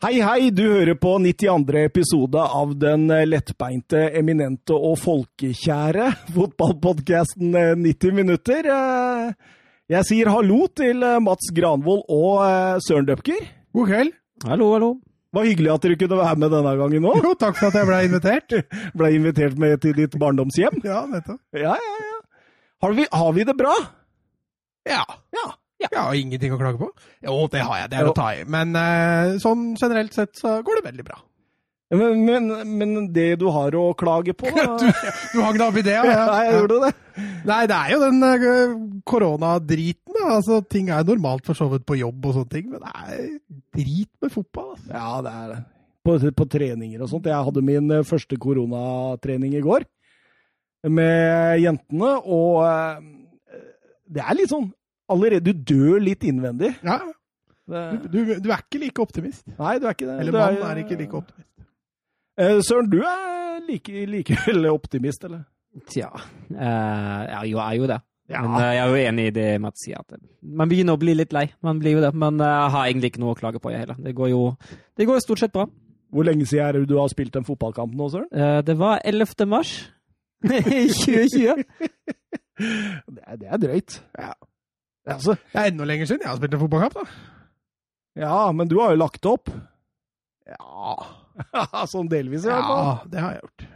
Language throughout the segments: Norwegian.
Hei, hei! Du hører på 92. episode av den lettbeinte, eminente og folkekjære fotballpodkasten 90 minutter. Eh, jeg sier hallo til eh, Mats Granvold og eh, Søren Døpker. God kveld. Hallo, hallo. Var hyggelig at dere kunne være med denne gangen òg. Jo, takk for at jeg ble invitert. Ble invitert med til ditt barndomshjem. Ja, nettopp. Ja, ja, ja. Har vi, har vi det bra? Ja. Ja. Jeg har ingenting å klage på. Jo, det har jeg. Det er å ta i. Men uh, sånn generelt sett så går det veldig bra. Men, men, men det du har å klage på da? Du, du hagna opp i det, ja? Ja, jeg gjorde det. Nei, det er jo den eh, koronadriten, da. Altså, ting er normalt for så vidt på jobb og sånne ting, men det er drit med fotball. Altså. Ja, det er det. På, på treninger og sånt. Jeg hadde min eh, første koronatrening i går med jentene, og det er litt sånn Allerede du dør litt innvendig. Ja, du, du, du er ikke like optimist. nei, du er ikke det. Eller Du mann er ikke like optimist. Eh, Søren, du er like, likevel optimist, eller? Tja, eh, ja, jo, jeg er jo det. Ja. Men eh, jeg er jo enig i det Mats sier. at Man begynner å bli litt lei. Man blir jo det. Men jeg har egentlig ikke noe å klage på, jeg heller. Det går jo det går stort sett bra. Hvor lenge siden er det du har spilt en fotballkamp nå, Søren? Eh, det var 11. mars i 2020. Det er, det er drøyt. Ja. Altså, Det er enda lenger siden jeg har spilt en fotballkamp, da. ja, men du har jo lagt opp. Ja, sånn delvis, i hvert fall. ja det har jeg gjort.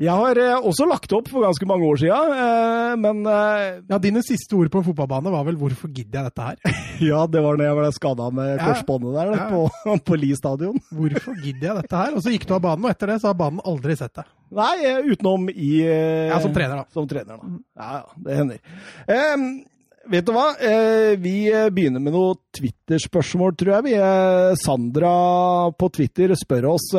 Jeg har eh, også lagt opp for ganske mange år siden, eh, men eh, Ja, Dine siste ord på en fotballbane var vel 'hvorfor gidder jeg dette her'? ja, det var når jeg ble skada med Ja. korsbåndet der Ja. på, på Li stadion. Hvorfor gidder jeg dette her? Og så gikk du av banen, og etter det så har banen aldri sett deg. Nei, utenom i Ja, som trener, da. Som trener, da. Ja, ja, det hender. Vet du hva? Eh, vi eh, begynner med noe Twitter-spørsmål, tror jeg. Vi, eh, Sandra på Twitter spør oss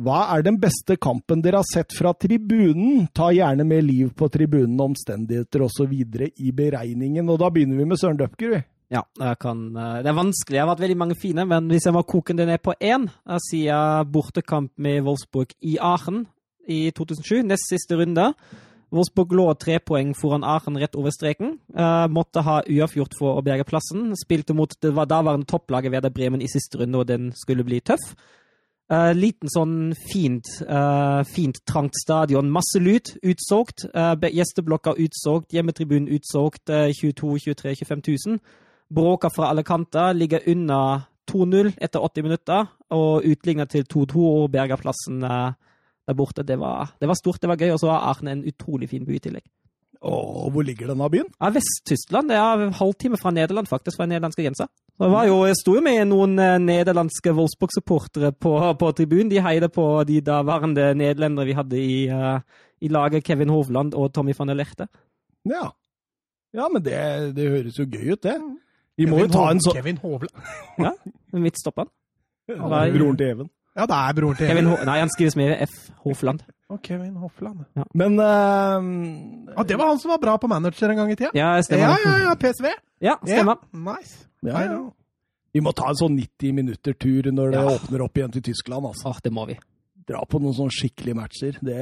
hva er den beste kampen dere har sett fra tribunen? Ta gjerne med liv på tribunen, omstendigheter osv. i beregningen. Og da begynner vi med Søren Døpker, vi. Ja, kan, det er vanskelig. Det har vært veldig mange fine, men hvis jeg må koke det ned på én, sier bortekamp med Wolfsburg i Aachen i 2007, nest siste runde. Wolfsburg lå tre poeng foran Aachen rett over streken. Uh, måtte ha uavgjort for å berge plassen. Spilte mot det var daværende topplaget Werder Bremen i siste runde, og den skulle bli tøff. Uh, liten sånn fint, uh, fint trangt stadion. Masse lyd, utsolgt. Uh, gjesteblokka utsolgt, hjemmetribunen utsolgt. eh, 22 23 25 000. Bråka fra alle kanter. Ligger unna 2-0 etter 80 minutter. Og utligna til 2-2 og berga plassen eh, der borte. Det var, det var stort, det var gøy. Og så var Arne en utrolig fin by i tillegg. Og hvor ligger denne byen? Ja, Vest-Tyskland. Det er en halvtime fra Nederland, faktisk, fra nederlandske grensa. Det var jo, jeg sto jo med noen eh, nederlandske Wolfsburg-supportere på, på tribunen. De heide på de daværende nederlendere vi hadde i, uh, i laget, Kevin Hovland og Tommy van der Lerte. Ja. Ja, men det, det høres jo gøy ut, det. Vi må jo Kevin ta Hov- en sånn Kevin Hovland. Ja, midtstopperen. Er Broren til Even. Ja, det er broren til Kevin Ho Nei, han skrives med F. Hofland. Og Kevin Hofland. Men uh, ah, det var han som var bra på manager en gang i tida. Ja, Ja, stemmer. ja, ja, PSV. Ja, stemmer. Yeah. nice. Ja, ja. Vi må ta en sånn 90 minutter-tur når det Ja. åpner opp igjen til Tyskland. altså. Ah, det må vi. Dra på noen sånne skikkelige matcher. Det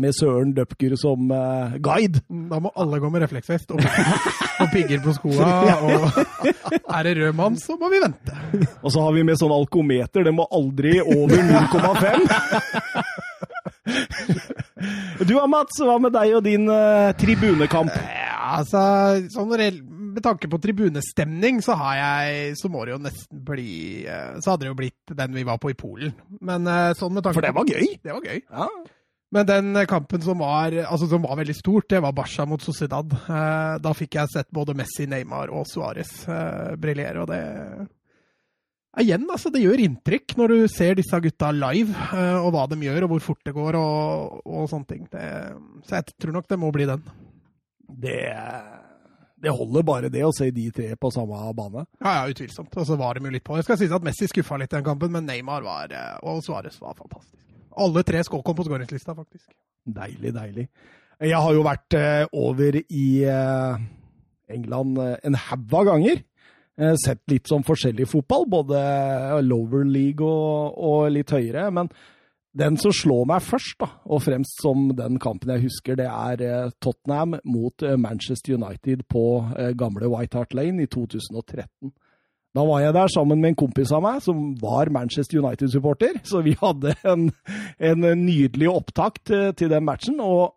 Med Søren Døpker som uh, guide. Da må alle gå med refleksvest og, og pigger på skoa. Og er det rød mann, så må vi vente. Og så har vi med sånn alkometer. Det må aldri over 0,5. Du Mats. Hva med deg og din uh, tribunekamp? Ja, altså, sånn reell- med tanke på tribunestemning, så har jeg Så må det jo nesten bli eh, Så hadde det jo blitt den vi var på i Polen. Men eh, sånn med tanke For det var gøy. Det var gøy. Ja. Men den kampen som var, altså, som var veldig stort, det var Barca mot Sociedad. Eh, Da fikk jeg sett både Messi, Neymar og Suárez briljere, og det Igjen, altså, det gjør inntrykk når du ser disse gutta live, og hva de gjør, og hvor fort det går, og, og sånne ting. Det, så jeg tror nok det må bli den. Det, det holder bare det å se de tre på samme bane. Ja, ja, utvilsomt. Og så var de jo litt på. Jeg skal si at Messi skuffa litt den kampen, men Neymar var, eh, og Suárez var fantastisk. Alle tre kom på skåringslista, faktisk. Deilig, deilig. Jeg har jo vært eh, over i eh, England en haug av ganger. Sett litt sånn forskjellig fotball, både lower league og, og litt høyere. Men den som slår meg først, da, og fremst som den kampen jeg husker, det er eh, Tottenham mot eh, Manchester United på eh, gamle White Hart Lane i 2013. Da var jeg der sammen med en kompis av meg som var Manchester United-supporter. Så vi hadde en, en nydelig opptakt til, den matchen. Og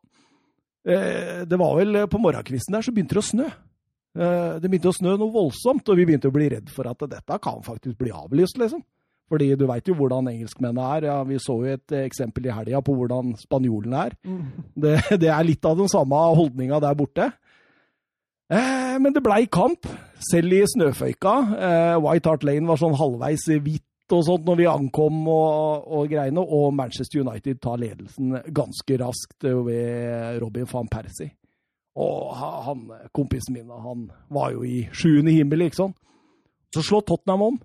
eh, det var vel på morgenkvisten der så begynte det å snø. Eh, det begynte å snø noe voldsomt, og vi begynte å bli redd for at dette kan faktisk bli avlyst, liksom. Fordi du veit jo hvordan engelskmennene er. Ja, vi så jo et eksempel i helga på hvordan spanjolene er. Det, det, er litt av den samme holdninga der borte. Eh, men det blei kamp, selv i snøføyka. Eh, White Hart Lane var sånn halvveis hvitt og sånt når vi ankom og, og, greiene, og Manchester United tar ledelsen ganske raskt ved Robin van Persie. Og han, kompisen min han var jo i sjuende himmel, ikke sant. Så slår Tottenham om,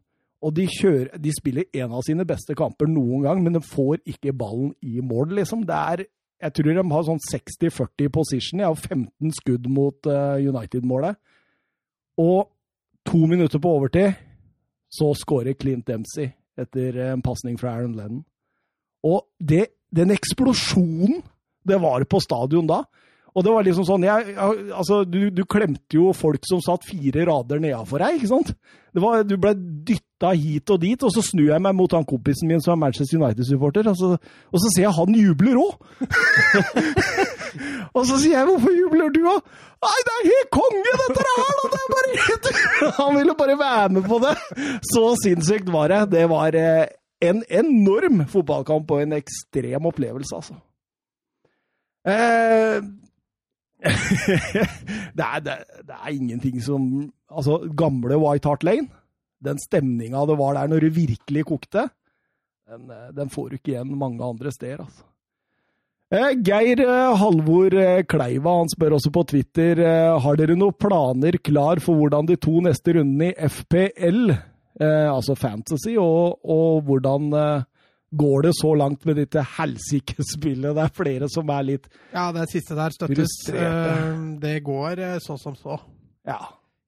og de, kjører, de spiller en av sine beste kamper noen gang, men de får ikke ballen i mål, liksom. Det er jeg tror de har sånn 60-40 position. Jeg har 15 skudd mot uh, United-målet. Og to minutter på overtid så skårer Clint Dempsey etter en pasning fra Aaron Lennon. Og det, den eksplosjonen det var på stadion da og det var liksom sånn jeg, altså, du, du, klemte jo folk som satt fire rader nedafor deg, ikke sant? Var, du ble dytta hit og dit, og så snur jeg meg mot han kompisen min som er Manchester United-supporter, og, og, så ser jeg han jubler òg! og så sier jeg 'hvorfor jubler du', da? Nei, det er helt konge, dette her! Det er bare helt... han ville bare være med på det! Så sinnssykt var det. Det var eh, en enorm fotballkamp og en ekstrem opplevelse, altså. Eh, det, er, det, det, er, ingenting som Altså, gamle White Hart Lane, den stemninga det var der når det virkelig kokte, den, den får du ikke igjen mange andre steder, altså. Eh, Geir eh, Halvor eh, Kleiva han spør også på Twitter har dere noen planer klar for hvordan de to neste rundene i FPL, altså Fantasy, og, og hvordan går det så langt med dette helsikespillet? Det er flere som er litt Ja, det siste der støttes. Uh, det går så som så. Ja.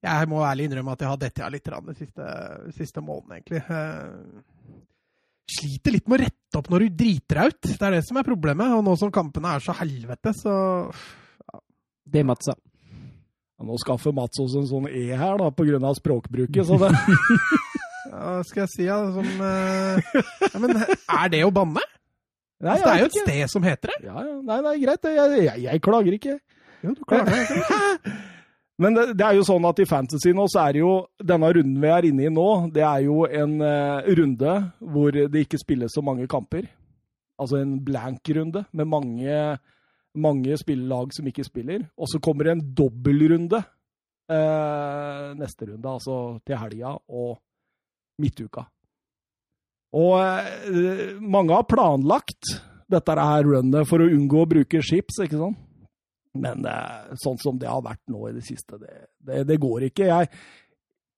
Jeg må ærlig innrømme at jeg har dette litt de siste, siste månedene, egentlig. Uh, sliter litt med å rette opp når du driter deg ut. Det er det som er problemet. Og nå som kampene er så helvete, så ja. Det er Mats, ja. Nå skaffer Mats oss en sånn E her, da, på grunn av språkbruket, så det Hva skal jeg si, ja, som uh, ja, Men er det å banne? Nei, altså, det er jo et ikke. sted som heter det. Ja, ja. Nei, nei, greit. Jeg, jeg, jeg klager ikke. Jo, du klager ikke. Men det, det, er jo sånn at i Fantasy nå, så er det jo Denne runden vi er inne i nå, det er jo en uh, runde hvor det ikke spilles så mange kamper. Altså en blank-runde med mange, mange spillelag som ikke spiller. Og så kommer det en dobbeltrunde uh, neste runde, altså til helga og midtuka. Og uh, mange har planlagt dette her runnet for å unngå å bruke chips, ikke sant? Men eh, sånn som det har vært nå i det siste, det, det, det går ikke. Jeg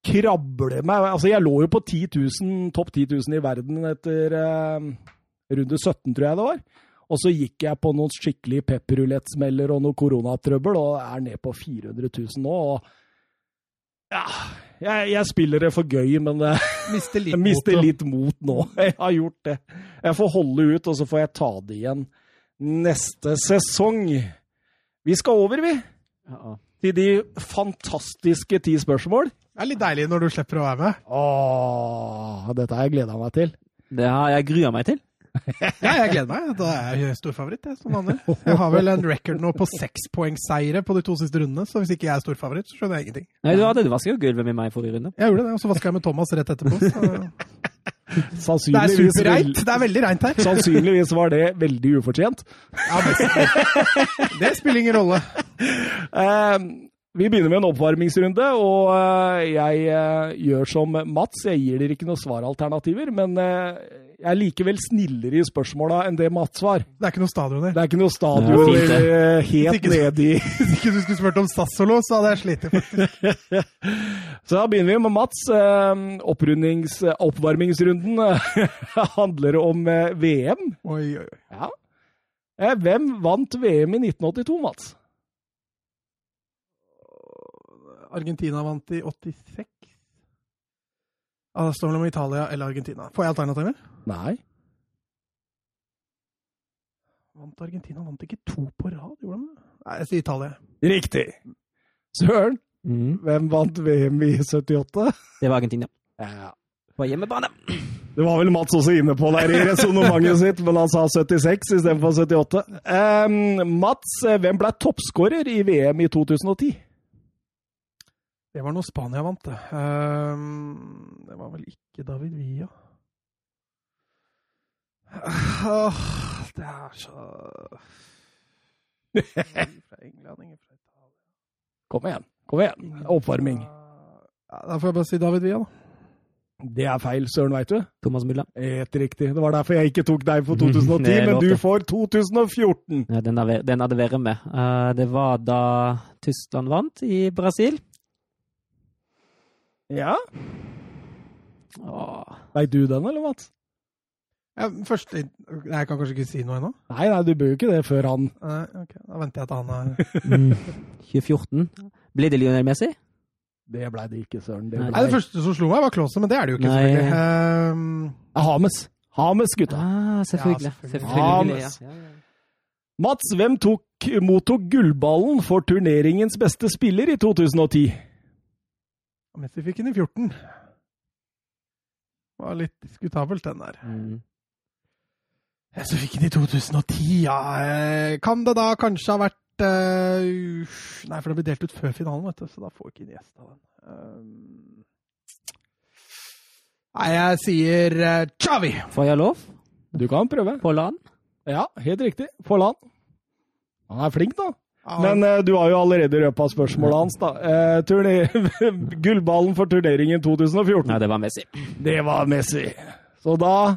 krabler meg Altså, jeg lå jo på 10 000, topp 10 000 i verden etter eh, runde 17, tror jeg det var. Og så gikk jeg på noen skikkelig pepperrulettsmeller og noe koronatrøbbel, og er ned på 400 000 nå. og ja, jeg, jeg, spiller det for gøy, men det, mister litt, mister mot, litt mot nå. Jeg har gjort det. Jeg får holde ut, og så får jeg ta det igjen neste sesong. Vi skal over, vi. Ja. Til de fantastiske ti spørsmål. Det er litt deilig når du slipper å være med. Åh, dette har jeg gleda meg til. Det har jeg grua meg til. ja, jeg gleder meg. Da er jeg storfavoritt, jeg, som vanlig. Jeg har vel en record nå på sekspoengseire på de to siste rundene, så hvis ikke jeg er storfavoritt, så skjønner jeg ingenting. Nei, Du hadde vaska gulvet med meg forrige runde. Jeg gjorde det, og så vaska jeg med Thomas rett etterpå. Så... Det er superreint. Det er veldig reint her. Sannsynligvis var det veldig ufortjent. Ja, det spiller ingen rolle. Um, vi begynner med en oppvarmingsrunde, og eh, jeg eh, gjør som Mats. Jeg gir dere ikke noen svaralternativer, men eh, jeg er likevel snillere i spørsmåla enn det Mats var. Det er ikke noe stadion der? Det er ikke noe stadion ja, helt nedi Hvis ikke du skulle spurt om Sassolo, så hadde jeg slitt, faktisk. så da begynner vi med Mats. Oppvarmingsrunden handler om VM. Oi, oi, oi. Ja. Hvem vant VM i 1982, Mats? Argentina vant i 86. Det står det om Italia eller Argentina. Får jeg alternativer? Nei. Vant Argentina vant ikke to på rad, gjorde de det? Nei, jeg sier Italia. Riktig. Søren, mm. hvem vant VM i 78? Det var Argentina. Ja. På hjemmebane. Det var vel Mats også inne på der i resonnementet sitt, men han sa 76 istedenfor 78. Um, Mats, eh, hvem ble toppskårer i VM i 2010? Det var når Spania vant, det. Ehm, det var vel ikke David Villa. Det er så Ingen fra England, ingen fra Italia. Kom igjen. Kom igjen. Oppvarming. Ja, da får jeg bare si David Villa, da. Det er feil, søren, veit du. Thomas Mulla. Helt riktig. Det var derfor jeg ikke tok deg for 2010, er men du får 2014. Ja, den, hadde, den hadde vært med. Eh, det var da Tyskland vant i Brasil. Ja. Veit du den, eller, Mats? Ja, først, Nei, Jeg kan kanskje ikke si noe ennå? Nei, nei, du bør jo ikke det før han Nei, ok. Da venter jeg til han er Mm. 2014. Ble det Lionel Messi? Det blei det ikke, søren. Det ble... Nei, Det første som slo meg, var Klause, men det er det jo ikke, Nei. Ehm, Hames. Hames, gutta. Ah, selvfølgelig. Ja, selvfølgelig. Ja, ja. Mats, hvem tok, mottok gullballen for turneringens beste spiller i 2010? Messi fikk den i 14. Var litt diskutabelt, den der. Mm. Så fikk den i 2010, ja. eh, Kan det da kanskje ha vært uh, Nei, for det ble delt ut før finalen, vet du, så da får ikke Iniesta den. Um, nei, jeg sier uh, Chavi! Får jeg lov? Du kan prøve. På land? Ja, helt riktig. Forlan. Han er flink, da. Ja, Men uh, du har jo allerede røpa spørsmålet hans, da. Uh, Gullballen for turneringen 2014. Nei, det var Messi. Det var Messi. Så da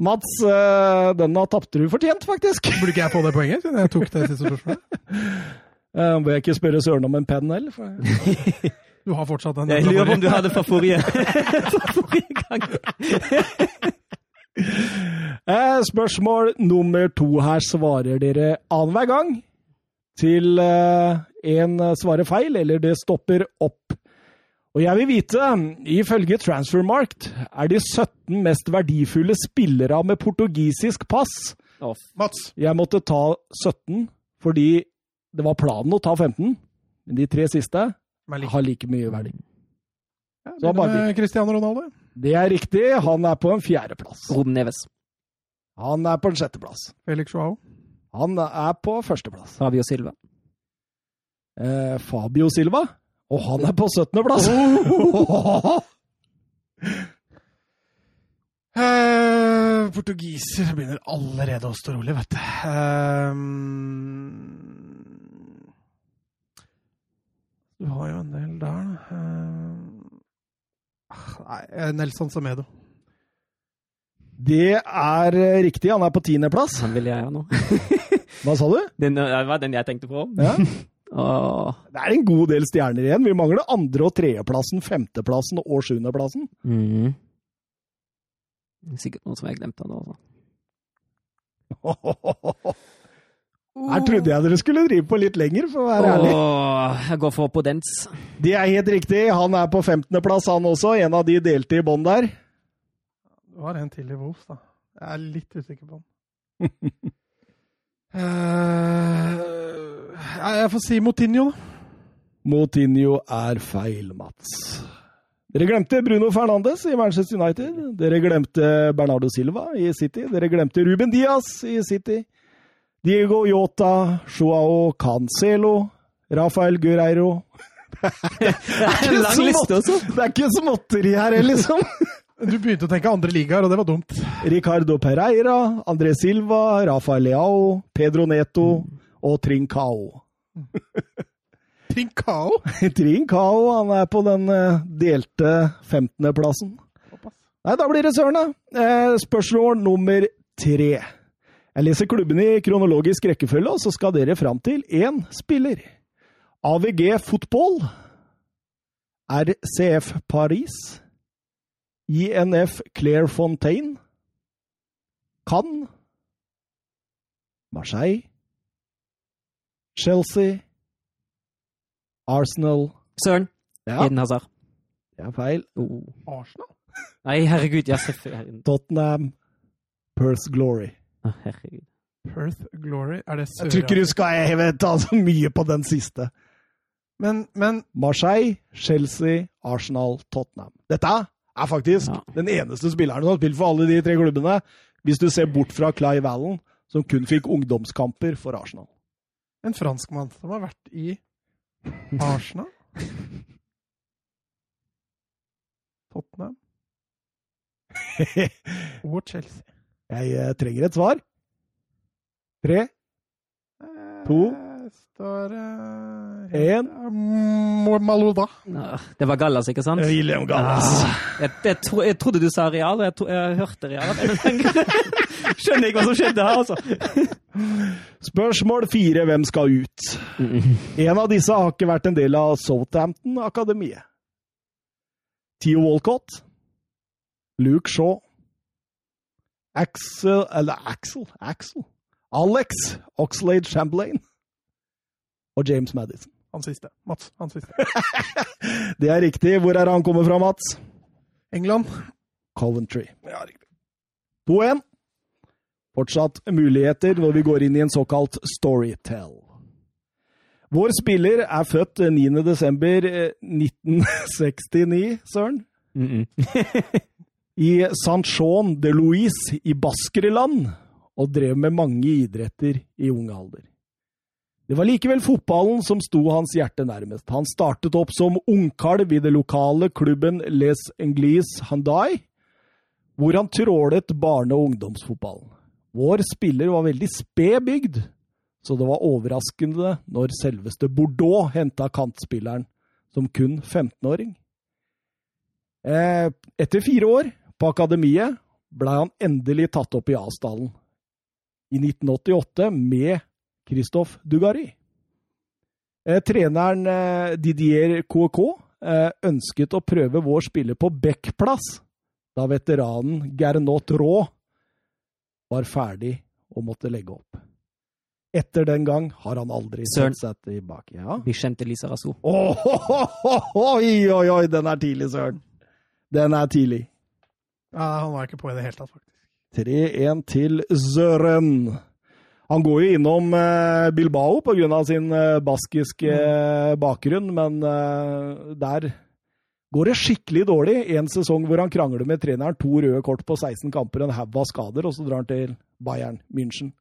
Mats, den denne tapte du fortjent, faktisk. Burde ikke jeg få det poenget, siden jeg tok det siste spørsmålet? Uh, Bør jeg ikke spørre Søren om en penn heller? For... Du har fortsatt den. Jeg lurer på om du hadde fra forrige, fra forrige gang. Eh, spørsmål nummer to her svarer dere annenhver gang. Til én svarer feil, eller det stopper opp. Og jeg vil vite, ifølge Transfermarkt, er de 17 mest verdifulle spillere med portugisisk pass. Mats. Jeg måtte ta 17 fordi det var planen å ta 15, men de tre siste er har like mye verdi. Ja, Så bare Cristiano Ronaldo. Det er riktig. Han er på en fjerdeplass. Ruben Neves. Han er på en sjetteplass. Felix Joao. Han er på førsteplass. Fabio Silva. Eh, Fabio Silva. Og han er på 17. plass! Eh, portugiser begynner allerede å stå rolig, vet du. Ehm, du har jo en del der, da. Ah, nei, eh, Nelson Samedo. Det er eh, riktig. Han er på tiendeplass. Den vil jeg ha nå. Hva sa du? Den, det var den jeg tenkte på. Ja. Åh. Det er en god del stjerner igjen. Vi mangler andre- og tredjeplassen, femteplassen og sjuendeplassen. Mm. Sikkert noe som jeg glemte nå. altså. Her trodde jeg dere skulle drive på litt lenger, for å være ærlig. Åh, jeg går for Podens. Det er helt riktig. Han er på 15.-plass, han også. En av de delte i bånn der. Det en til i Wolves, da. Jeg er litt usikker på den. uh, jeg får si Motinho, da. Moutinho er feil, Mats. Dere glemte Bruno Fernandes i Manchester United. Dere glemte Bernardo Silva i City. Dere glemte Ruben Diaz i City. Diego Yota, Joao Cancelo, Rafael Guerreiro En lang liste også. Det er ikke småtteri her, liksom! Du begynte å tenke andre ligaer, og det var dumt. Ricardo Pereira, André Silva, Rafael Leao, Pedro Neto og Trincao. Trincao. Trincao han er på den eh, delte 15.-plassen. Nei, da blir det søren, da. Eh, spørsmål nummer tre. Jeg leser klubbene i kronologisk rekkefølge, og så skal dere fram til én spiller. AVG Fotball. RCF Paris. INF Clairefontaine. Cannes. Marseille. Chelsea. Arsenal. Søren. Ja, Eden Hazard. det er feil. Oh. Arsenal? Nei, herregud. Ja, selvfølgelig. Tottenham. Perth Glory. Herregud. Perth Glory? Er det Jeg tror ikke du skal heve ta så mye på den siste. Men, men Marseille, Chelsea, Arsenal, Tottenham. Dette er faktisk Ja. den eneste spilleren som har spilt for alle de tre klubbene, hvis du ser bort fra Clive Allen, som kun fikk ungdomskamper for Arsenal. En franskmann som har vært i Arsenal. Tottenham og Chelsea. Jeg eh, trenger et svar. Tre, To. Det Står uh, En. Malouda. Det var Gallas, ikke sant? William Gallas. Ah, jeg, jeg, tro, jeg trodde du sa Real, og jeg, jeg hørte Real. Skjønner ikke hva som skjedde her, altså. Spørsmål fire. Hvem skal ut? En av disse har ikke vært en del av Southampton-akademiet. Theo Walcott, Luke Shaw, Axel Eller Axel? Axel? Alex Oxlade Chamberlain og James Madison. Han siste. Mats. Han siste. Det er riktig. Hvor er han kommet fra, Mats? England. Coventry. Ja, riktig. 2-1. Fortsatt muligheter når vi går inn i en såkalt storytell. Vår spiller er født 9. desember Mm 1969, Søren. I Saint-Jean de Louise i Baskerland, og drev med mange idretter i ung alder. Det var likevel fotballen som sto hans hjerte nærmest. Han startet opp som ungkalv i det lokale klubben Les Anglais Handai, hvor han trålet barne- og ungdomsfotballen. Vår spiller var veldig sped bygd, så det var overraskende når selveste Bordeaux henta kantspilleren som kun 15-åring. Eh, Etter fire år på akademiet blei han endelig tatt opp i A-stallen. I 1988 med Christophe Dugari. Eh, treneren eh, Didier KK eh, ønsket å prøve vår spiller på backplass da veteranen Gernot Raa var ferdig og måtte legge opp. Etter den gang har han aldri Søren. sett seg tilbake. Ja. Vi kjente Lisa Rasso. Oi, oi, oi, den er tidlig, Søren. Den er tidlig. Ja, han var ikke på i det hele tatt, faktisk. 3-1 til Søren. Han går jo innom eh, Bilbao pga. sin eh, baskiske eh, bakgrunn, men eh, der går det skikkelig dårlig. En sesong hvor han krangler med treneren, to røde kort på 16 kamper, en haug av skader, og så drar han til Bayern München.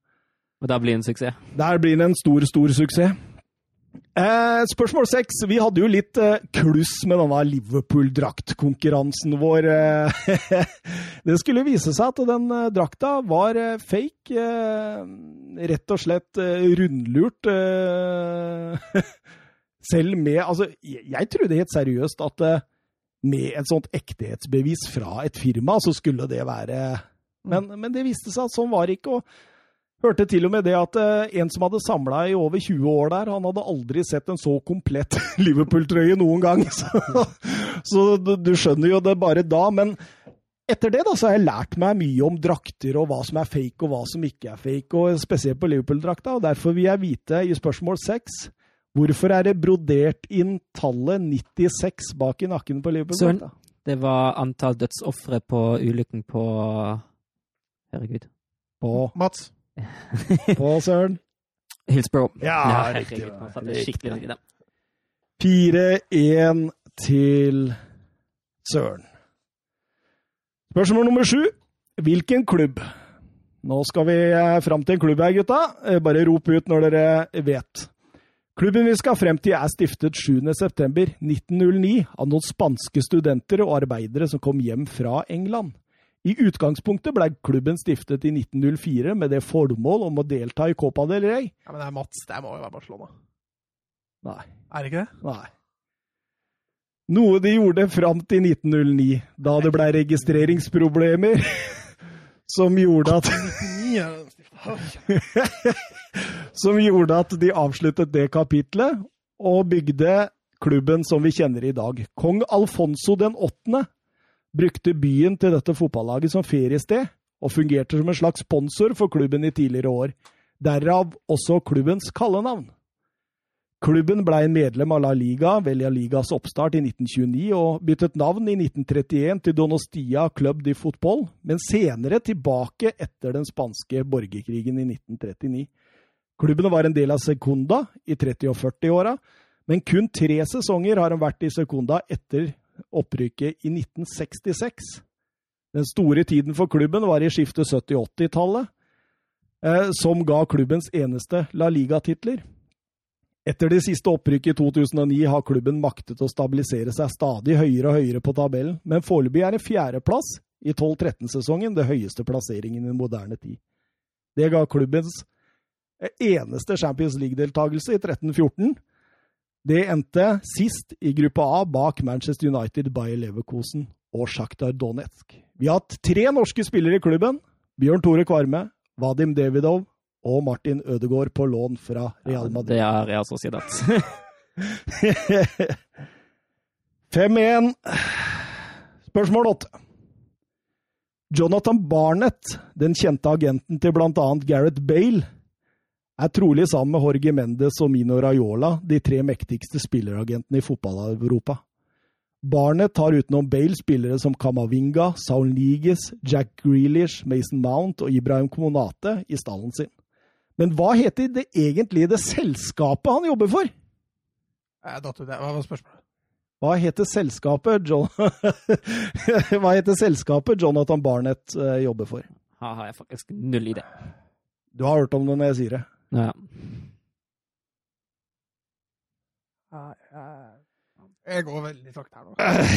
Og der blir det en suksess. Der blir det en stor, stor suksess. Eh, spørsmål seks. Vi hadde jo litt eh, kluss med denne Liverpool-draktkonkurransen vår. Eh, det skulle vise seg at den eh, drakta var eh, fake. Eh, rett og slett rundlurt. Selv med Altså, jeg, jeg trodde helt seriøst at med et sånt ektehetsbevis fra et firma, så skulle det være Men, men det viste seg at sånn var det ikke. og Hørte til og med det at eh, en som hadde samla i over 20 år der, han hadde aldri sett en så komplett Liverpool-trøye noen gang. Så, så du, du skjønner jo det bare da. Men etter det da, så har jeg lært meg mye om drakter og hva som er fake og hva som ikke er fake, og spesielt på Liverpool-drakta. og Derfor vil jeg vite i spørsmål 6 hvorfor er det brodert inn tallet 96 bak i nakken på Liverpool-drakta? Det var antall dødsofre på ulykken på Herregud. På, Mats. på Søren. Hillsborough. Ja, riktig. herregud. Man satte skikkelig ned i det. 4-1 til Søren. Spørsmål nummer sju. Hvilken klubb? Nå skal vi eh, fram til en klubb her, gutta. Eh, Bare rop ut når dere vet. Klubben vi skal frem til, er stiftet 7.9.1909 av noen spanske studenter og arbeidere som kom hjem fra England. I utgangspunktet ble klubben stiftet i 1904 med det formål om å delta i Copa del Rey. Ja, men det er Mats. Det må jo være Barcelona. Nei. Er det ikke det? Nei. Noe de gjorde fram til 1909, da det ble registreringsproblemer som gjorde at 99 det stiftet. Som gjorde at de avsluttet det kapitlet og bygde klubben som vi kjenner i dag. Kong Alfonso den 8. brukte byen til dette fotballaget som feriested, og fungerte som en slags sponsor for klubben i tidligere år. Derav også klubbens kallenavn. Klubben ble en medlem av La Liga ved La Ligas oppstart i 1929 og byttet navn i 1931 til Donostia Club de Fotball, men senere tilbake etter den spanske borgerkrigen i 1939. Klubben var en del av Secunda i 30- og 40-åra, men kun tre sesonger har han vært i Secunda etter opprykket i 1966. Den store tiden for klubben var i skiftet 70-80-tallet, eh, som ga klubbens eneste La Liga-titler. Etter det siste opprykket i 2009 har klubben maktet å stabilisere seg stadig høyere og høyere på tabellen, men foreløpig er det fjerdeplass i 12-13-sesongen det høyeste plasseringen i moderne tid. Det ga klubbens eneste Champions League-deltakelse i 13-14. Det endte sist i gruppe A bak Manchester United, Bayer Leverkosen og Sjaktar Donetsk. Vi har hatt tre norske spillere i klubben. Bjørn Tore Kvarme, Vadim Davidov og Martin Ødegaard på lån fra Real Madrid. Det er Real Sociedad. 5-1. Spørsmål 8. Jonathan Barnett, den kjente agenten til bl.a. Gareth Bale, er trolig sammen med Jorge Mendes og Mino Raiola de tre mektigste spilleragentene i fotball-Europa. Barnet tar utenom Bale spillere som Kamavinga, Saul Niges, Jack Grealish, Mason Mount og Ibrahim Komonate i stallen sin. Men hva heter det egentlig det selskapet han jobber for? Jeg datt ut. Hva var spørsmålet? Hva heter selskapet John... Hva heter selskapet Jonathan Barnett eh, jobber for? Her har jeg faktisk null idé. Du har hørt om det når jeg sier det. Ja. Jeg går veldig sakte her nå.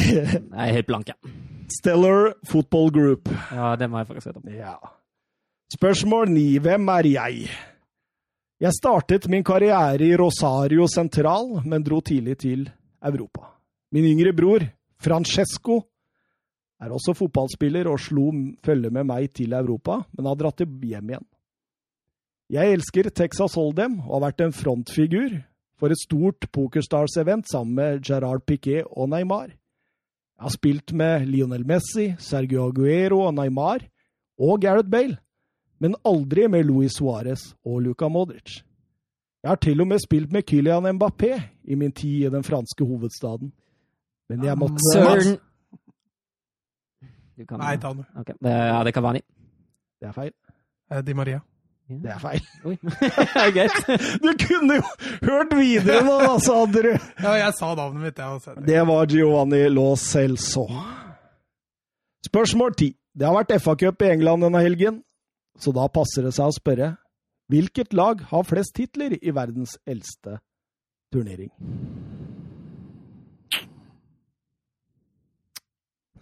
Jeg er helt blank, ja. Stellar Football Group. ja. Det må jeg faktisk vite om. Ja. Spørsmål 9. Hvem er jeg? Jeg startet min karriere i Rosario Central, men dro tidlig til Europa. Min yngre bror, Francesco, er også fotballspiller og slo følge med meg til Europa, men har dratt hjem igjen. Jeg elsker Texas Hold'em og har vært en frontfigur for et stort Pokerstars-event sammen med Gerard Piquet og Neymar. Jeg har spilt med Lionel Messi, Sergio Aguero og Neymar, og Gareth Bale, men aldri med Luis Suárez og Luka Modric. Jeg har til og med spilt med Kylian Mbappé i min tid i den franske hovedstaden. Men jeg måtte Søren! Kan- Nei, ta den. Okay. det, ja, det kan være. Det er feil. Eh, Di Maria. Det er feil. Oi. Greit. Du kunne jo hørt videre nå, da, sa du! Ja, jeg sa navnet mitt, jeg. Også. Det var Giovanni Lo Celso. Spørsmål 10. Det har vært FA-cup i England denne helgen, så da passer det seg å spørre hvilket lag har flest titler i verdens eldste turnering?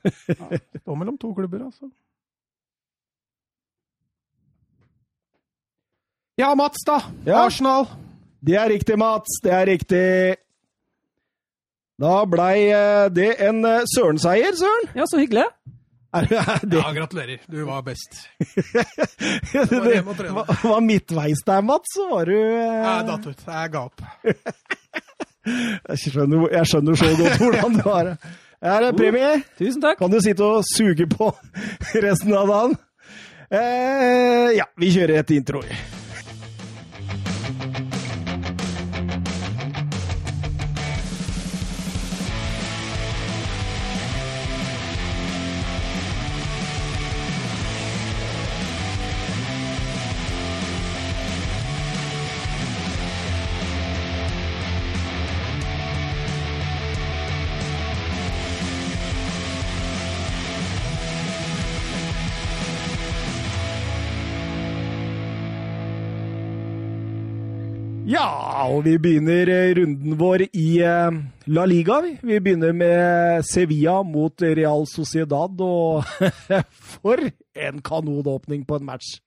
Står mellom to klubber, altså. Ja, Mats, da. Ja. Arsenal. Det er riktig, Mats. Det er riktig. Da blei eh, det en eh, Søren-seier, Søren. Ja, så hyggelig. Er det, er det, Ja, gratulerer. Du var best. det, var hjemme og trene. var, var midtveis der, Mats, så var du eh, Jeg datt ut. Jeg ga opp. jeg, skjønner, jeg skjønner så godt hvordan det var. Her er premie. Tusen takk. Kan du sitte og suge på resten av dagen? Eh, ja, vi kjører et intro. Og vi begynner eh, runden vår i eh, La Liga. vi. Begynner med Sevilla mot Real Sociedad, og for en kanonåpning på en match!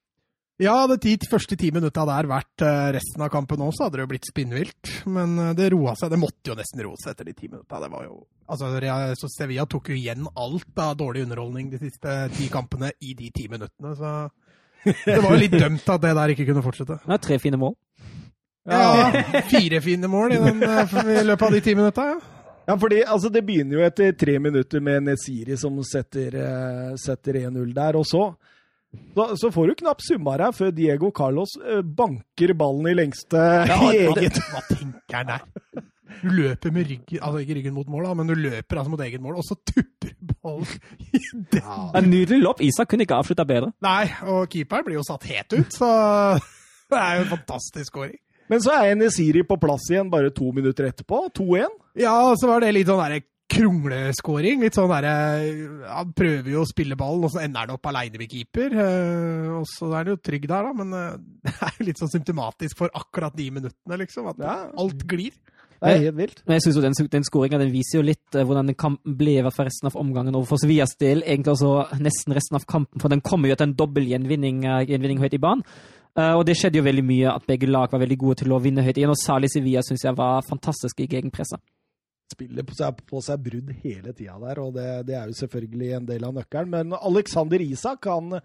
Ja, hadde de første ti minutta der vært eh, resten av kampen òg, så hadde det jo blitt spinnvilt. Men det roa seg. Det måtte jo nesten roe seg etter de ti minutta. Det var jo Altså, Real- så Sevilla tok jo igjen alt av dårlig underholdning de siste ti kampene i de ti minuttene, så det var jo litt dømt at det der ikke kunne fortsette. Det er tre fine mål. Ja, fire fine mål i, den, eh, i løpet av de ti minutta, ja. Ja, fordi altså, Det begynner jo etter tre minutter med Nesiri som setter, eh, setter 1-0 der. Og så, så, så får du knapt summa her før Diego Carlos eh, banker ballen i lengste ja, eget Hva tenker han der? Du løper med ryggen, altså ikke ryggen mot mål, da, men du løper altså mot eget mål, og så tupper ballen i den. En nydelig lopp. Isak kunne ikke avslutta bedre. Nei, og keeperen blir jo satt helt ut, så det er jo en fantastisk scoring. Men så er Nesiri på plass igjen bare to minutter etterpå. 2-1. Ja, og så var det litt sånn derre krongleskåring. Litt sånn derre Han prøver jo å spille ballen, og så ender han opp aleine med keeper. Eh, og så er han jo trygg der, da, men eh, det er jo litt sånn symptomatisk for akkurat de minuttene, liksom. At Ja. alt glir. Det er helt vilt. Men jeg synes jo Den, den skåringa viser jo litt eh, hvordan den kampen ble for resten av omgangen. Og for Sevillas del egentlig også nesten resten av kampen, for den kommer jo til en dobbel gjenvinning, gjenvinning høyt i banen. Eh, og det skjedde jo veldig mye at begge lag var veldig gode til å vinne høyt igjen. Og særlig Sevilla syns jeg var fantastisk i gegenpresset. Spiller på seg, på seg brudd hele tida der, og det, det er jo selvfølgelig en del av nøkkelen. Men Alexander Isak, han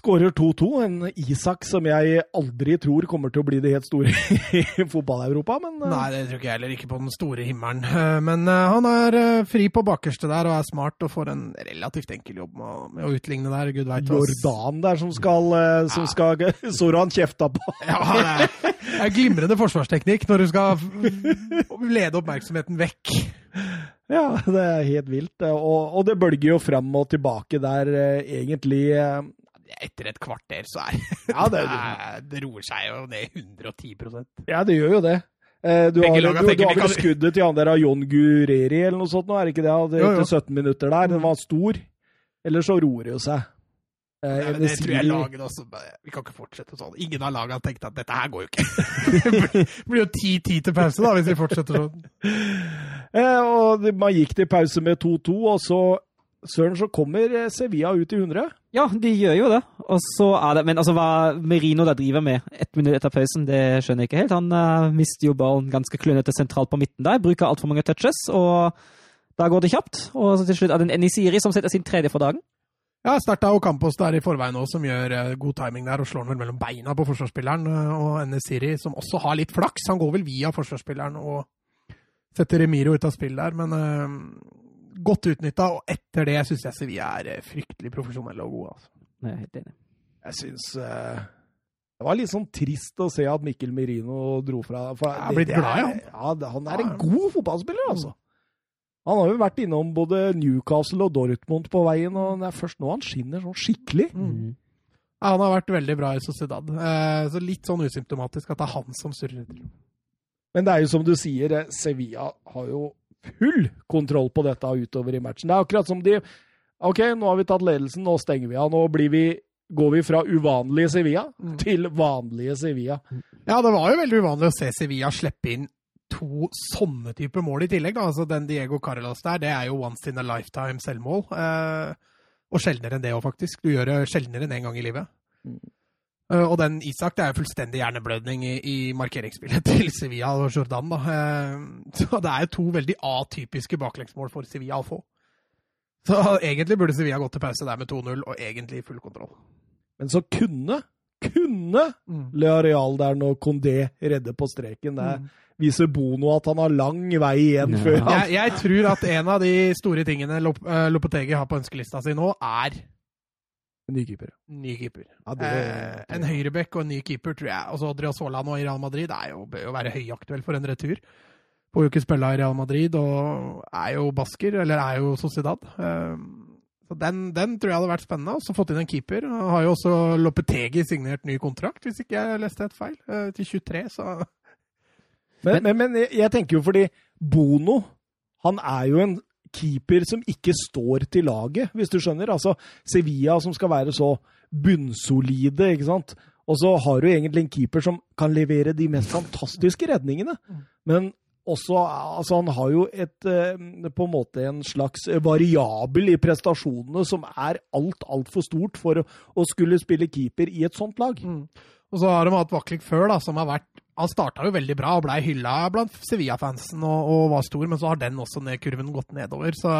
skårer 2-2. En Isak som jeg aldri tror kommer til å bli det helt store i fotball-Europa, men eh, Nei, det tror ikke jeg heller. Ikke på den store himmelen. Men eh, han er eh, fri på bakerste der og er smart og får en relativt enkel jobb med, å- utligne der. Gud veit Jordan der som skal, som skal Soran kjefta på. Ja, det er, det er glimrende forsvarsteknikk når du skal lede oppmerksomheten vekk. Ja, det er helt vilt. Og, og det bølger jo fram og tilbake der, egentlig. Eh, Etter et kvarter så er Ja, det, det, det roer seg jo ned 110 ja, det gjør jo det. Eh, Du har, du, du har vel skuddet til han der av John Gureri eller noe sånt nå, er det ikke det? Det Jo, jo. Etter 17 minutter der. Den var stor. Eller så roer det jo seg. Eh, Ja, det tror jeg lagene også Vi kan ikke fortsette sånn. Ingen av lagene har tenkt at dette her går jo ikke. det blir- blir jo 10-10 til pause da, hvis vi fortsetter sånn. Eh, og man gikk til pause med 2-2, og så Søren, så kommer eh, Sevilla ut i 100. Ja, de gjør jo det. Og så er det Men altså, hva Merino da driver med ett minutt etter pausen, det skjønner jeg ikke helt. Han uh, mister jo ballen ganske klønete sentralt på midten der, bruker altfor mange touches, og da går det kjapt. Og så til slutt er det en Enisiri som setter sin tredje for dagen. Ja, Starta og Campos der i forveien òg, som gjør eh, god timing der og slår den vel mellom beina på forsvarsspilleren. Og Enesiri, som også har litt flaks. Han går vel via forsvarsspilleren og setter Remiro ut av spill der, men godt utnytta. Og etter det syns jeg Sevilla er eh, fryktelig profesjonelle og gode. altså. Jeg er helt enig. Jeg syns uh, Det var litt sånn trist å se at Mikkel Merino dro fra. For Jeg er blitt glad i han. Ja, han er en god fotballspiller, altså. Han har jo vært innom både Newcastle og Dortmund på veien, og det er først nå han skinner sånn skikkelig. Mm. Ja, han har vært veldig bra i Sociedad. Eh, Så litt sånn usymptomatisk at det er han som surrer etter. Men det er jo som du sier, eh, Sevilla har jo full kontroll på dette utover i matchen. Det er akkurat som de OK, nå har vi tatt ledelsen, nå stenger vi av. Nå blir vi, går vi fra uvanlige Sevilla Mm. til vanlige Sevilla. Ja, det var jo veldig uvanlig å se Sevilla slippe inn to sånne typer mål i tillegg. Da. Altså, den Diego Carlos der, det er jo once in a lifetime selvmål. Eh, og sjeldnere enn det òg, faktisk. Du gjør det sjeldnere enn én en gang i livet. Eh, og den Isak, det er jo fullstendig hjerneblødning i, i markeringsspillet til Sevilla og Jordan. Da. Eh, så det er jo to veldig atypiske baklengsmål for Sevilla å få. Så egentlig burde Sevilla gått til pause der med 2-0, og egentlig full kontroll. Men så kunne, kunne mm. Leareal der når Condé redder på streken. Det Mm. viser Bono at han har lang vei igjen Ja. før han Jeg, jeg tror at en av de store tingene Lop eh, Lopetegi har på ønskelista si nå, er Ny keeper. ny keeper. Ja, det- eh, en høyrebekk og en ny keeper, tror jeg. Altså Odriozola nå i Real Madrid er jo, bør jo være høyaktuell for en retur. Får jo ikke spille i Real Madrid og er jo basker, eller er jo Sociedad. Eh, så den, den tror jeg hadde vært spennende. Og så fått inn en keeper. Og Har jo også Lopetegi signert ny kontrakt, hvis ikke jeg leste helt feil, eh, til 23, så Men, men, men jeg tenker jo fordi Bono, han er jo en keeper som ikke står til laget, hvis du skjønner. Altså Sevilla som skal være så bunnsolide, ikke sant. Og så har du egentlig en keeper som kan levere de mest fantastiske redningene. Men også, altså han har jo et, eh, på en måte en slags variabel i prestasjonene som er alt, altfor stort for å skulle spille keeper i et sånt lag. Mm. Og så har de hatt Vaklik før, da, som har vært Han starta jo veldig bra og blei hylla blant Sevilla-fansen og, og var stor, men så har den også ned, kurven gått nedover. Så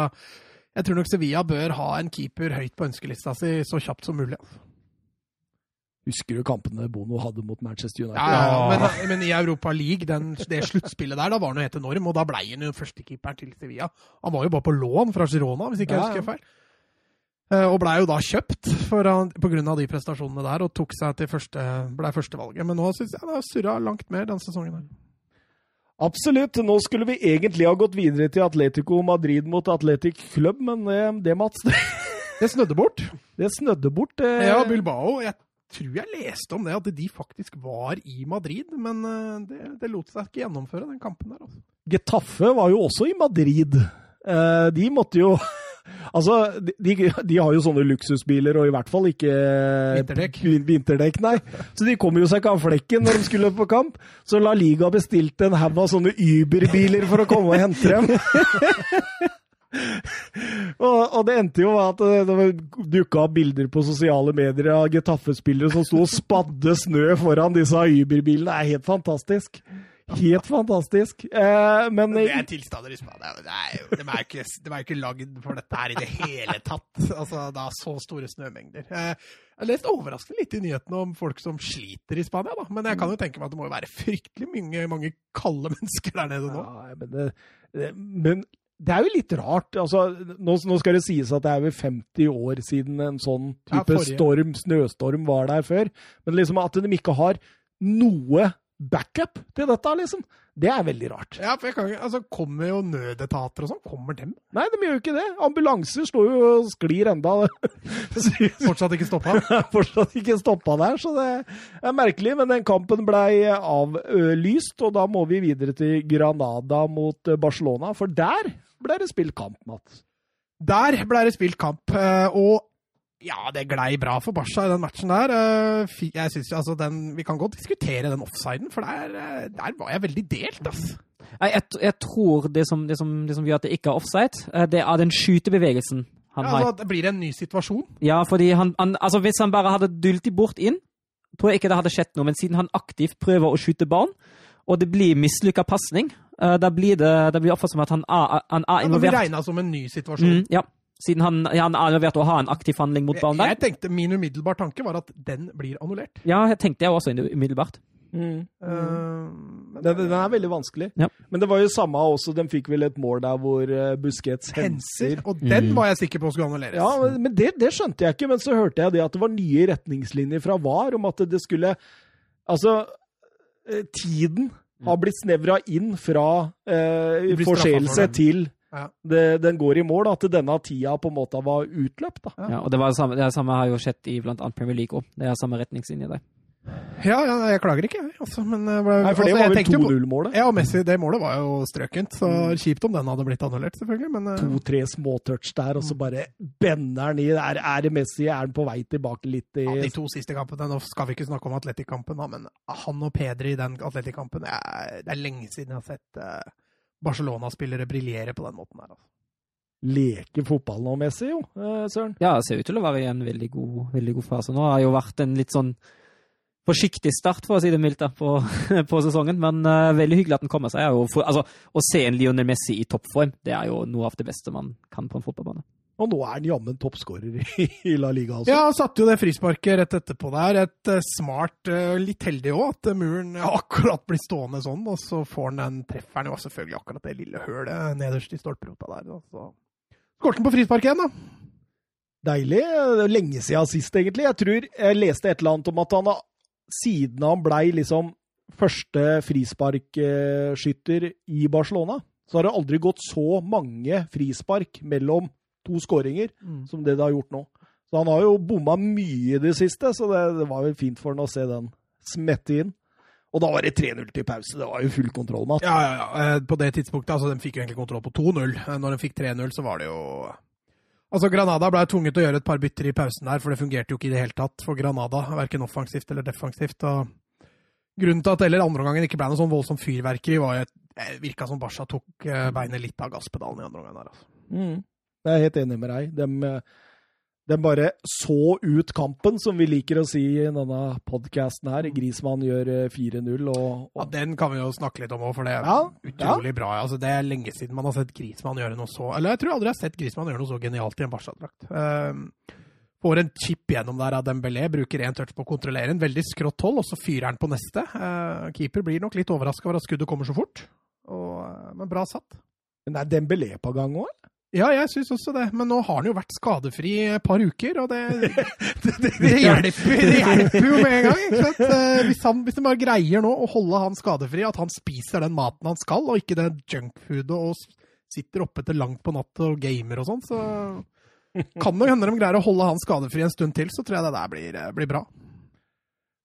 jeg tror nok Sevilla bør ha en keeper høyt på ønskelista si så kjapt som mulig. Husker du kampene Bono hadde mot Manchester United? Ja, ja, men, men i Europa League, den, det sluttspillet der, da var han jo helt enorm, og da blei han jo førstekeeperen til Sevilla. Han var jo bare på lån fra Girona, hvis ikke jeg Ja, ja. husker feil. Eh, Og blei jo da kjøpt pga. på grunn av de prestasjonene der, og tok seg til første, blei førstevalget. Men nå syns jeg det har surra langt mer denne sesongen. her. Absolutt. Nå skulle vi egentlig ha gått videre til Atletico Madrid mot Atletic Club, men det, det Mats, det, Det snødde bort. det snødde bort. eh. Ja, Bilbao. Jeg tror jeg leste om det, at de faktisk var i Madrid, men eh, det, det lot seg ikke gjennomføre, den kampen der. altså. Getafe var jo også i Madrid. Eh, de måtte jo Altså, de, de, har jo sånne luksusbiler, og i hvert fall ikke Vinterdekk. vinterdekk nei. Så de kommer jo seg ikke av flekken når de skulle på kamp. Så La Liga bestilte en haug av sånne Uber-biler for å komme og hente dem. og, og, det endte jo med at det dukka opp bilder på sosiale medier av Getafe-spillere som sto og spadde snø foran disse Uber-bilene. Det er helt fantastisk. Helt fantastisk. Eh, men Det er tilstander i Spania. De er jo ikke, de er ikke lagd for dette her i det hele tatt. Altså, Det er så store snømengder. Eh, jeg har lest overraskende litt i nyhetene om folk som sliter i Spania, da. Men jeg kan jo tenke meg at det må være fryktelig mange, mange kalde mennesker der nede nå. Ja, men, det, det, men det er jo litt rart. altså, Nå, nå skal det sies at det er vel 50 år siden en sånn type Ja, storm, snøstorm var der før. Men liksom at de ikke har noe backup til dette, liksom. Det er veldig rart. Ja, for jeg kan, ikke- altså, Kommer jo nødetater og sånn? Kommer dem? Nei, de gjør jo ikke det. Ambulanser står jo og sklir enda. Fortsatt ikke stoppa? fortsatt ikke stoppa der, så det er merkelig. Men den kampen blei avlyst, og da må vi videre til Granada mot Barcelona, for der ble det spilt kamp, Mats. Der ble det spilt kamp, eh, og ja, det glei bra for Barca i den matchen der. Eh, Jeg synes, jo, altså, den, Vi kan godt diskutere den offsiden, for der, eh, der var jeg veldig delt, ass. Jeg, jeg, tror det som, det, som, det som gjør at det ikke er offside, eh, det er den skytebevegelsen han Ja, har. altså, det blir en ny situasjon. Ja, fordi han, han altså Hvis han bare hadde dultet bort inn, tror jeg ikke det hadde skjedd noe. Men siden han aktivt prøver å skyte barn, og det blir mislykka pasning, da blir det blir det oppfattet som at han er, han er Ja, det blir regna som en ny situasjon. Mm, ja. Siden han, han er levert å ha en aktiv handling mot barn der. jeg tenkte, Min umiddelbare tanke var at den blir annullert. Ja, jeg tenkte jeg også umiddelbart. Mm. Uh, Den, den er veldig vanskelig. Ja. Men det var jo samme også, de fikk vel et mål der hvor eh, Busquets henser. henser, og den Mm. var jeg sikker på skulle annulleres. Ja, men- men det, det skjønte jeg ikke. Men så hørte jeg det at det var nye retningslinjer fra VAR om at det skulle Altså, eh, tiden har blitt snevra inn fra eh, forseelse for til Ja. det, den går i mål. At denne tida på en måte var utløpt. da. Ja. Og det, var det, samme, det samme har jo skjedd i bl.a. Premier League òg. Det er samme retningslinje der. Ja, ja, jeg klager ikke, jeg. Altså, men, eh, Nei, for det altså, var jeg vel tenkte jo 2-0-målet. Ja, Messi, det målet var jo strøkent, så kjipt om den hadde blitt annullert, selvfølgelig. Men eh, To-tre småtouch der, og så bare bender han i. Er, er det Messi? Er han på vei tilbake litt i ja, de to siste kampene Nå skal vi ikke snakke om Atletic-kampen, men han og Pedri i den Atletic-kampen Det er det er lenge siden jeg har sett eh, Barcelona-spillere briljere på den måten her. Altså. leke fotball nå, Messi, jo, eh, Søren. Ja, det ser ut til å være i en veldig god, veldig god fase. Nå har jo vært en litt sånn forsiktig start, for å si det mildt, på, på sesongen. Men uh, veldig hyggelig at den kommer seg. For, altså, å se en Lionel Messi i toppform, det er jo noe av det beste man kan på en fotballbane. Og nå er han jammen toppskårer i, La Liga, altså. Ja, han satte jo det frisparket rett etterpå der. Et eh, smart, eh, litt heldig òg, at eh, muren akkurat blir stående sånn. Og så får han den trefferen. og selvfølgelig akkurat det lille hølet nederst i stolperota der. Så skåret han på frispark igjen, da. Deilig. Lenge siden sist, egentlig. Jeg tror jeg leste et eller annet om at han siden han blei liksom første frisparkskytter i Barcelona, så har det aldri gått så mange frispark mellom to skåringer som det det har gjort nå. Så han har jo bomma mye i det siste, så det, det var jo fint for han å se den smette inn. Og da var det 3-0 til pause. Det var jo full kontroll, Matt. Ja, ja, ja. Eh, På det tidspunktet, altså De fikk jo egentlig kontroll på 2-0. Eh, Når de fikk 3-0, så var det jo Altså, Granada ble tvunget til å gjøre et par bytter i pausen der, for det fungerte jo ikke i det hele tatt for Granada. Verken offensivt eller defensivt. og Grunnen til at heller andre omgangen ikke ble noe sånn voldsomt fyrverkeri, var jo at det virka som Basha tok eh, beinet litt av gasspedalen i andre omgang der. altså. Mm. Jeg er helt enig med deg. De, de bare så ut kampen, som vi liker å si i denne podkasten her. Grismann gjør eh, 4-0 og, Ja, Den kan vi jo snakke litt om òg, for det er Ja, utrolig bra. Altså, Det er lenge siden man har sett Grismann gjøre noe så Eller jeg tror aldri jeg har sett Grismann gjøre noe så genialt i en Barca-drakt. Ehm, får en chip gjennom der av Dembélé, bruker én touch på å kontrollere en veldig skrått hold, og så fyrer han på neste. Uh, keeper blir nok litt overraska over at skuddet kommer så fort, og, eh, men bra satt. Men er Dembélé på gang òg? Ja, jeg syns også det, men nå har han jo vært skadefri et par uker, og det, det, det, hjelper, det hjelper jo med en gang. Ikke sant? Eh, Hvis, han, hvis de bare greier nå å holde han skadefri, at han spiser den maten han skal, og ikke det junkfoodet og sitter oppe til langt på natt og gamer og sånn, så kan det hende de greier å holde han skadefri en stund til, så tror jeg det der blir, eh, blir bra.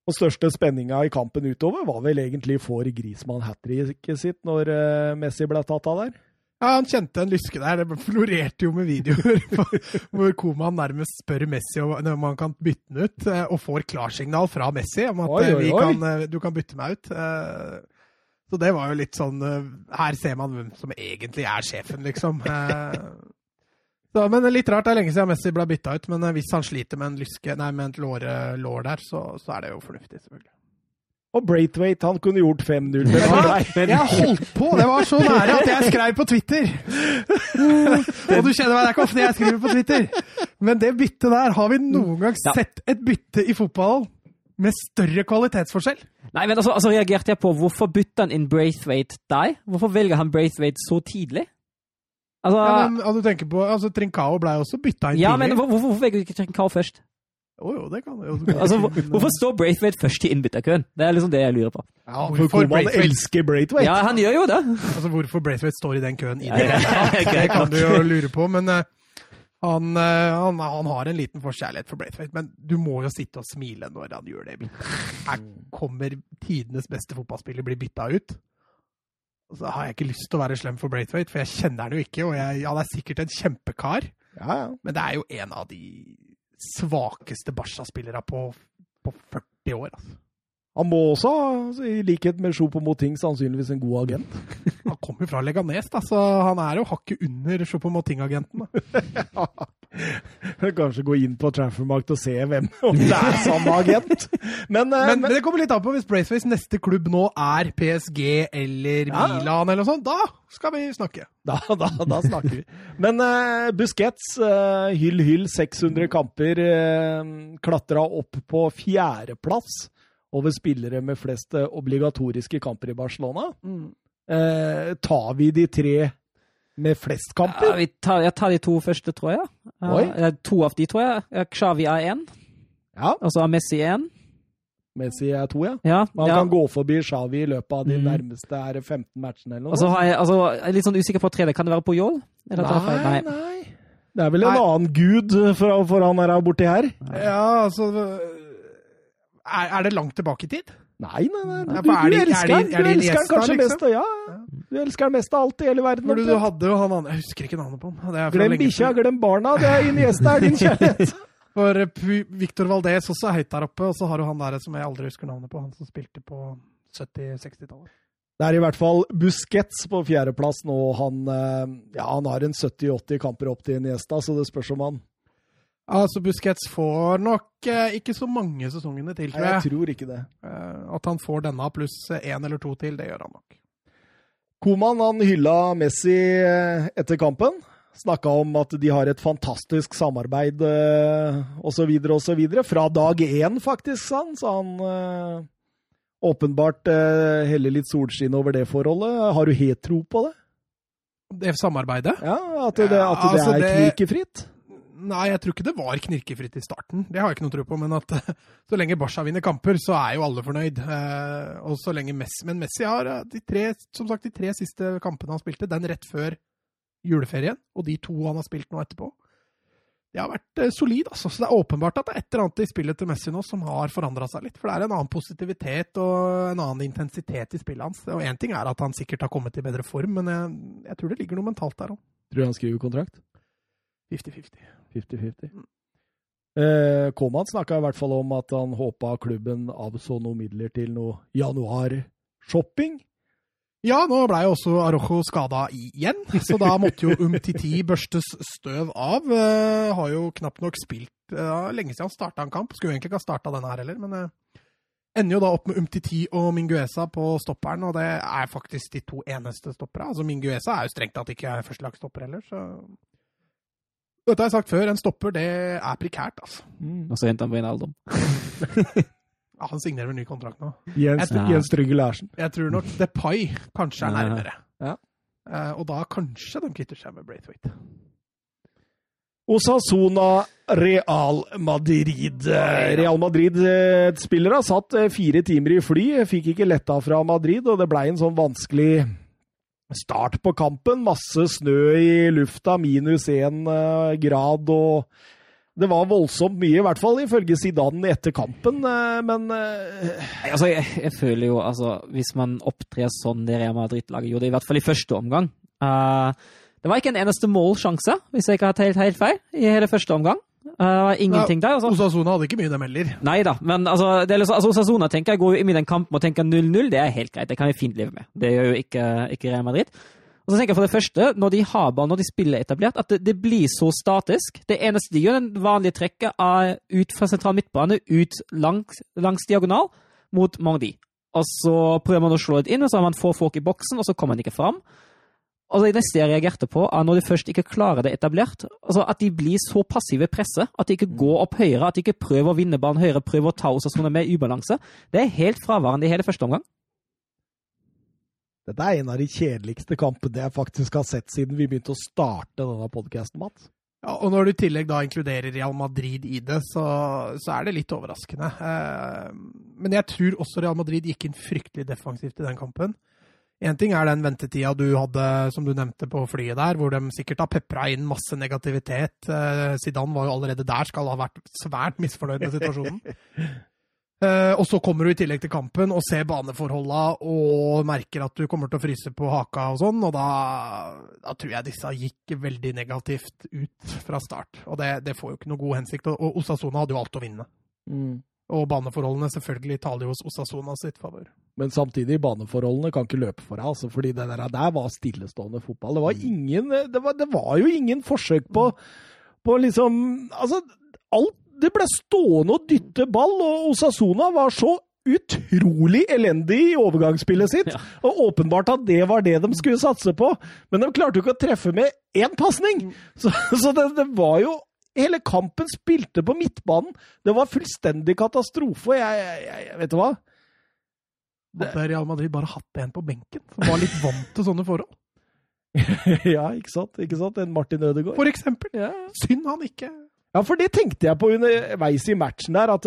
Og største spenninga i kampen utover var vel egentlig får Grismann hat tricket sitt når uh, Messi ble tatt av der? Ja, han kjente en lyske der. Det florerte jo med videoer hvor Koman nærmest spør Messi om han kan bytte den ut, eh, og får klarsignal fra Messi om at oi, eh, oi, oi. Kan, du kan bytte meg ut. Så det var jo litt sånn Her ser man hvem som egentlig er sjefen, liksom. Så, men litt rart. Det er lenge siden Messi ble bytta ut. Men hvis han sliter med en lyske, nei, med et lår, lår der, så, så, er det jo fornuftig, selvfølgelig. Og Braithwaite, han kunne gjort 5-0. Jeg holdt på! Det var så nære at jeg skrev på Twitter! Og du kjenner meg, det er ikke ofte jeg skriver på Twitter. Men det byttet der, har vi noen gang sett et bytte i fotballen med større kvalitetsforskjell? Nei, men altså, altså reagerte jeg på hvorfor bytta han inn Braithwaite deg? Hvorfor velger han Braithwaite så tidlig? Altså, ja, men, altså, du tenker på, altså, Trincao ble også bytta inn ja, tidlig. Ja, men hvorfor, hvorfor velger du ikke Trincao først? Jo, oh, jo, det kan jo. altså, hvorfor står Braithwaite først i innbytterkøen? Det er liksom det jeg lurer på. Ja, hvorfor man elsker Braithwaite? Ja, han gjør jo det. Altså, Hvorfor Braithwaite står i den køen i det det kan du jo lure på. Men uh, han, uh, han, han, har en liten forkjærlighet for Braithwaite. Men du må jo sitte og smile når han gjør det. Her kommer tidenes beste fotballspiller bli bytta ut så har jeg ikke lyst til å være slem for Braithwaite, for jeg kjenner han jo ikke, og jeg, han er sikkert en kjempekar. Ja, ja. Men det er jo en av de svakeste Barca-spillerne på, på, 40 år. altså. Han må også, i likhet med Choupo-Moting, sannsynligvis en god agent. Han kommer fra Leganes, da, så han er jo hakket under Choupo-Moting-agenten. ja. Kanskje gå inn på Transfermarkt og se hvem, om det er samme agent. Men, men, men, men, det kommer litt an på hvis Braceways neste klubb nå er PSG eller ja. Milan eller noe sånt. Da skal vi snakke. Da, da, da snakker vi. Men uh, Busquets, uh, hyll hyll, 600 kamper, uh, klatra opp på fjerdeplass over spillere med flest obligatoriske kamper i Barcelona. Mm. Uh, tar vi de tre med flest kamper? Ja, tar, jeg tar de to første, tror jeg. Uh, to av de, tror jeg. Xavi er én. Ja. Og så er Messi én. Messi er to, ja. ja Man ja. kan gå forbi Xavi i løpet av de mm. nærmeste 15 matchene eller noe. Og så jeg, altså, jeg er litt sånn usikker på tredje. Kan det være på Yol? Nei, nei, nei. Det er vel en nei. annen gud for, for han her borti her? Ja, altså er, er det langt tilbake i tid? Nei, nei, nei. Du, du, du elsker den du elsker den kanskje liksom? ja, Ja. Du elsker den mest av alt i hele verden. Men du, du hadde jo han andre Jeg husker ikke navnet på han. Glem bikkja, glem barna. Det er Iniesta er din kjærlighet. For Victor Valdez også er høyt der oppe, og så har du han der som jeg aldri husker navnet på, han som spilte på 70-60-tallet. Det er i hvert fall Busquets på fjerdeplass nå. Han, eh, ja, han har en 70-80 kamper opp til Iniesta, så det spørs om han Altså, Busquets får nok eh, ikke så mange sesongene til, tror jeg. Jeg tror ikke det. Eh, at han får denne pluss én eller to til, det gjør han nok. Koman han hylla Messi eh, etter kampen. Snakka om at de har et fantastisk samarbeid eh, osv. osv. Fra dag én, faktisk, sa han. Så han eh, åpenbart heller litt solskinn over det forholdet. Har du helt tro på det? Det samarbeidet? Ja, At det, at det altså, er knirkefritt? Nei, jeg tror ikke det var knirkefritt i starten. Det har jeg ikke noe tro på. Men at så lenge Barca vinner kamper, så er jo alle fornøyd. Eh, og så lenge Messi Men Messi har eh, de tre, som sagt, de tre siste kampene han spilte, den rett før juleferien, og de to han har spilt nå etterpå. Det har vært eh, solid, altså. Så det er åpenbart at det er et eller annet i spillet til Messi nå som har forandra seg litt. For det er en annen positivitet og en annen intensitet i spillet hans. Og én ting er at han sikkert har kommet i bedre form, men jeg, jeg tror det ligger noe mentalt der òg. Tror du han skriver kontrakt? 50-50. 50-50. Mm. Eh, Koman snakka i hvert fall om at han håpa klubben avså noen midler til noe januar-shopping. Ja, nå blei også Arojo skada igjen, så da måtte jo Umtiti børstes støv av. Uh, har jo knapt nok spilt uh, lenge siden han starta en kamp. Skulle egentlig ikke ha starta denne her heller, men uh, ender jo da opp med Umtiti og Minguesa på stopperen, og det er faktisk de to eneste stoppere. Altså Minguesa er jo strengt tatt ikke førstelagsstopper heller, så dette har jeg sagt før, en stopper det er prekært, altså. Mm. Og så henter han Wijnaldum. ja, han signerer vel ny kontrakt nå. Jens, ja. Jens Trygge Larsen. Jeg tror nok Depay kanskje er nærmere. Ja. Uh, og da kanskje de kvitter seg med Braithwaite. Osasona Real Madrid. Real Madrid-spillere satt eh, fire timer i fly, fikk ikke letta fra Madrid, og det blei en sånn vanskelig start på kampen. Masse snø i lufta, minus én eh, grad og Det var voldsomt mye, i hvert fall ifølge Zidane etter kampen, eh, men eh, Altså, jeg, jeg føler jo altså Hvis man opptrer sånn det Real Madrid-laget gjorde, i hvert fall i første omgang uh, Det var ikke en eneste målsjanse, hvis jeg ikke har talt helt feil, i hele første omgang. Var ingenting der. altså. Osasuna hadde ikke mye, dem heller. Nei da, men altså, det liksom, altså Osasuna tenker jeg går inn i den kampen og tenker 0-0. Det er helt greit, det kan vi fint leve med. Det gjør jo ikke, ikke Real Madrid. Og så tenker jeg for det første, når de har ball, når de spiller etablert, at det, det blir så statisk. Det eneste de gjør, den vanlige trekket er ut fra sentral midtbane, ut langs, langs diagonal, mot Mardi. Og så prøver man å slå det inn, og så har man få folk i boksen, og så kommer man ikke fram. Og det neste jeg reagerte på, er når de først ikke klarer det etablert, altså at de blir så passive i presset, at de ikke går opp høyere, at de ikke prøver å vinne banen høyere, prøver å ta Osasuna med ubalanse. Det er helt fraværende i hele første omgang. dette er en av de kjedeligste kampene jeg faktisk har sett siden vi begynte å starte denne podkasten, Mats. Ja, og når du i tillegg da inkluderer Real Madrid i det, så, så er det litt overraskende. Eh, men jeg tror også Real Madrid gikk inn fryktelig defensivt i den kampen. Én ting er den ventetida du hadde, som du nevnte, på flyet der, hvor de sikkert har pepra inn masse negativitet. Eh, Zidane var jo allerede der, skal ha vært svært misfornøyd med situasjonen. Eh, og så kommer du i tillegg til kampen og ser baneforholda og merker at du kommer til å fryse på haka og sånn, og da, da tror jeg disse gikk veldig negativt ut fra start. Og det, det får jo ikke noe god hensikt. Og Osasona hadde jo alt å vinne. Og baneforholdene selvfølgelig taler jo hos Osasona sitt favør. Men samtidig, baneforholdene kan ikke løpe for deg, altså, fordi det der, der var stillestående fotball. Det var, ingen, det var, det var jo ingen forsøk på, på liksom Altså, alt Det ble stående og dytte ball, og Osasona var så utrolig elendig i overgangsspillet sitt. Ja. Og åpenbart at det var det de skulle satse på. Men de klarte jo ikke å treffe med én pasning! Så, så det, det var jo Hele kampen spilte på midtbanen. Det var fullstendig katastrofe. Jeg, jeg, jeg Vet du hva? Hadde Real Madrid bare hatt en på benken som var litt vant til sånne forhold? ja, ikke sant? Ikke sant? En Martin Ødegaard. For eksempel. Ja. Synd han ikke Ja, for det tenkte jeg på underveis i matchen der, at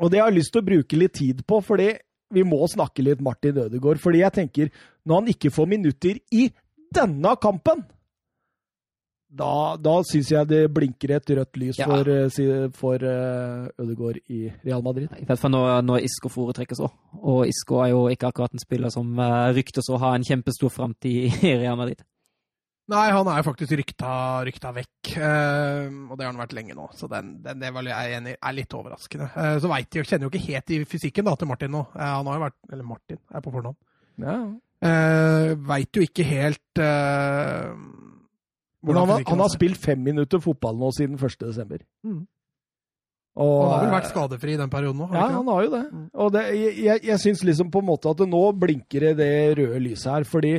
Og det har jeg lyst til å bruke litt tid på, fordi vi må snakke litt Martin Ødegaard. Fordi jeg tenker, når han ikke får minutter i denne kampen, da, da syns jeg det blinker et rødt lys Ja. for, eh, for uh, Ødegaard i Real Madrid. I hvert fall når, når Isco foretrekkes òg. Og Isco er jo ikke akkurat en spiller som uh, ryktes å ha en kjempestor framtid i Real Madrid. Nei, han er faktisk rykta, rykta vekk, uh, og det har han vært lenge nå. Så den, den det vel jeg er enig i er litt overraskende. Uh, så vet jeg, kjenner jo ikke helt i fysikken da, til Martin nå. Han har jo vært Eller Martin er på fornavn. Ja. Uh, Veit jo ikke helt han, har- han har spilt fem minutter fotball nå siden 1. desember. Mm. Og, Han har vel vært skadefri i den perioden nå? Ja, han han har jo det. Mm. Og det, jeg, jeg, syns liksom på en måte at det nå blinker det det røde lyset her, fordi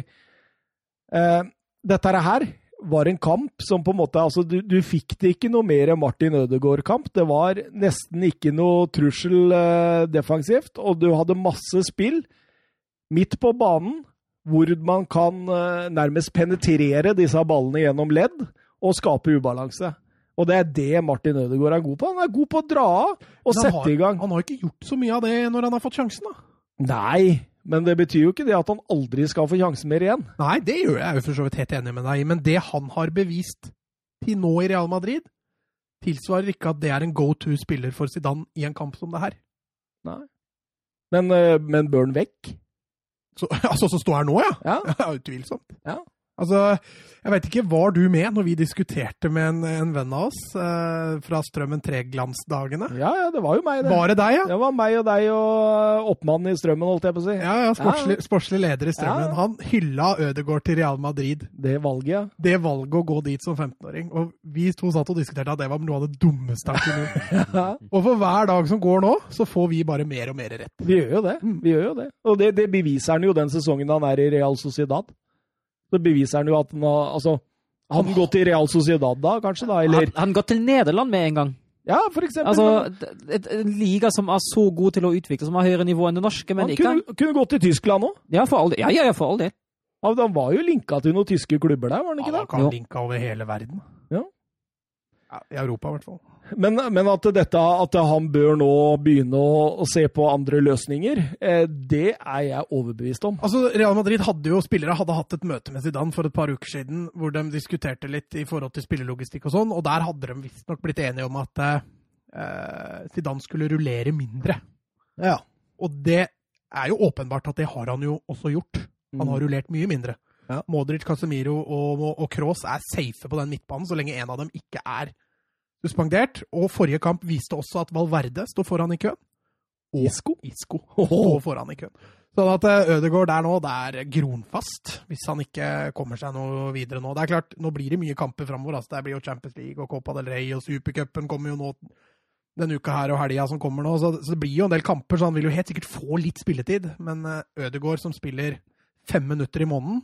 eh, dette her var en kamp som på en måte Altså, du, du fikk det ikke noe mer Martin Ødegaard-kamp. Det var nesten ikke noe trussel eh, defensivt, og du hadde masse spill midt på banen hvor man kan eh, nærmest penetrere disse ballene gjennom ledd og skape ubalanse. Og det er det Martin Ødegaard er god på. Han er god på å dra av og sette har, i gang. Han har ikke gjort så mye av det når han har fått sjansen, da. Nei, men det betyr jo ikke det at han aldri skal få sjansen mer igjen. Nei, det gjør jeg jo for så vidt helt enig med deg i, men det han har bevist til nå i Real Madrid, tilsvarer ikke at det er en go to-spiller for Zidane i en kamp som det her. Men, eh, men bør han vekk? Så, altså, som står her nå, ja? Ja. Ja, Utvilsomt. Ja. Altså, jeg vet ikke, var du med når vi diskuterte med en, en venn av oss eh, fra Strømmen Tre-glansdagene? ja, ja, det var jo meg, det. Var det deg, ja? Det var meg og deg og oppmannen i strømmen, holdt jeg på å si. Ja, ja, sportslig, sportslig leder i Strømmen. Ja. Han hylla Ødegaard til Real Madrid. Det valget, ja. Det valget å gå dit som 15-åring. Og vi to satt og diskuterte at det var noe av det dummeste han kunne gjort. Og for hver dag som går nå, så får vi bare mer og mer rett. Vi gjør jo det. Vi gjør jo det. Og det, det beviser han jo den sesongen han er i Real Sociedad. Så beviser han jo at han har Altså, han gått til Real Sociedad da, kanskje? da, Eller Han, han gått til Nederland med en gang. Ja, for eksempel. Altså, et- En liga som er så god til å utvikle, som har høyere nivå enn det norske, men han ikke kunne, kunne gått til Tyskland òg. Ja, for all del. Ja, ja, ja, for all del. Han var jo linka til noen tyske klubber der, var han ikke Ja, det? han kan linka over hele verden. Ja, I Europa, i hvert fall. Men, men at, dette, at han bør nå begynne å, å se på andre løsninger, eh, det er jeg overbevist om. Altså, Real Madrid hadde jo spillere hadde hatt et møte med Zidane for et par uker siden hvor de diskuterte litt i forhold til spillelogistikk og sånn, og der hadde de visstnok blitt enige om at eh, Zidane skulle rullere mindre. Ja. Og det er jo åpenbart at det har han jo også gjort. Han har rullert mye mindre. Ja. Modric, Casemiro og, og, og Kroos er safe på den midtbanen så lenge en av dem ikke er suspendert. Og forrige kamp viste også at Valverde står foran i køen. Og Isco? Isco står foran i køen. Sånn at eh, Ødegaard der nå, det er gronfast, hvis han ikke kommer seg noe videre nå. Det er klart, Nå blir det mye kamper framover. Altså, det blir jo Champions League og Copa del Rey og Supercupen kommer jo nå denne uka her og helga som kommer nå. Så, så, det blir jo en del kamper, så han vil jo helt sikkert få litt spilletid. Men uh, Ødegaard som spiller fem minutter i måneden,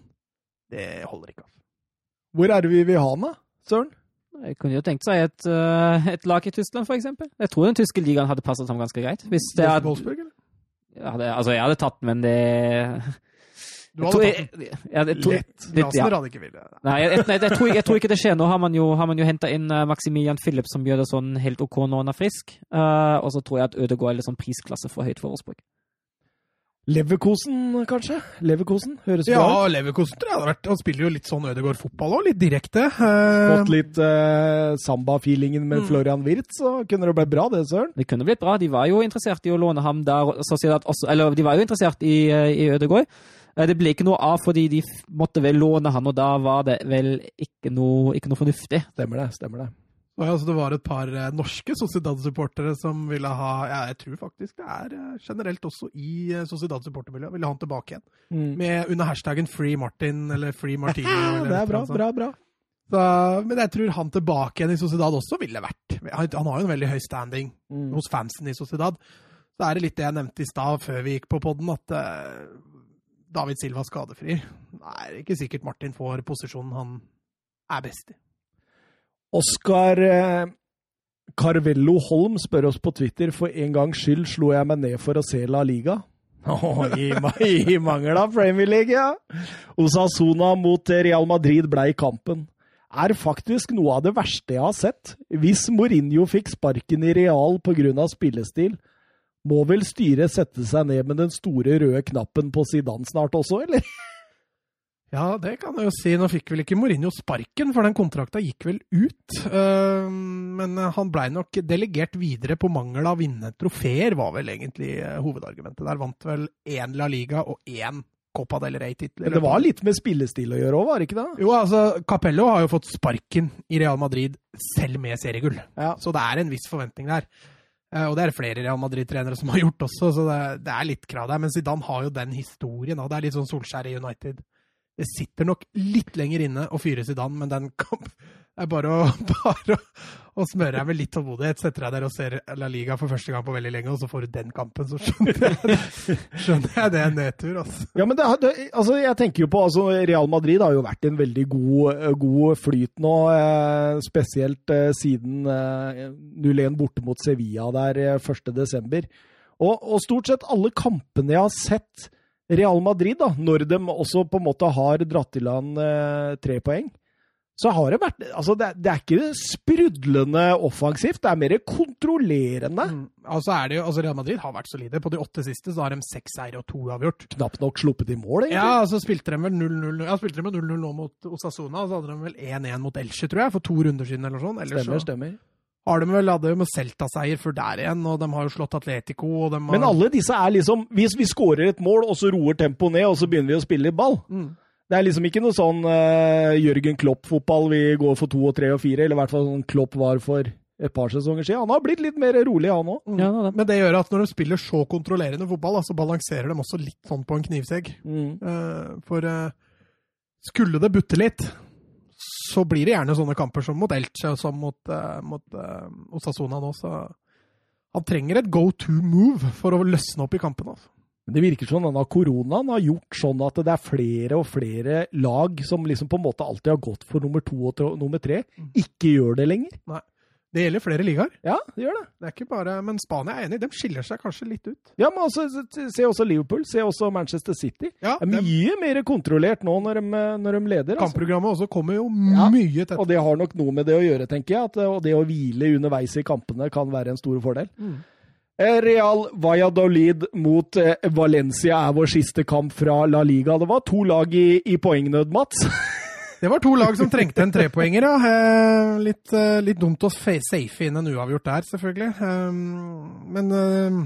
det holder ikke. altså. Hvor er det vi vil ha han, da? Søren? Jeg kunne jo tenkt seg et, uh, et lag i Tyskland, for eksempel. Jeg tror den tyske ligaen hadde passet ham ganske greit. Hvis det hadde, Wolfsburg, eller? jeg hadde, altså, jeg hadde tatt den, men det Du hadde tatt den lett. litt, ja. Hadde ikke villet. Nei, jeg, jeg, jeg, tror, jeg tror ikke det skjer. Nå har man jo, har man jo henta inn uh, Maximilian Philip, som gjør det sånn helt OK når han er frisk. Uh, og så tror jeg at Ødegaard er litt sånn prisklasse for høyt for Wolfsburg. Leverkosen, kanskje? Leverkosen? Høres bra Ja, Leverkosen tror jeg hadde vært Han spiller jo litt sånn Ødegaard-fotball òg, litt direkte. Eh, Fått litt eh, samba-feelingen med Mm. Florian Wirth, så kunne det blitt bra, det, Søren. Det kunne blitt bra. De var jo interessert i å låne ham der. Også, eller de var jo interessert i, uh, i Ødegaard. Uh, det ble ikke noe av fordi de måtte vel låne han, og da var det vel ikke noe, ikke noe fornuftig. Stemmer det. stemmer det. Altså, det var et par eh, norske Sociedad-supportere som ville ha ja, Jeg tror faktisk det er eh, generelt også i uh, Sociedad-supportermiljøet. Ville ha han tilbake igjen. Mm. Med under hashtaggen Free Martin eller Free Martino. eller det er bra, eller bra, bra. Så, men jeg tror han tilbake igjen i Sociedad også ville vært Han han har jo en veldig høy standing Mm. hos fansen i Sociedad. Så er det litt det jeg nevnte i stad, før vi gikk på podden, at eh, David Silva skadefri. Det er ikke sikkert Martin får posisjonen han er best i. Oskar eh, Carvello Holm spør oss på Twitter for en gangs skyld slo jeg meg ned for å se La Liga. Åh, I, I mangel av Premier League, ja. Osasona mot Real Madrid ble i kampen. Er faktisk noe av det verste jeg har sett. Hvis Mourinho fikk sparken i Real pga. spillestil, må vel styret sette seg ned med den store røde knappen på Zidane snart også, eller? Ja, det kan jeg jo si. Nå fikk vel ikke Mourinho sparken, for den kontrakta gikk vel ut. Eh, Men han blei nok delegert videre på mangel av vinnende trofeer, var vel egentlig eh, hovedargumentet. Der vant vel én La Liga og én Copa del Rey-titler. Det var litt med spillestil å gjøre òg, var det ikke det? Jo, altså, Capello har jo fått sparken i Real Madrid selv med seriegull. Ja. Så det er en viss forventning der. Eh, Og det er det flere Real Madrid-trenere som har gjort også, så det, det er litt krav der. Men Zidane har jo den historien, og det er litt sånn Solskjær i United. Det sitter nok litt lenger inne å fyre Zidane, men den kamp er bare å, bare å, smøre deg med litt tålmodighet. Setter deg der og ser La Liga for første gang på veldig lenge, og så får du den kampen, så skjønner jeg, skjønner jeg det er nedtur. Altså. Ja, men det, det, altså, jeg tenker jo på altså, Real Madrid har jo vært i en veldig god, god flyt nå, eh, spesielt eh, siden eh, 0-1 borte mot Sevilla der eh, 1.12. Og, og stort sett alle kampene jeg har sett Real Madrid, da, når de også på en måte har dratt til land eh, tre poeng, så har det vært altså det, det er ikke sprudlende offensivt, det er mer kontrollerende. Mm. altså er det jo, altså Real Madrid har vært solide. På de åtte siste så har de seks seire og to avgjort. Knapt nok sluppet i mål, egentlig. Ja, så spilte de vel 0-0 Ja, spilte de med 0-0 nå mot Osasona, og så hadde de vel 1-1 mot Elche, tror jeg, for to runder siden eller sånn. Ellers Stemmer, så stemmer. Har de vel hadde jo med Celta-seier før der igjen, og de har jo slått Atletico, og de har Men alle disse er liksom Hvis vi skårer et mål, og så roer tempoet ned, og så begynner vi å spille ball Mm. Det er liksom ikke noe sånn uh, Jørgen Klopp-fotball vi går for to og tre og fire, eller i hvert fall sånn Klopp var for et par sesonger siden. Han har blitt litt mer rolig, han òg. Mm. Ja. Men det gjør at når de spiller så kontrollerende fotball, da, så balanserer de også litt sånn på en knivsegg. Mm. Uh, for uh, skulle det butte litt, så blir det gjerne sånne kamper som mot Elche og som mot, uh, mot eh, Osasuna nå. Så han trenger et go to move for å løsne opp i kampen. Altså. Men det virker som denne koronaen har gjort sånn at det er flere og flere lag som liksom på en måte alltid har gått for nummer to og nummer tre, ikke gjør det lenger. Det gjelder flere ligaer. Ja, det gjør det. Det er ikke bare, Men Spania er enig, de skiller seg kanskje litt ut. Ja, men også, Se også Liverpool, se også Manchester City. Ja, Det er mye mer kontrollert nå når de, når de leder. Altså. Kampprogrammet også kommer jo Ja. mye tett. Og det har nok noe med det å gjøre, tenker jeg. At, og det å hvile underveis i kampene kan være en stor fordel. Mm. Eh, Real Valladolid mot eh, Valencia er vår siste kamp fra La Liga. Det var to lag i, i poengnød, Mats. Det var to lag som trengte en trepoenger, ja. Eh, litt, eh, litt dumt å safe inn en uavgjort der, selvfølgelig. Eh, Men eh,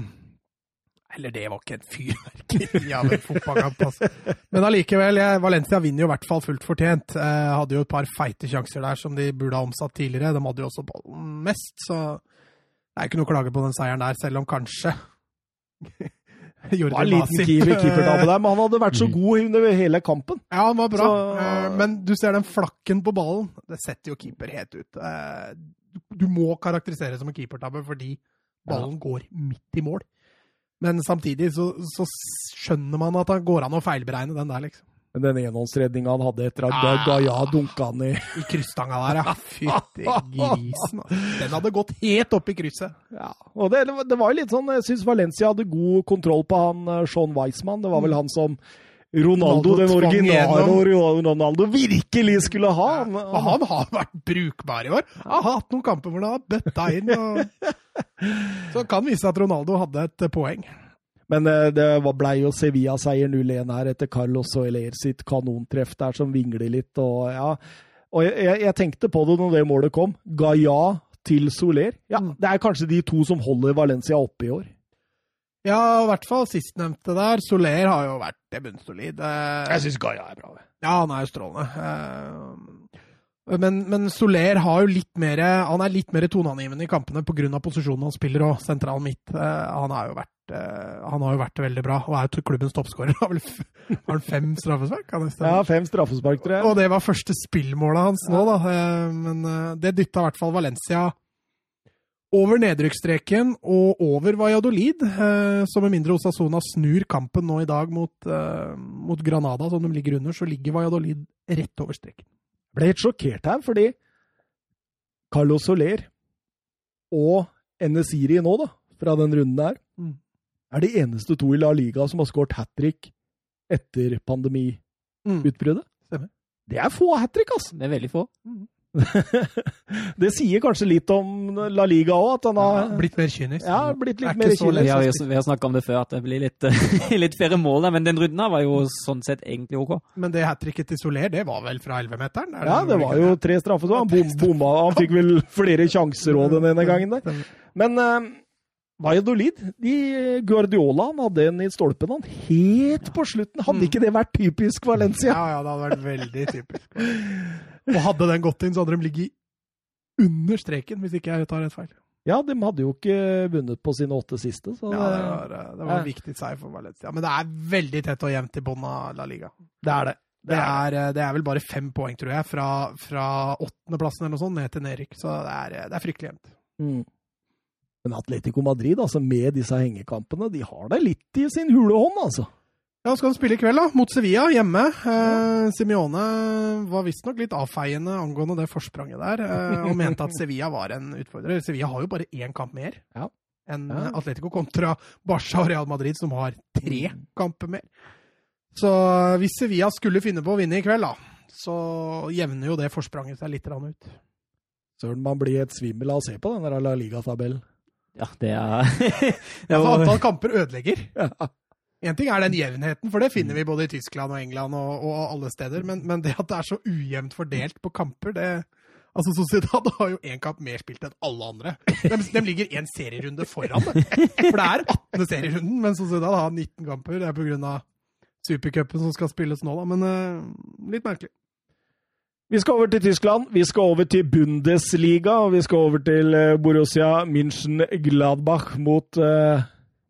Eller det var ikke en fyrverkeri av en fotballkamp, altså. Men allikevel, Valencia vinner jo i hvert fall fullt fortjent. Eh, Hadde jo et par feite sjanser der som de burde ha omsatt tidligere. De hadde jo også ballen mest, så det er ikke noe å klage på den seieren der, selv om kanskje Jordi var en liten keeper- keepertabbe eh, der, men han hadde vært så god under hele kampen. Ja, han var bra, Så- Eh, men du ser den flakken på ballen. Det setter jo keeper helt ut. Eh, Du må karakterisere det som en keepertabbe fordi ballen går midt i mål. Men samtidig så, så skjønner man at det går an å feilberegne den der, liksom. Men den enhåndsredninga han hadde etter at Ah. Gaia dunka han i I krysstanga der, ja. Fytti grisen. altså. Den hadde gått helt opp i krysset. Ja, og det, det var jo litt sånn Jeg syns Valencia hadde god kontroll på han eh, Sean Weissmann. Det var vel han som Ronaldo, Ronaldo den originale Ronaldo, virkelig skulle ha. Han, Og han har vært brukbar i år. Han har hatt noen kamper hvor han har bøtta inn. Og... Så det kan vise at Ronaldo hadde et poeng. Men eh, det var- blei jo Sevilla-seier 0-1 her etter Carlos Soeler sitt kanontreff der som vingler litt. Og, ja. og jeg, jeg- tenkte på det når det målet kom. Gaia til Soler. Ja, Mm. Det er kanskje de to som holder Valencia oppe i år. Ja, i hvert fall sistnevnte der. Soler har jo vært bunnsolid. Jeg syns Gaia er bra. Ja, han er jo strålende. Men, men Soler har jo litt mer, han er litt mer toneangivende i kampene pga. posisjonen han spiller og sentral midt. Eh, Han har jo vært, eh, han har jo vært veldig bra og er jo klubbens toppskårer. Har han fem straffespark? Ja, fem straffespark, tror jeg. Og det var første spillmålet hans nå, da. Eh, Men det dytta i hvert fall Valencia over nedrykksstreken og over Valladolid. Så med mindre Osasona snur kampen nå i dag mot, mot Granada, som de ligger under, så ligger Valladolid rett over streken. Ble helt sjokkert her, fordi Carlos Soler og Enesiri nå, da, fra den runden der, Mm. er de eneste to i La Liga som har skåret hat trick etter pandemiutbruddet. Mm. Det er få hat trick, altså! Det er veldig få. det sier kanskje litt om La Liga òg, at han har Blitt mer kynisk. ja, blitt litt mer kynisk. jo- vi har snakka om det før, at det blir litt, litt flere mål. der, Men den runden her var jo sånn sett egentlig OK. Men det hat tricket til Soler, det var vel fra 11-meteren? Er Ja, det var jo tre straffer, så han bom, bomma. Han fikk vel flere sjanser òg den ene gangen der. Men uh, Valladolid, de, Guardiola han hadde en i stolpen han helt på slutten. Hadde ikke det vært typisk Valencia? Ja, ja, det hadde vært veldig typisk. Og hadde den gått inn, så hadde de ligget under streken, hvis ikke jeg tar rett feil. Ja, de hadde jo ikke vunnet på sine åtte siste. Så Ja, det var, det var en Ja. viktig seier for Valencia. Men det er veldig tett og jevnt i bunnen av La Liga. det er det. Det er, det er vel bare fem poeng, tror jeg, fra, fra åttendeplassen eller noe sånt ned til nedrykk. Så det er, det er fryktelig jevnt. Mm. Men Atletico Madrid, altså med disse hengekampene, de har det litt i sin hule hånd, altså. Ja, skal han spille i kveld, da? Mot Sevilla, hjemme. Eh, Simione var visstnok litt avfeiende angående det forspranget der, eh, og mente at Sevilla var en utfordrer. Sevilla har jo bare én kamp mer Ja. enn Ja. Atletico kontra Barca og Real Madrid, som har tre Mm. kamper mer. Så hvis Sevilla skulle finne på å vinne i kveld, da, så jevner jo det forspranget seg litt grann ut. Søren, man blir et svimmel av å se på den der La Liga-tabellen. Ja, det er det Altså, antall kamper ødelegger. En ting er den jevnheten, for det finner vi både i Tyskland og England og, og alle steder, men, men det at det er så ujevnt fordelt på kamper, det Altså, Sociedad har jo én kamp mer spilt enn alle andre. De, de ligger én serierunde foran. For det er 18. serierunden, men Sociedad har 19 kamper. Det er pga. supercupen som skal spilles nå, da. Men uh, litt merkelig. Vi skal over til Tyskland, vi skal over til Bundesliga, og vi skal over til eh, Borussia München-Gladbach mot, eh,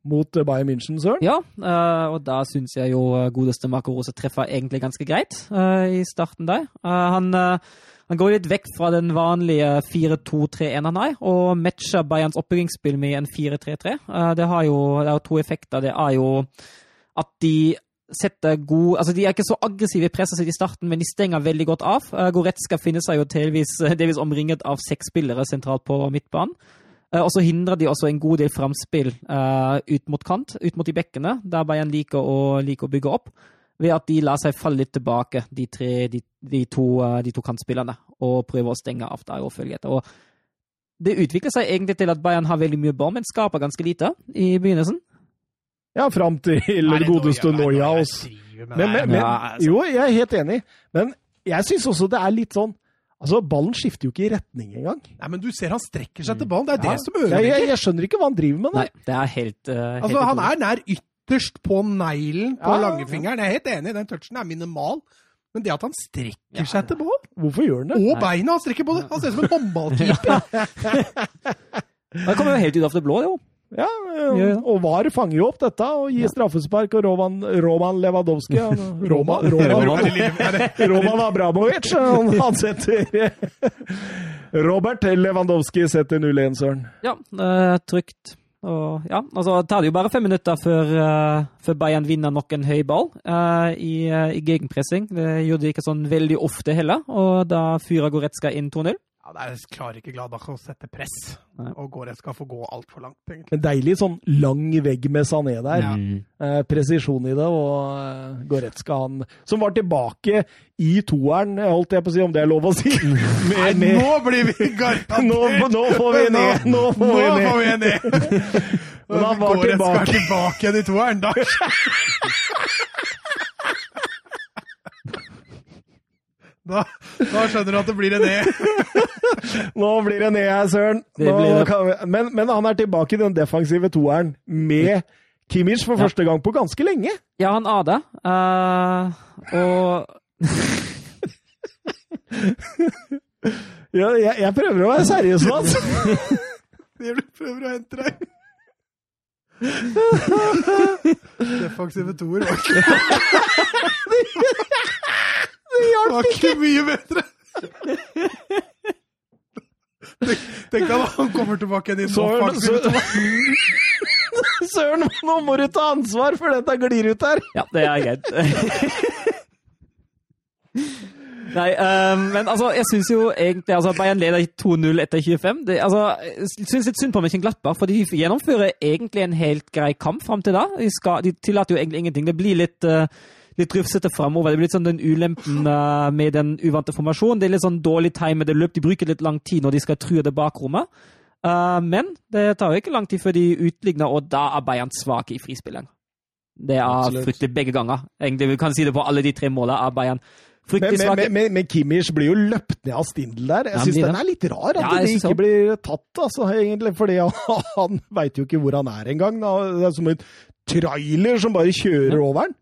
mot Bayern München, Søren. ja, eh, og da syns jeg jo eh, godeste Marco Rose treffer egentlig ganske greit eh, i starten der. Eh, han, eh, han går litt vekk fra den vanlige 4-2-3-1 han har, og matcher Bayerns oppbyggingsspill med en 4-3-3. Eh, det har jo det er to effekter. Det er jo at de setter god Altså, de er ikke så aggressive i presset sitt i starten, men de stenger veldig godt av. Goretzka finner seg jo delvis, delvis omringet av seks spillere sentralt på midtbanen. Uh, og så hindrer de også en god del framspill uh, ut mot kant, ut mot de bekkene, der Bayern liker å, liker å bygge opp. Ved at de lar seg falle litt tilbake, de, tre, de, de, to, de to, kantspillerne, og prøver å stenge av der og følge etter. Og det utvikler seg egentlig til at Bayern har veldig mye ball, men skaper ganske lite i begynnelsen. Ja, fram til det godeste Noya. Men, men, men, jo, jeg er helt enig, men jeg syns også det er litt sånn Altså, Ballen skifter jo ikke i retning engang. Nei, Men du ser han strekker seg til ballen. Det er ja. det som ødelegger. Jeg, jeg, jeg, skjønner ikke hva han driver med. Da. Nei, det er helt, uh, helt Altså, Han er nær ytterst på neglen på ja, langfingeren. Jeg er helt enig, den touchen er minimal. Men det at han strekker ja. seg til ball Hvorfor gjør han det? Og beina! Han strekker på det! Han ser ut som en håndballkeeper. det kommer jo helt ut av det blå, jo. Ja, og VAR fanger jo opp dette og gir straffespark. Og Roman, Roman Lewandowski Roman, Roman, Roman Abramovic han setter Robert Lewandowski setter 0-1, Søren. Ja, trygt. Og ja, altså tar det jo bare fem minutter før, uh, før Bayern vinner nok en høy ball uh, i, i gegenpressing. Det gjorde de ikke sånn veldig ofte heller, og da fyrer Goretzka inn 2-0. Ja, Der klarer ikke Gladbach å sette press, Nei. og Goretzka får gå altfor langt. egentlig. En deilig sånn lang vegg med Sané der. Ja. Eh, presisjon i det, og eh, Goretzka han Som var tilbake i toeren, holdt jeg på å si, om det er lov å si. Med, Nei, med, nå blir vi garantert nå, nå, får vi ned! Nå får nå vi ned! Får vi ned. Men han var tilbake. tilbake igjen i toeren, da Da, da, skjønner du at det blir en E. Nå blir det en E her, Søren. Vi, men, men, han er tilbake i den defensive toeren med Kimmich for første gang på ganske lenge. Ja, han ada. Uh, og ja, jeg, jeg, prøver å være seriøs, Mats. Du prøver å hente deg. Defensive toer var ikke det var ikke mye bedre! Tenk deg da, han kommer tilbake igjen i Søren, Søren, nå må du ta ansvar for dette glir ut her! Ja, det er greit. Nei, um, men altså, jeg syns jo egentlig altså, Bayern leder 2-0 etter 25. Det, altså, jeg syns litt synd på Mönchenglattberg, for de gjennomfører egentlig en helt grei kamp fram til da. De, skal, de tillater jo egentlig ingenting. Det blir litt uh, litt rufsete framover. Det blir litt sånn den ulempen uh, med den uvante formasjonen. Det er litt sånn dårlig timede løp. De bruker litt lang tid når de skal true det bakrommet. Uh, men det tar jo ikke lang tid før de utligner, og da er Bayern svake i frispilling. Det er Absolutt. fryktelig begge ganger. Egentlig, Vi kan si det på alle de tre målene av Bayern. Men, men, men, men, Kimmich blir jo løpt ned av Stindl der. Jeg syns den er litt rar, at ja, det ikke så. blir tatt, altså, egentlig. Fordi han, han veit jo ikke hvor han er engang. Det er som en trailer som bare kjører ja. over den.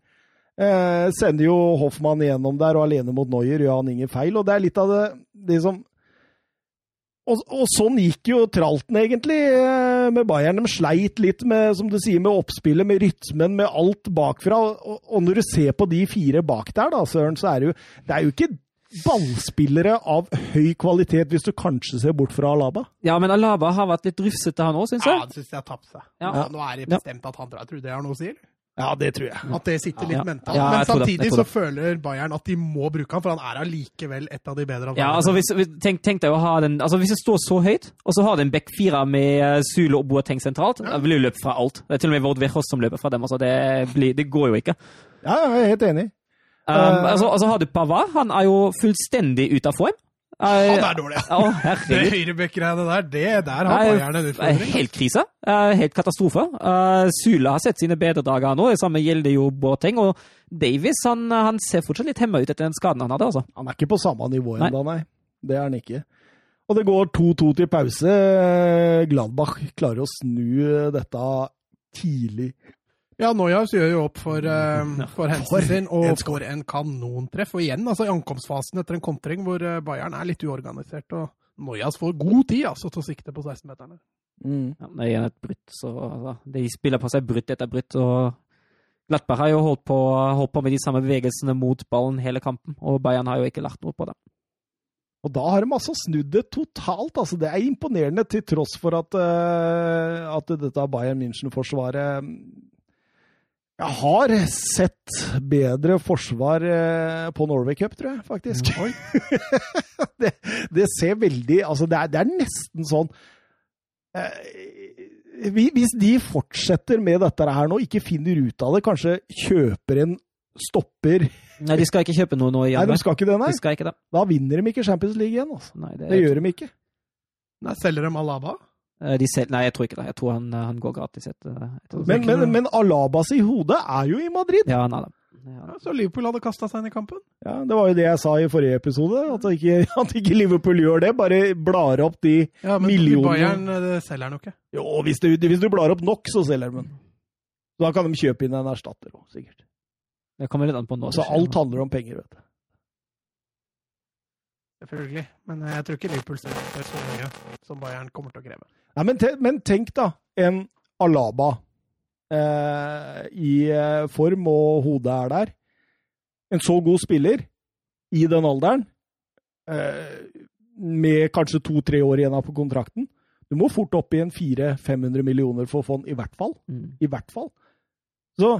Eh, sender jo Hoffmann igjennom der, og alene mot Neuer gjør han ingen feil. Og det er litt av det, det som og, og, sånn gikk jo tralten, egentlig, eh, med Bayern. De sleit litt med som du sier, med oppspillet, med rytmen, med alt bakfra. Og, og når du ser på de fire bak der, da, Søren, så er det jo Det er jo ikke ballspillere av høy kvalitet, hvis du kanskje ser bort fra Alaba. Ja, men Alaba har vært litt rufsete, han òg, syns jeg. Ja, det syns jeg har tapt seg. Ja. Ja, nå er det bestemt at han drar. tror du det har noe å si, eller? Ja, det tror jeg. At det sitter litt ja. mentalt. Ja, Men samtidig så føler Bayern at de må bruke han, for han er allikevel et av de bedre. Ja, altså hvis, tenk, tenk, deg å ha den, altså hvis jeg står så høyt, og så har du en back fire med Zule og Boateng sentralt, ja. vil jo løpe fra alt. Det er til og med Vord Verhos som løper fra dem. altså det, blir, det går jo ikke. Ja, jeg er helt enig. Um, uh, altså, altså har du Pavard. Han er jo fullstendig ute av form. Han er dårlig, ja. Oh, det høyrebekkgreiene der, det der har Bayern en utfordring. Helt krise. Helt katastrofe. Sula har sett sine bedre dager nå. Det samme gjelder jo Boateng. Og Davies han, han, ser fortsatt litt hemma ut etter den skaden han hadde. altså. Han er ikke på samme nivå ennå, nei. Det er han ikke. Og det går 2-2 til pause. Gladbach klarer å snu dette tidlig ja, Noyas gjør jo opp for, uh, for Hensen sin og får en kanontreff. Og igjen, altså i ankomstfasen etter en kontring hvor uh, Bayern er litt uorganisert. og Noyas får god tid altså, til å sikte på 16-meterne. Mm. Ja, det er igjen et brutt, så altså, De spiller på seg brutt etter brutt. og Glattberg har jo holdt på, holdt på, med de samme bevegelsene mot ballen hele kampen, og Bayern har jo ikke lært noe på det. Og da har de altså snudd det totalt. altså Det er imponerende, til tross for at, uh, at dette Bayern München-forsvaret Jeg har sett bedre forsvar eh, på Norway Cup, tror jeg, faktisk. det, det, ser veldig Altså, det er, det er nesten sånn eh, Hvis de fortsetter med dette her nå, ikke finner ut av det, kanskje kjøper en stopper Nei, de skal ikke kjøpe noe nå i Nei, de skal ikke det, nei. De skal ikke det. Da vinner de ikke Champions League igjen. Altså. Nei, det, Det gjør de ikke. Nei, selger de Alaba? Eh, De sel... Nei, jeg tror ikke det. Jeg tror han, han går gratis etter, etter Men, men, men Alabas i hodet er jo i Madrid. Ja, han er det. Ja. Så Liverpool hadde kasta seg inn i kampen? Ja, Det var jo det jeg sa i forrige episode, at ikke, at ikke Liverpool gjør det. Bare blar opp de Ja, men Millioner. Bayern eh, selger den jo ikke. Jo, hvis du, hvis du blar opp nok, så selger de den. Da kan de kjøpe inn en erstatter òg, sikkert. Det kommer litt an på nå. Så alt handler om penger, vet du. Selvfølgelig. Men eh, jeg tror ikke Liverpool selger så mye som Bayern kommer til å kreve. Nei, men, te, men tenk da, en Alaba eh, i eh, form, og hodet er der. En så god spiller i den alderen, eh, med kanskje to-tre år igjen på kontrakten. Du må fort opp i en 400-500 millioner for fond, i hvert fall. Mm. I hvert fall. Så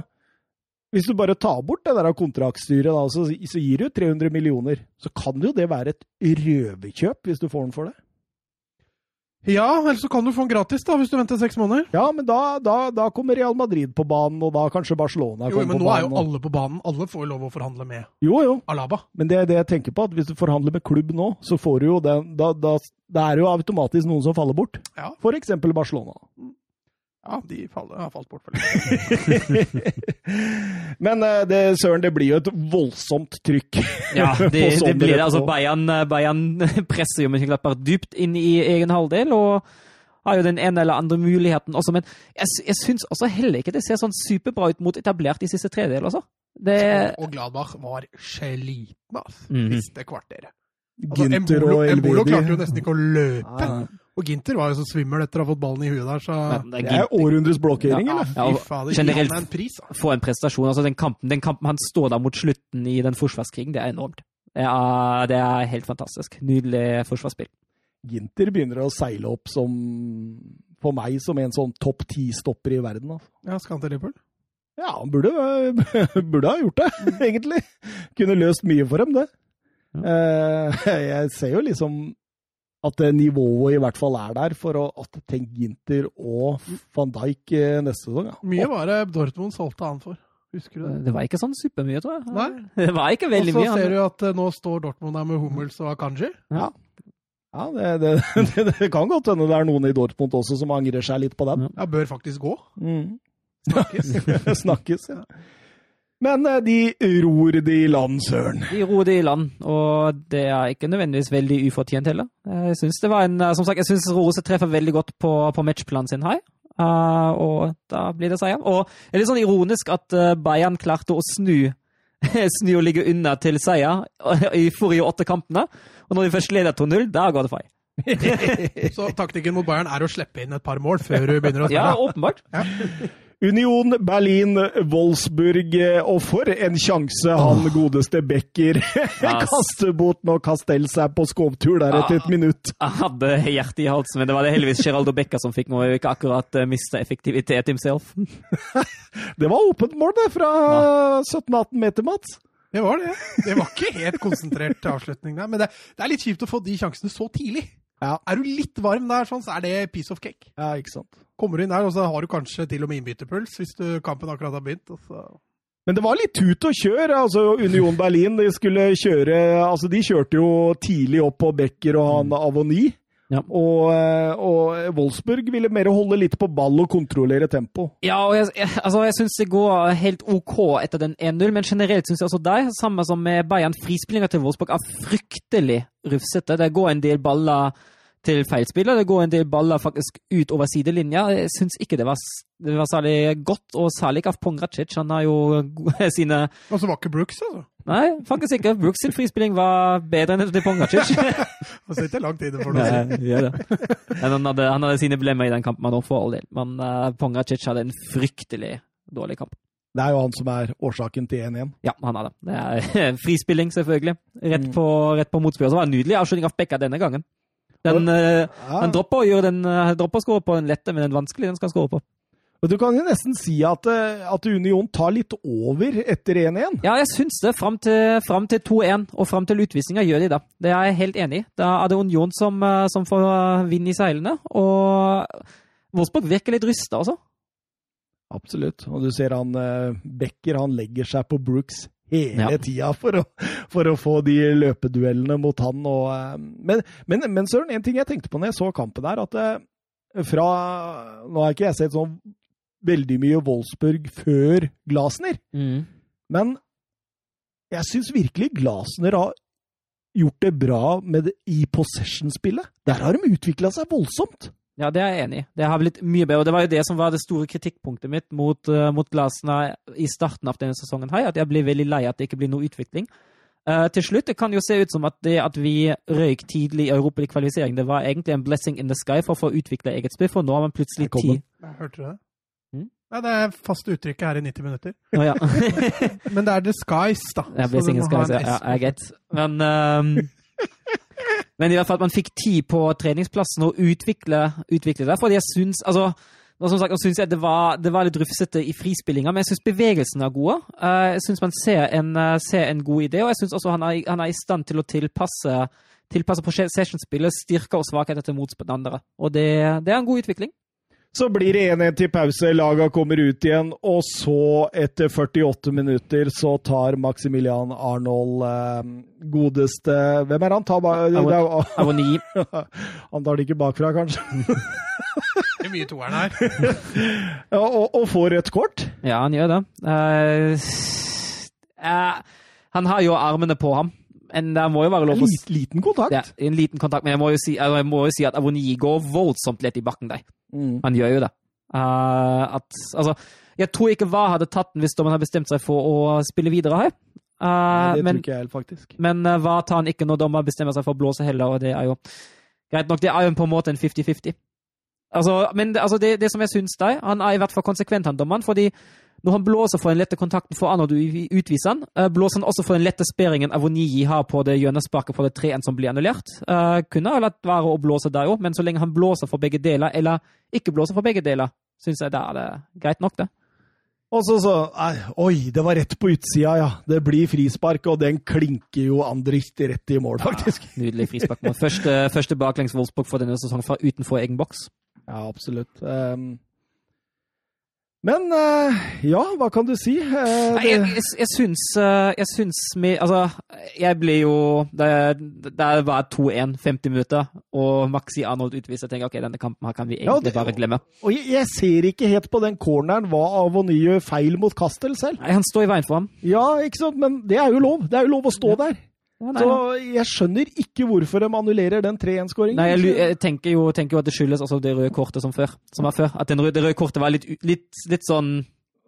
hvis du bare tar bort det der kontraktstyret, da, så, så gir du 300 millioner, så kan jo det være et røverkjøp hvis du får den for det. Ja, eller så kan du få den gratis da, hvis du venter seks måneder. Ja, men da, da, da kommer Real Madrid på banen, og da kanskje Barcelona Jo, kommer men på nå er jo og- alle på banen. Alle får jo lov å forhandle med Jo, jo, Alaba. men det er det jeg tenker på, at hvis du forhandler med klubb nå, så får du jo den Da, da, Det er jo automatisk noen som faller bort. Ja. For eksempel Barcelona. Ja, de faller, har falt bort for lenge. men eh, det, søren, det blir jo et voldsomt trykk. Ja, det, det blir det. Altså. Bayern, Bayern presser jo Mönchengladbach dypt inn i egen halvdel, og har jo den ene eller andre muligheten også. Men jeg, jeg syns også heller ikke det ser sånn superbra ut mot etablert i siste tredjedel, altså. Det, Og Gladbach var slitne, altså. Mhm. Siste kvarteret. Altså, Ginter Embolo, og Embolo klarte jo nesten ikke å løpe. Ja, Og Ginter var jo så svimmel etter å ha fått ballen i huet der, så det Det er er århundrets blokkering, ja, eller? Ja, og fader, generelt- en pris, da. få en prestasjon. Altså, den kampen, den kampen han står der mot slutten i den forsvarskrigen, det er enormt. Det er, det er helt fantastisk. Nydelig forsvarsspill. Ginter begynner å seile opp som For meg som en sånn topp ti-stopper i verden. Altså. Ja, skal han til Liverpool? Ja, han burde, burde ha gjort det, egentlig. Kunne løst mye for dem, det. Eh, Jeg ser jo liksom at det nivået i hvert fall er der for å at tenk Ginter og van Dijk eh, neste sesong. Ja. Mye var det Dortmund solgte han for. Husker du det? Det var ikke sånn supermye, tror jeg. Nei. Det var ikke veldig mye. Og så ser du at eh, nå står Dortmund der med Hummels og Akanji. Ja, det, det, det, det kan godt hende det er noen i Dortmund også som angrer seg litt på den. Ja, bør faktisk gå. Mm. Snakkes. Snakkes, ja. Men eh, de ror det i land, søren. De roer det i land, og det er ikke nødvendigvis veldig ufortjent heller. Jeg syns det var en, som sagt, jeg synes Rose treffer veldig godt på, på matchplanen sin her, Uh, og da blir det seier. Og det er litt sånn ironisk at eh, Bayern klarte å snu, snu og ligge unna til seier i forrige åtte kampene, og når de først leder 2-0, da går det feil. Så taktikken mot Bayern er å slippe inn et par mål før du begynner å Ja, åpenbart. åpenbart. Union Berlin, Wolfsburg, eh, og for en sjanse han godeste Becker kaster bort når Castell seg på skovtur der etter et minutt. Jeg hadde hjertet i halsen, men det var det heldigvis Geraldo Becker som fikk nå. noe, ikke akkurat uh, mista effektivitet himself. Det var åpent mål, det, fra 17-18 meter, Mats. Det var det. Det var ikke helt konsentrert avslutning der. Men det, det er litt kjipt å få de sjansene så tidlig. Ja. Er du litt varm der, sånn, så er det piece of cake. Ja, ikke sant. Kommer du inn der, og så har du kanskje til og med innbytterpuls hvis du, kampen akkurat har begynt. Men det var litt tut og kjør. altså Union Berlin de skulle kjøre altså De kjørte jo tidlig opp på Becker og han Avony. Ja. Og, eh, og Wolfsburg ville mer holde litt på ball og kontrollere tempo. Ja, og jeg, jeg, altså, jeg syns det går helt OK etter den 1-0, men generelt syns jeg også der, samme som med Bayern, frispillinga til Wolfsburg er fryktelig rufsete. Det går en del baller til feilspiller, det går en del baller faktisk ut over sidelinja. Jeg syns ikke det var, det var særlig godt, og særlig ikke av Pongracic. Han har jo sine Og så var ikke Brooks, altså. Nei, faktisk ikke. Brooks sin frispilling var bedre enn til Pongacic. Det sitter lang tid for noe. Nei, gjør det. Men han hadde, han hadde sine problemer i den kampen, han for all del. Men uh, Pongacic hadde en fryktelig dårlig kamp. Det er jo han som er årsaken til 1-1. Ja, han hadde. Det er frispilling, selvfølgelig. Rett Mm. på, rett på motspiller. Så var det en nydelig avslutning av Bekka denne gangen. Den, eh, Ja. han den, eh, dropper å score på den lette, men den vanskelige den skal han score på. Men du kan jo nesten si at, eh, at Union tar litt over etter 1-1. Ja, jeg syns det. Fram til, til 2-1 og fram til utvisninga gjør de det. Det er jeg helt enig i. Da er det Union som, eh, som får eh, vind i seilene. Og Wolfsburg virker litt rysta også. Absolutt. Og du ser han Becker, han legger seg på Brooks hele Ja. tida for å, for å få de løpeduellene mot han. Og, men, men, men Søren, en ting jeg tenkte på når jeg så kampen her, at fra Nå har ikke jeg sett sånn veldig mye Wolfsburg før Glasner, men jeg syns virkelig Glasner har gjort det bra med det, i possession-spillet. Der har de utvikla seg voldsomt. Ja, det er jeg enig i. Det har blitt mye bedre. og Det var jo det som var det store kritikkpunktet mitt mot, uh, mot Glasner i starten av denne sesongen. her, At jeg blir veldig lei at det ikke blir noe utvikling. Uh, til slutt, det kan jo se ut som at det at vi røyk tidlig i europakvalifisering, det var egentlig en blessing in the sky for å få utvikla eget spill, for nå har man plutselig tid. Hørte du det? Nei, det er fast uttrykket her i 90 minutter. Oh, ja. Men det er skies, da. Ja, sky, en ja, ja, greit. Men um, Men i hvert fall at man fikk tid på treningsplassen og utvikle, utvikle det. Fordi jeg syns altså, som sagt, synes jeg det var, det var litt rufsete i frispillinga, men jeg syns bevegelsene er gode. Eh, jeg syns man ser en, eh, ser en god idé, og jeg syns også han er, han er i stand til å tilpasse tilpasse possession-spillet styrker og svakheter til motstandere. Og det, det er en god utvikling. Så blir det 1-1 til pause, laga kommer ut igjen, og så, etter 48 minutter, så tar Maximilian Arnold eh, godeste Hvem er han? Tar ba, det er, Avoni. han tar det ikke bakfra, kanskje? Det er mye toeren her. Ja, og, og får rødt kort. Ja, han gjør det. Uh, uh, han har jo armene på ham. En, det må jo være lov å Lit, liten kontakt. Ja, en liten kontakt, men jeg må jo si, jeg må jo si at Avoni går voldsomt lett i bakken der. Mm. Han gjør jo det. Uh, at, altså, jeg tror ikke hva hadde tatt den hvis dommeren hadde bestemt seg for å spille videre her. Uh, Nei, det men tror ikke jeg helt, faktisk. men uh, hva tar han ikke når dommeren bestemmer seg for å blåse heller, og det er jo greit nok, det er jo på en måte en 50-50. Altså, men altså det, det som jeg syns der, han er i hvert fall konsekvent, han dommeren, fordi når han blåser for den lette kontakten for Arnold utviser utvise han, eh, blåser han også for den lette sperringen Avoniji har på det hjørnesparket på det 3-1 som blir annullert. Eh, kunne ha latt være å blåse der òg, men så lenge han blåser for begge deler, eller ikke blåser for begge deler, syns jeg da er det greit nok, det. Og så så Oi, det var rett på utsida, ja. Det blir frispark, og den klinker jo Andrich rett i mål, faktisk. Nydelig frisparkmål. Første, første baklengs Wolfsburg for denne sesongen fra utenfor egen boks. Ja, absolutt. Um, men eh, ja, hva kan du si? Det... Nei, jeg, jeg, jeg syns eh, Jeg syns med Altså, jeg ble jo Det, det var 2-1, 50 minutter, og Maxi Arnold utviser. Jeg tenker ok, denne kampen her kan vi Ja, egentlig det- bare glemme. og jeg, jeg ser ikke helt på den corneren hva Avony gjør feil mot Kastel selv. Nei, han står i veien for ham. Ja, ikke sant, men det er jo lov. Det er jo lov å stå der. Ja, nei, Så jeg skjønner ikke hvorfor de annullerer den 3-1-skåringen. Nei, jeg, jeg tenker, jo, tenker jo at det skyldes altså det røde kortet som før. Som var før. At den røde, det røde kortet var litt, litt, litt sånn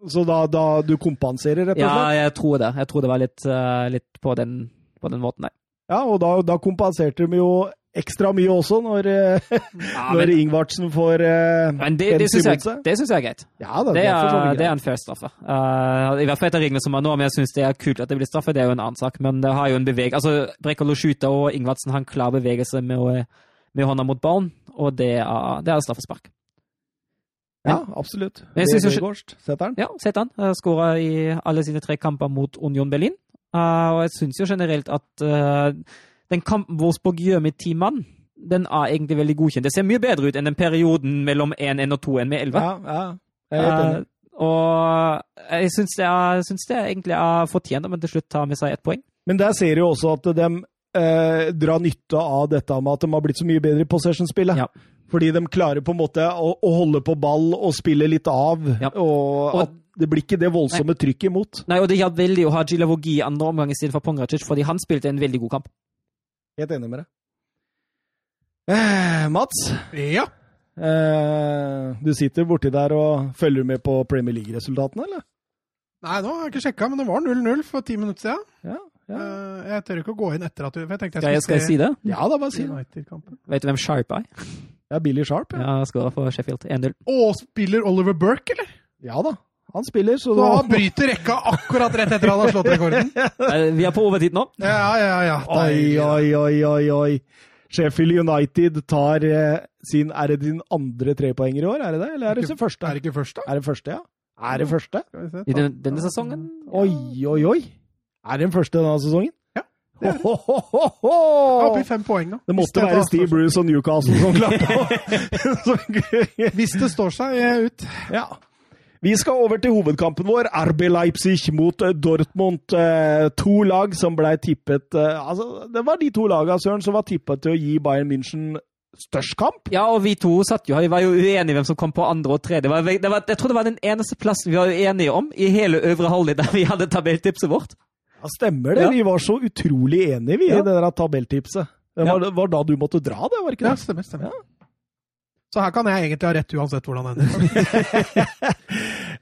Så da, da du kompenserer, rett og Ja, jeg tror det. Jeg tror det var litt, eh, litt på, den, på den måten, nei. Ja, og da, da kompenserte de jo ekstra mye også, når, eh, Ja, når Ingvardsen får uh, men det, det syns jeg, det jeg er greit. Ja, da, Det er det er en fair straffe. Uh, I hvert fall etter reglene som er nå, men jeg syns det er kult at det blir straffe. Det er jo en annen sak. Men det har jo en beveg... Altså, Brekkolo skyter, og Ingvardsen har en klar bevegelse med, med hånda mot ballen, og det er, det er straffespark. Ja, absolutt. Men jeg synes Weghorst setter han. Ja, sett han. Skåra i alle sine tre kamper mot Union Berlin. Uh, og jeg syns jo generelt at uh, den kampen Wolfsburg gjør med ti mann, den er egentlig veldig godkjent. Det ser mye bedre ut enn den perioden mellom 1-1 og 2-1 med 11. Ja, ja. Jeg. Eh, og jeg syns det, er- syns det egentlig er fortjent om en til slutt tar med seg ett poeng. Men der ser du også at de eh, drar nytte av dette med at de har blitt så mye bedre i possession-spillet. Ja. Fordi de klarer på en måte å, å holde på ball og spille litt av. Ja. Og, Og- at det blir ikke det voldsomme trykket imot. Nei, og Det hjalp veldig å ha Gilavogi i andre omgang istedenfor Pongracic, fordi han spilte en veldig god kamp. Helt enig med deg. Eh, Mats, Ja. eh, du sitter borti der og følger med på Premier League-resultatene, eller? Nei, nå har jeg ikke sjekka, men det var 0-0 for ti minutter siden. Ja, ja. Eh, Jeg tør ikke å gå inn etter at du For jeg tenkte Skal jeg, skal jeg si det? ja da, bare si det. Vet du hvem Sharp er? Ja, Billy Sharp, ja. Ja, Skåra for Sheffield 1-0. Og spiller Oliver Burke, eller? Ja da, han spiller, så Så han bryter rekka akkurat rett etter han har slått rekorden. Vi er på overtid nå. Ja, ja, ja. Oi, oi, oi, oi, oi. Sheffield United tar eh, sin Er det din andre trepoenger i år, er det det? Eller er det sin første? Er det ikke første? Er det første, ja? Er det første? Se. I den, denne sesongen? Oi, oi, oi! Er det den første denne sesongen? Ja, det er. Oppe i fem poeng nå. Det måtte være Steve. Bruce og Newcastle som klappa. Hvis det står seg ut. ja. Vi skal over til hovedkampen vår. RB Leipzig mot eh, Dortmund. Eh, To lag som ble tippet eh, altså, Det var de to lagene Søren, som var tippet til å gi Bayern München størst kamp. Ja, og vi to satt jo her. Vi var jo uenige hvem som kom på andre og tredje. Det var, det var, jeg tror det var den eneste plassen vi var uenige om i hele øvre halvdel der vi hadde tabelltipset vårt. Ja, stemmer det. Ja. Vi var så utrolig enige vi, Ja. i det der tabelltipset. Det var, var da du måtte dra det, var ikke det Ja, stemmer, stemmer. stemmer. Så her kan jeg egentlig ha rett uansett hvordan det ender.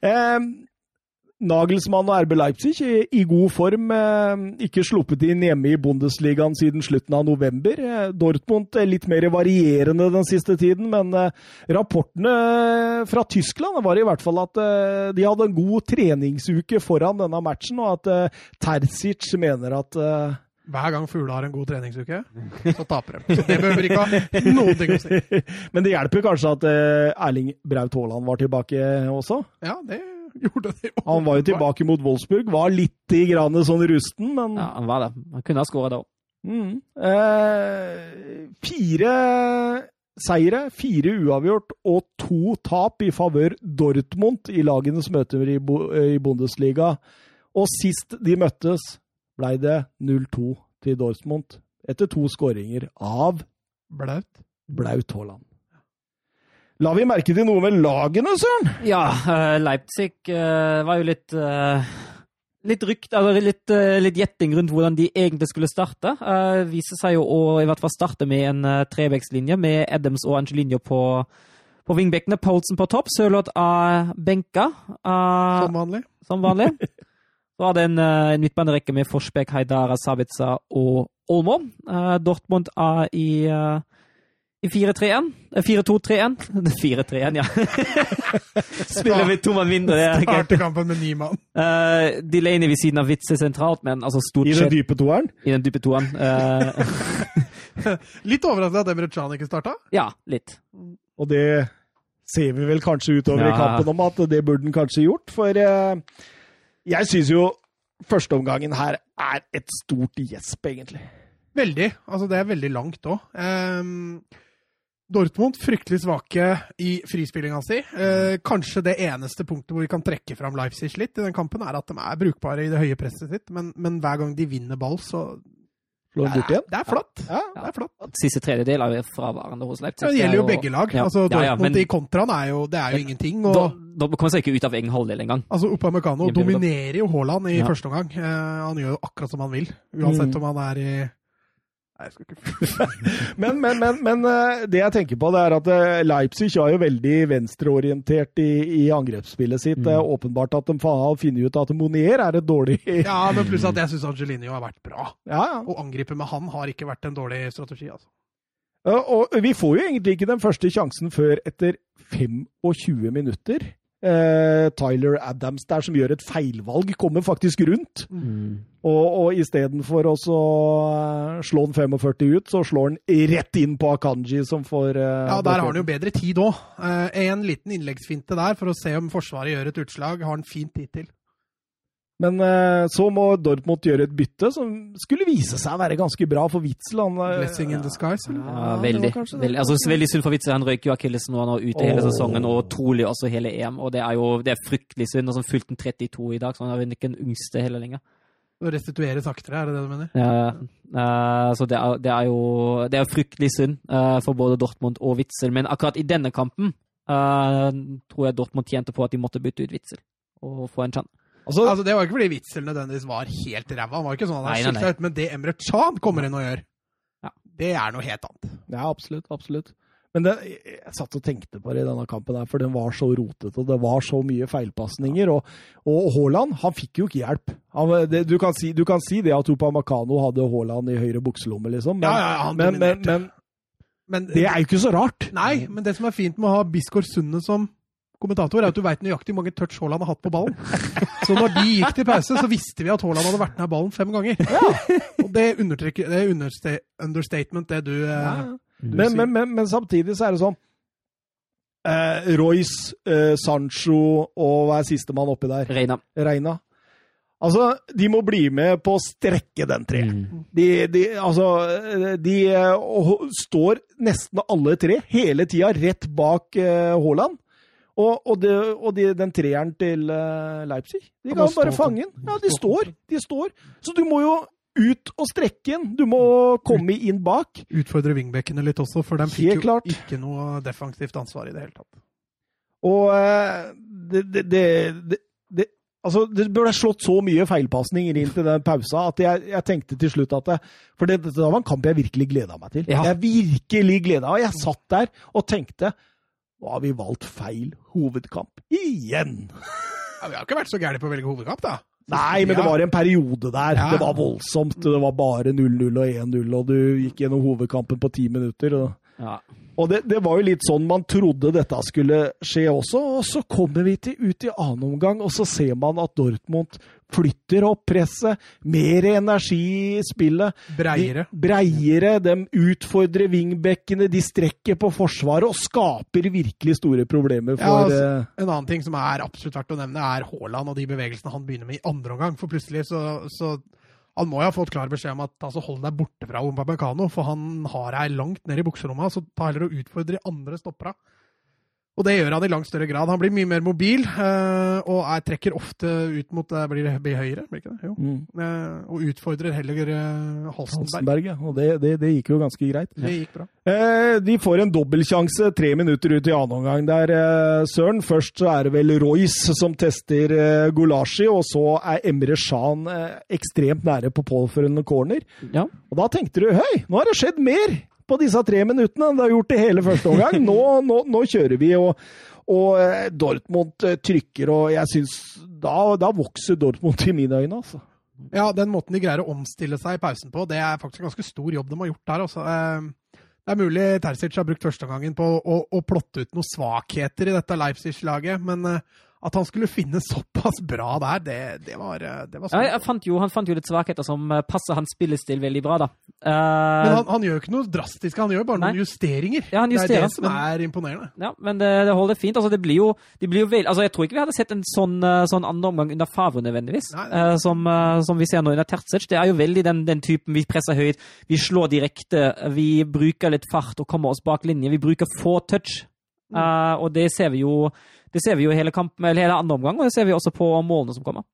Eh, Nagelsmann og RB Leipzig i, i god form. Eh, ikke sluppet inn hjemme i Bundesligaen siden slutten av november. Eh, Dortmund er litt mer varierende den siste tiden, men eh, rapportene fra Tyskland var i hvert fall at eh, de hadde en god treningsuke foran denne matchen, og at eh, Terzic mener at eh, Hver gang Fugla har en god treningsuke, så taper de. Så det behøver ikke ha noen ting å si. Men det hjelper kanskje at eh, Erling Braut Haaland var tilbake også? Ja, det gjorde de. Han var jo tilbake mot Wolfsburg, var litt i grann sånn rusten, men Ja, han var det. Han kunne ha skåra da òg. mm. eh, Fire seire, fire uavgjort og to tap i favør Dortmund i lagenes møter i Bundesliga. Og sist de møttes, ble det 0-2 til Dortmund etter to skåringer av Blaut. Blaut Haaland. La vi merke til noe med lagene, Søren? Ja, eh, Leipzig eh, var jo litt eh, Litt rykt, eller litt, litt gjetting rundt hvordan de egentlig skulle starte. Uh, viser seg jo å i hvert fall starte med en uh, trevekslinje med Adams og Angelinho på, på vingbekkene. Poulsen på topp, Sørloth av benka. Som vanlig. som vanlig. Så var det en, eh, en midtbanerekke med Forsbekk, Haidara, Sabitza og Olmo. Eh, Dortmund er i, eh, i 4-3-1. Eh, 4-2-3-1. 4-3-1, ja. Spiller vi to mann mindre, det er greit. Starter kampen med ni mann. Uh, Delaney ved siden av Witze sentralt, men altså stort I den dype toeren? i den dype toeren. Uh, Litt overraskende at Emre Can ikke starta. ja, litt. Og det ser vi vel kanskje utover i kampen om at det burde han kanskje gjort. For eh, jeg syns jo førsteomgangen her er et stort gjesp, egentlig. Veldig. Altså, det er veldig langt òg. Dortmund fryktelig svake i frispillinga si. Eh, kanskje det eneste punktet hvor vi kan trekke fram Leipzig litt i den kampen, er at de er brukbare i det høye presset sitt, men, men hver gang de vinner ball, så Slår han bort igjen? Det er flatt. Ja. Det er flatt. Siste tredjedel er jo fraværende hos Leipzig. Ja, det gjelder jo begge lag. Ja. Altså, Ja, ja, Dortmund men- i kontraen er jo, det er jo ingenting. Og, Da, da kommer seg ikke ut av egen halvdel engang. altså, Upamecano dominerer jo Haaland i Ja. første omgang. Eh, han gjør jo akkurat som han vil, uansett Mm. om han er i Nei, jeg skal ikke Men, men, men, men eh, det jeg tenker på, det er at eh, Leipzig er jo veldig venstreorientert i, i angrepsspillet sitt. Mm. Det er åpenbart at de har funnet ut at Monier er et dårlig Ja, men pluss at jeg syns Angelino har vært bra. Ja, ja. Å angripe med han har ikke vært en dårlig strategi, altså. Og vi får jo egentlig ikke den første sjansen før etter 25 minutter. Eh, Tyler Adams der som gjør et feilvalg, kommer faktisk rundt. Og, og istedenfor å så, eh, slå den 45 ut, så slår han rett inn på Akanji, som får eh, Ja, der har han jo bedre tid òg. en liten innleggsfinte der for å se om Forsvaret gjør et utslag, har han fint tid til. Men eh, så må Dortmund gjøre et bytte som skulle vise seg å være ganske bra for Witzel. Han, eh, Blessing in disguise, eller? Ja, veldig. veldig. Altså, veldig synd for Witzel. Han røyker jo akillesen nå. Han er ute hele sesongen, og trolig også hele EM. Og det er jo det er fryktelig synd. Og så fylte han 32 i dag, så han er vel ikke den yngste heller lenger. Å restituere saktere, er det det du mener? Ja, uh, så det er, det er jo det er fryktelig synd uh, for både Dortmund og Witzel. Men akkurat i denne kampen uh, tror jeg Dortmund tjente på at de måtte bytte ut Witzel og få en sjanse. Altså, Altså, Det var ikke fordi Witzel nødvendigvis var helt ræva, han var ikke sånn han Nei, nei, ut, men det Emre Can kommer inn og gjør, Ja. det er noe helt annet. ja, absolutt. absolutt. Men det, jeg satt og tenkte på det i denne kampen, her, for den var så rotete, og det var så mye feilpasninger. Og, og Haaland han fikk jo ikke hjelp. Han, det, du, kan si, du kan si det at Upamecano hadde Haaland i høyre bukselomme, liksom. Men, Ja, ja, men, men Men det er jo ikke så rart. Nei, men det som er fint med å ha Bisgaard Sunde som kommentator, er at du veit nøyaktig hvor mange touch Haaland har hatt på ballen. Så når de gikk til pause, så visste vi at Haaland hadde vært nær ballen fem ganger. Og det, det er understatement, det du ja. Ja. Men, men, men, men samtidig så er det sånn eh, Royce, eh, Sancho og hva er sistemann oppi der? Reina. Reina. Altså, de må bli med på å strekke den tre. Mm. De, de, altså, de eh, og står nesten alle tre hele tida rett bak eh, Haaland. Og, og, det, og de, den treeren til eh, Leipzig De kan bare fange den. Ja, de står. De står. Så du må jo ut og strekke den. Du må komme inn bak. Utfordre wingbackene litt også, for de fikk jo ikke noe defensivt ansvar i det hele tatt. Og eh, det, det, det, det, det Altså, det burde slått så mye feilpasninger inn til den pausa at jeg, jeg tenkte til slutt at det, For det, det var en kamp jeg virkelig gleda meg til. Ja. Jeg virkelig gleda meg. Jeg satt der og tenkte Nå har vi valgt feil hovedkamp. Igjen! Ja, vi har ikke vært så gærne på å velge hovedkamp, da. Nei, men det var en periode der. Ja. Det var voldsomt. Det var bare 0-0 og 1-0, og du gikk gjennom hovedkampen på ti minutter. og... Ja. Og det, det var jo litt sånn man trodde dette skulle skje også, og så kommer vi til, ut i annen omgang, og så ser man at Dortmund flytter opp presset, mer energi i spillet. Breiere. De, breiere, de utfordrer wingbackene, de strekker på forsvaret og skaper virkelig store problemer Ja, for altså, eh, En annen ting som er absolutt verdt å nevne, er Haaland og de bevegelsene han begynner med i andre omgang. For plutselig så, så Han må jo ha fått klar beskjed om at altså, hold deg borte fra Upamecano, for han har deg langt ned i bukserommet. Så ta heller og utfordre andre stoppera. Og det gjør han i langt større grad. Han blir mye mer mobil, eh, og er, trekker ofte ut mot det blir, det- blir høyre, blir ikke det? Jo. mm, Eh, og utfordrer heller Halstenberg. Halstenberg. Ja. Og det, det, det gikk jo ganske greit. Det gikk bra. Eh, de får en dobbeltsjanse tre minutter ut i annen omgang der, eh, Søren. Først så er det vel Royce som tester eh, Gulashi, og så er Emre Shan eh, ekstremt nære på påførende corner. ja. Og da tenkte du høy, nå har det skjedd mer på disse tre minuttene det har gjort i hele første omgang. Nå, nå, nå kjører vi, og, og eh, Dortmund eh, trykker, og jeg syns da, da vokser Dortmund i mine øyne, altså. Ja, den måten de greier å omstille seg i pausen på, det er faktisk en ganske stor jobb de har gjort der. Også. Eh, Det er mulig Terzic har brukt førsteomgangen på å, å plotte ut noen svakheter i dette Leipzig-laget, men eh, at han skulle finne såpass bra der, det, det var, eh, det var Ja, fant jo, han fant jo litt svakheter som eh, passer hans spillestil veldig bra, da. Men Eh, han, han gjør ikke noe drastisk, han gjør bare Nei. noen justeringer. Ja, han det er justerer, det som men- er imponerende. ja, men det, det holder fint. Altså, det blir jo, det blir jo vel, altså, jeg tror ikke vi hadde sett en sånn, sånn andre omgang under Favre nødvendigvis, Nei. eh, som, uh, som vi ser nå under Terzic. Det er jo veldig den, den typen vi presser høyt, vi slår direkte, vi bruker litt fart og kommer oss bak linje. Vi bruker få touch. Mm. Uh, og det ser vi jo det ser vi jo i hele, kampen, eller hele andre omgang, og det ser vi også på målene som kommer.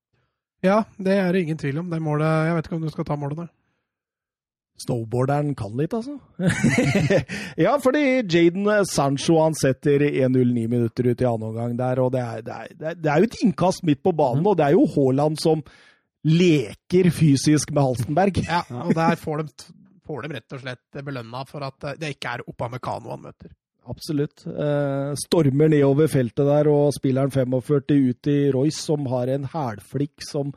Ja, det er det ingen tvil om. Det målet, jeg vet ikke om du skal ta målet der. Snowboarderen kan litt, altså. ja, fordi Jaden Sancho han setter 1-0 ni minutter ut i annen omgang der, og det er, det, er, det, er, jo et innkast midt på banen, og det er jo Haaland som leker fysisk med Halstenberg. Ja, og der får de, får de rett og slett belønna for at det ikke er Opamecano han møter. Absolutt. Eh, stormer nedover feltet der, og spilleren 45 ut i Royce, som har en hælflikk som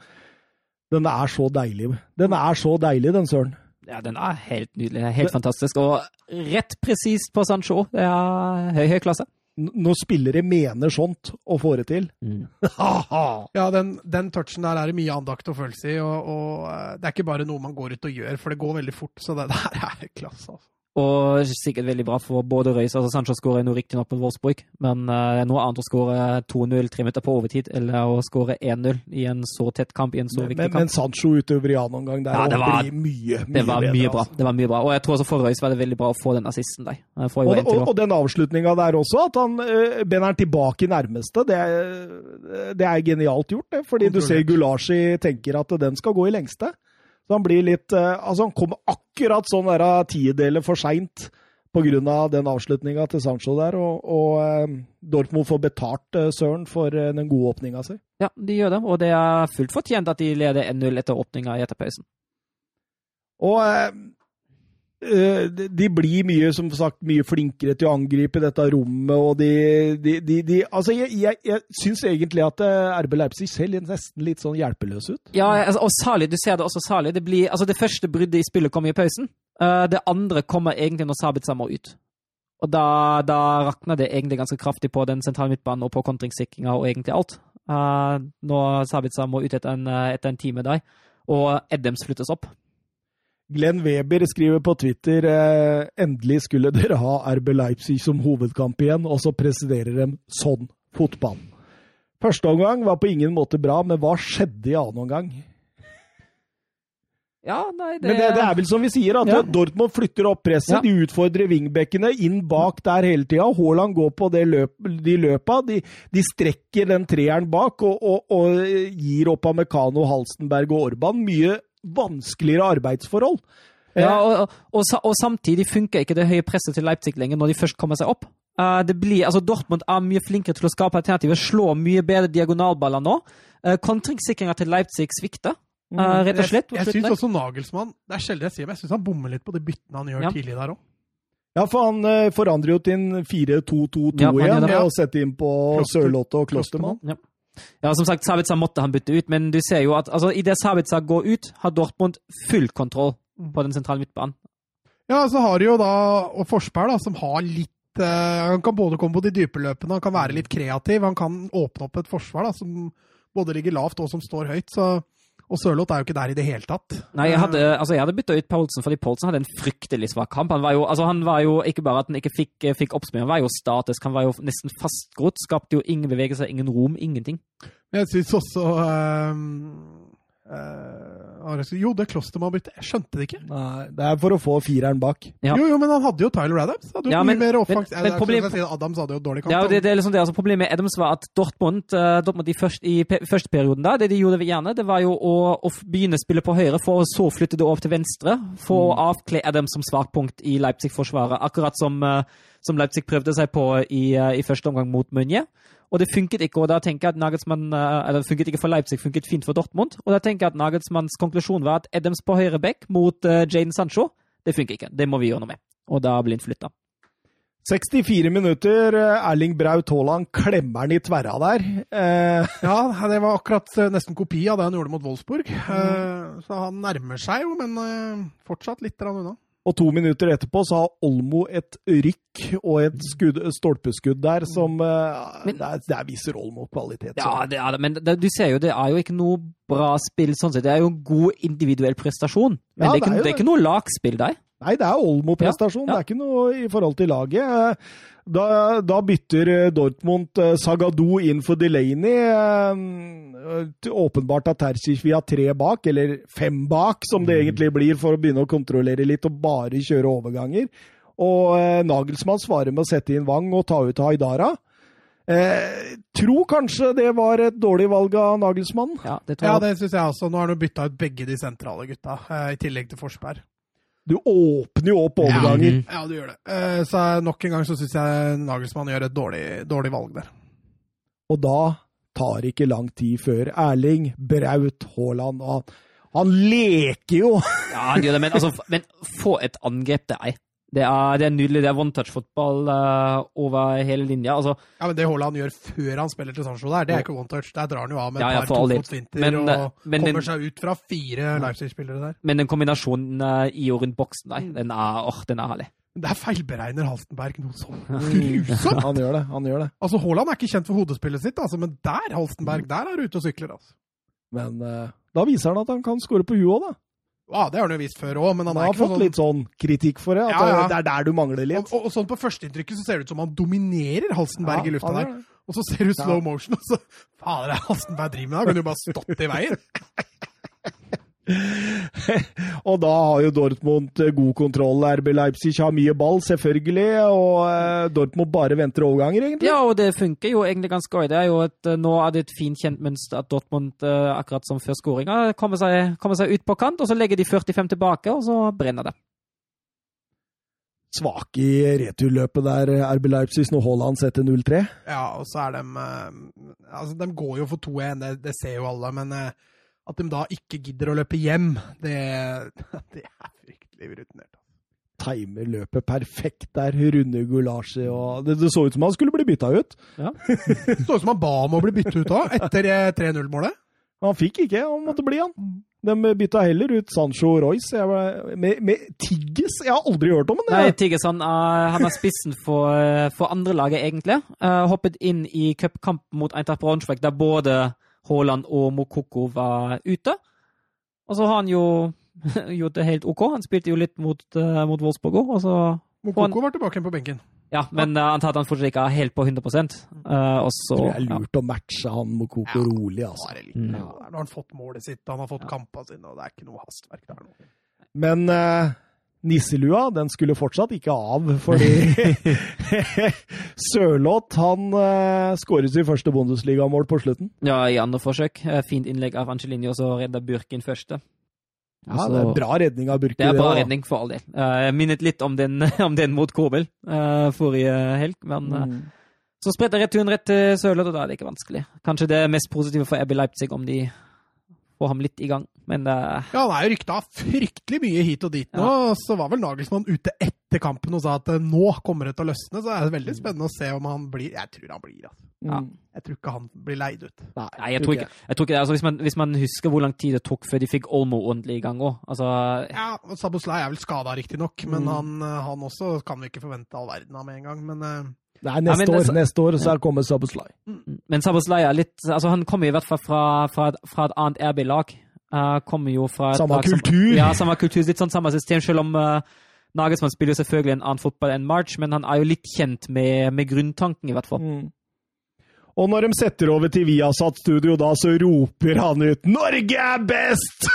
Den er så deilig. Den er så deilig, den søren. Ja, den er helt nydelig. det er Helt fantastisk. Og rett presist på Sancho. Det er høy, høy klasse. Når spillere mener sånt og får det til Ha-ha! Ja, den, den touchen der er det mye andakt og følelse i, og, og eh, det er ikke bare noe man går ut og gjør, for det går veldig fort, så det der er klasse, altså. Og sikkert veldig bra for både Røys altså Sancho skårer nå riktignok på Wolfsburg, men eh, det er noe annet å skåre 2-0 tre minutter på overtid, eller å skåre 1-0 i en så tett kamp, i en så viktig men, kamp. men Sancho utover i annen omgang der Ja, det var- blir mye, mye Det var bedre, mye bra. altså. Det var mye bra. Og jeg tror også for Røys var det veldig bra å få den assisten der. Jo Og, og, og den avslutninga der også, at han øh, er tilbake i nærmeste, det er, det er genialt gjort. Det, fordi du ser. Gulashi tenker at den skal gå i lengste. Så han blir litt eh, Altså, han kommer akkurat sånn der eh, tideler for seint pga. den avslutninga til Sancho der, og, og eh, Dortmund får betalt Søren for den gode åpninga si. Ja, de gjør det, og det er fullt fortjent at de leder 1-0 etter åpninga i etterpausen. Og de- de blir mye, som sagt, mye flinkere til å angripe dette rommet, og de, de, de, de Altså, jeg, jeg, jeg syns egentlig at eh, RB Leipzig ser nesten litt sånn hjelpeløs ut. Ja, altså, og Sali, du ser det også Sali. Det, blir, altså det første bruddet i spillet kommer i pausen. Eh, det andre kommer egentlig når Sabit må ut. Og da, da rakner det egentlig ganske kraftig på den sentrale midtbanen og på kontringssikringa og egentlig alt. Når Sabitzer må ut etter en, eh, etter en time der, og Eddems flyttes opp. Glenn Weber skriver på Twitter eh, endelig skulle dere ha RB Leipzig som hovedkamp igjen, og så presiderer de sånn fotball. Første omgang var på ingen måte bra, men hva skjedde i annen omgang? Ja, nei, det, Men det, det er vel som vi sier, at Ja. Dortmund flytter opp presset. Ja. De utfordrer wingbackene inn bak der hele tida. Haaland går på det løp, de løpa. De, de strekker den treeren bak og, og, og gir opp av Mekano, Halstenberg og Orban mye vanskeligere arbeidsforhold. Ja, og, og, og, og samtidig funker ikke det høye presset til Leipzig lenger når de først kommer seg opp. Eh, det blir, altså Dortmund er mye flinkere til å skape alternativer, slår mye bedre diagonalballer nå. Uh, Kontringssikringa til Leipzig svikter, Uh, rett og slett. Jeg, jeg syns også Nagelsmann Det er sjelden jeg sier, men jeg syns han bommer litt på de byttene han gjør Ja. tidlig der òg. Ja, for han uh, forandrer jo til en 4-2-2-2 Ja, igjen, og setter inn på Kloster- Sørlotte og Klostermann. Ja. Ja, som sagt, Sabitzer måtte han bytte ut, men du ser jo at altså, idet Sabitzer går ut, har Dortmund full kontroll på den sentrale midtbanen. Ja, så har de jo da og Forsberg, da, som har litt eh, Han kan både komme på de dype løpene, han kan være litt kreativ. Han kan åpne opp et forsvar da, som både ligger lavt og som står høyt. Så, og Sørloth er jo ikke der i det hele tatt. Nei, jeg hadde, altså, hadde bytta ut Poulsen, fordi Poulsen hadde en fryktelig svak kamp. Han var jo, altså, han var jo ikke bare at han ikke fikk, fikk oppspill, han var jo statisk. Han var jo nesten fastgrodd. Skapte jo ingen bevegelser, ingen rom, ingenting. Jeg syns også øh, eh, var det jeg må ha blitt jeg skjønte det ikke. Nei, det er for å få fireren bak. Ja. Jo, jo, men han hadde jo Tyler Adams. Hadde jo Ja, mye mer men- offensiv men er problem- at Adams hadde jo dårlig kamp. Ja, det, det er liksom det, altså Problemet med Adams var at Dortmund, uh, Dortmund i, først, i pe første perioden da, det de gjorde gjerne, det var jo å, å begynne å spille på høyre, for å så flytte det over til venstre. For å avkle Adams som svakpunkt i Leipzig-forsvaret. Akkurat som, uh, som Leipzig prøvde seg på i, uh, i første omgang mot Munje. Og det funket ikke, og da tenker jeg at Nagelsmann, eh, eller det funket ikke for Leipzig, funket fint for Dortmund. Og da tenker jeg at Nagelsmanns konklusjon var at Adams på høyre back mot uh, Jaden Sancho, det funker ikke. Det må vi gjøre noe med. Og da blir han flytta. 64 minutter. eh, Erling Braut Haaland klemmer den i tverra der. Eh, Ja, det var akkurat eh, nesten kopi av det han gjorde mot Wolfsburg. Eh, Så han nærmer seg jo, men eh, fortsatt litt unna. Og to minutter etterpå så har Olmo et rykk og et skudd, stolpeskudd der som eh, Men- Der, der viser Olmo kvalitet. Ja, det er det, men det, du ser jo, det er jo ikke noe bra spill sånn sett. Det er jo en god individuell prestasjon. Men Ja, det, er ikke, jo det er det. ikke noe lagspill der. Nei, det er Olmo-prestasjon. Ja, ja. Det er ikke noe i forhold til laget. Eh, Da, da bytter eh, Dortmund Sagadou inn for Delaney. Eh, Åpenbart at Terzic vil ha tre bak, eller fem bak, som det egentlig blir, for å begynne å kontrollere litt og bare kjøre overganger. Og eh, Nagelsmann svarer med å sette inn Wang og ta ut Haidara. Eh, tror kanskje det var et dårlig valg av Nagelsmann. Ja, det tror Ja, det syns jeg også. Nå har du bytta ut begge de sentrale gutta, eh, i tillegg til Forsberg. Du åpner jo opp overganger. Mhm. Ja, du gjør det. Eh, Så nok en gang så syns jeg Nagelsmann gjør et dårlig, dårlig valg der. Og da tar ikke lang tid før Erling Braut Haaland han, han leker jo! Ja, han gjør det, men, altså, men få et angrep det er. Det er, det er nydelig. Det er one-touch-fotball uh, over hele linja. Altså, Ja, men Det Haaland gjør før han spiller til Sancho der, det er ikke one touch. Der drar han jo av med et Ja, ja, par tofotsvinter og men kommer den- seg ut fra fire Leipzig-spillere der. men den kombinasjonen uh, i og rundt boksen der, den er, oh, den er herlig. Der feilberegner Halstenberg noe så grusomt! Han gjør det. han gjør det. Altså, Haaland er ikke kjent for hodespillet sitt, altså, men der, Halstenberg, der er du ute og sykler. altså. Men uh, da viser han at han kan score på huet òg, da. Ja, Det har han jo vist før òg, men han Han har fått sånn... litt sånn kritikk for det. At Ja, ja. det er der du mangler litt. Og, og, og sånn På førsteinntrykket så ser det ut som han dominerer Halstenberg Ja, i lufta der. Og så ser du slow motion, og så Fader, det er Halstenberg driver med? Da kunne du bare stått i veien. Og da har jo Dortmund eh, god kontroll. RB Leipzig har mye ball, selvfølgelig. Og eh, Dortmund bare venter overganger, egentlig. Ja, og det funker jo egentlig ganske godt. Det er jo et, eh, nå er det et fint kjent mønster at Dortmund, akkurat som før skåringa, kommer, kommer seg ut på kant, og så legger de 45 tilbake, og så brenner det. Svake i returløpet der, RB Leipzig, når Haaland setter 0-3. Ja, og så er de Altså, de går jo for 2-1, det, det ser jo alle, men eh, at de da ikke gidder å løpe hjem, det, det er fryktelig rutinert. Timer løpet perfekt der. runde Gulasje og det, det så ut som han skulle bli bytta ut. Det så ut som han ba om å bli byttet ut òg, etter eh, 3-0-målet. Han fikk ikke, han måtte bli, han. De bytta heller ut Sancho og Royce. Jeg var, med, med Tigges Jeg har aldri hørt om han! Nei. Tigges han, er- han er spissen for, eh, for andrelaget, egentlig. Uh, hoppet inn i cupkampen mot Eintracht Braunschweig, der både Haaland og Mokoko var ute. Og så har han jo gjort det helt OK. Han spilte jo litt mot, uh, mot Wolfsburg òg, og så Mokoko var tilbake igjen på benken. Ja, men uh, han tatt han fortsatt ikke helt på 100 uh, og så Det er lurt ja. å matche han Mokoko ja, rolig, altså. Litt, mm. ja. Nå har han fått målet sitt, han har fått ja. kampene sine, og det er ikke noe hastverk der nå. Men uh, nisselua, den skulle fortsatt ikke av, fordi Sørloth han uh, skåret sitt første Bundesligamål på slutten. Ja, i andre forsøk. Fint innlegg av Angelini, og så redda Burken første. Ja, det er bra redning av Burke. Det er bra det, redning, for all del. Jeg minnet litt om den, om den mot Kobel uh, forrige helg, men uh, mm. så spredte returen rett til Sørloth, og da er det ikke vanskelig. Kanskje det mest positive for Ebbe Leipzig om de få ham litt i gang, men uh... Ja, han er jo rykta fryktelig mye hit og dit nå. Ja. Så var vel Nagelsmann ute etter kampen og sa at uh, nå kommer det til å løsne. Så er det veldig spennende å se om han blir Jeg tror han blir, altså. Ja. Jeg tror ikke han blir leid ut. Nei, Nei jeg, tror ikke, jeg tror ikke det. Altså, hvis, man, hvis, man, husker hvor lang tid det tok før de fikk Olmo ordentlig i gang òg altså... Ja, Saboslai er vel skada, riktignok, men mm. han, eh, han, også kan vi ikke forvente all verden av med en gang. Men uh... Nei, neste, ja, år, år, neste år så kommer Saboslai. Mm. Men Saboslai er litt Altså, han kommer i hvert fall fra, fra, fra et annet RB-lag. Uh, kommer jo fra Samme kultur! Som, ja, samme kultur. Litt sånn samme system, selv om uh, Nagelsmann spiller jo selvfølgelig en annen fotball enn March, men han er jo litt kjent med, med grunntanken, i hvert fall. Mm. Og når de setter over til Viasat Studio da, så roper han ut 'Norge er best!'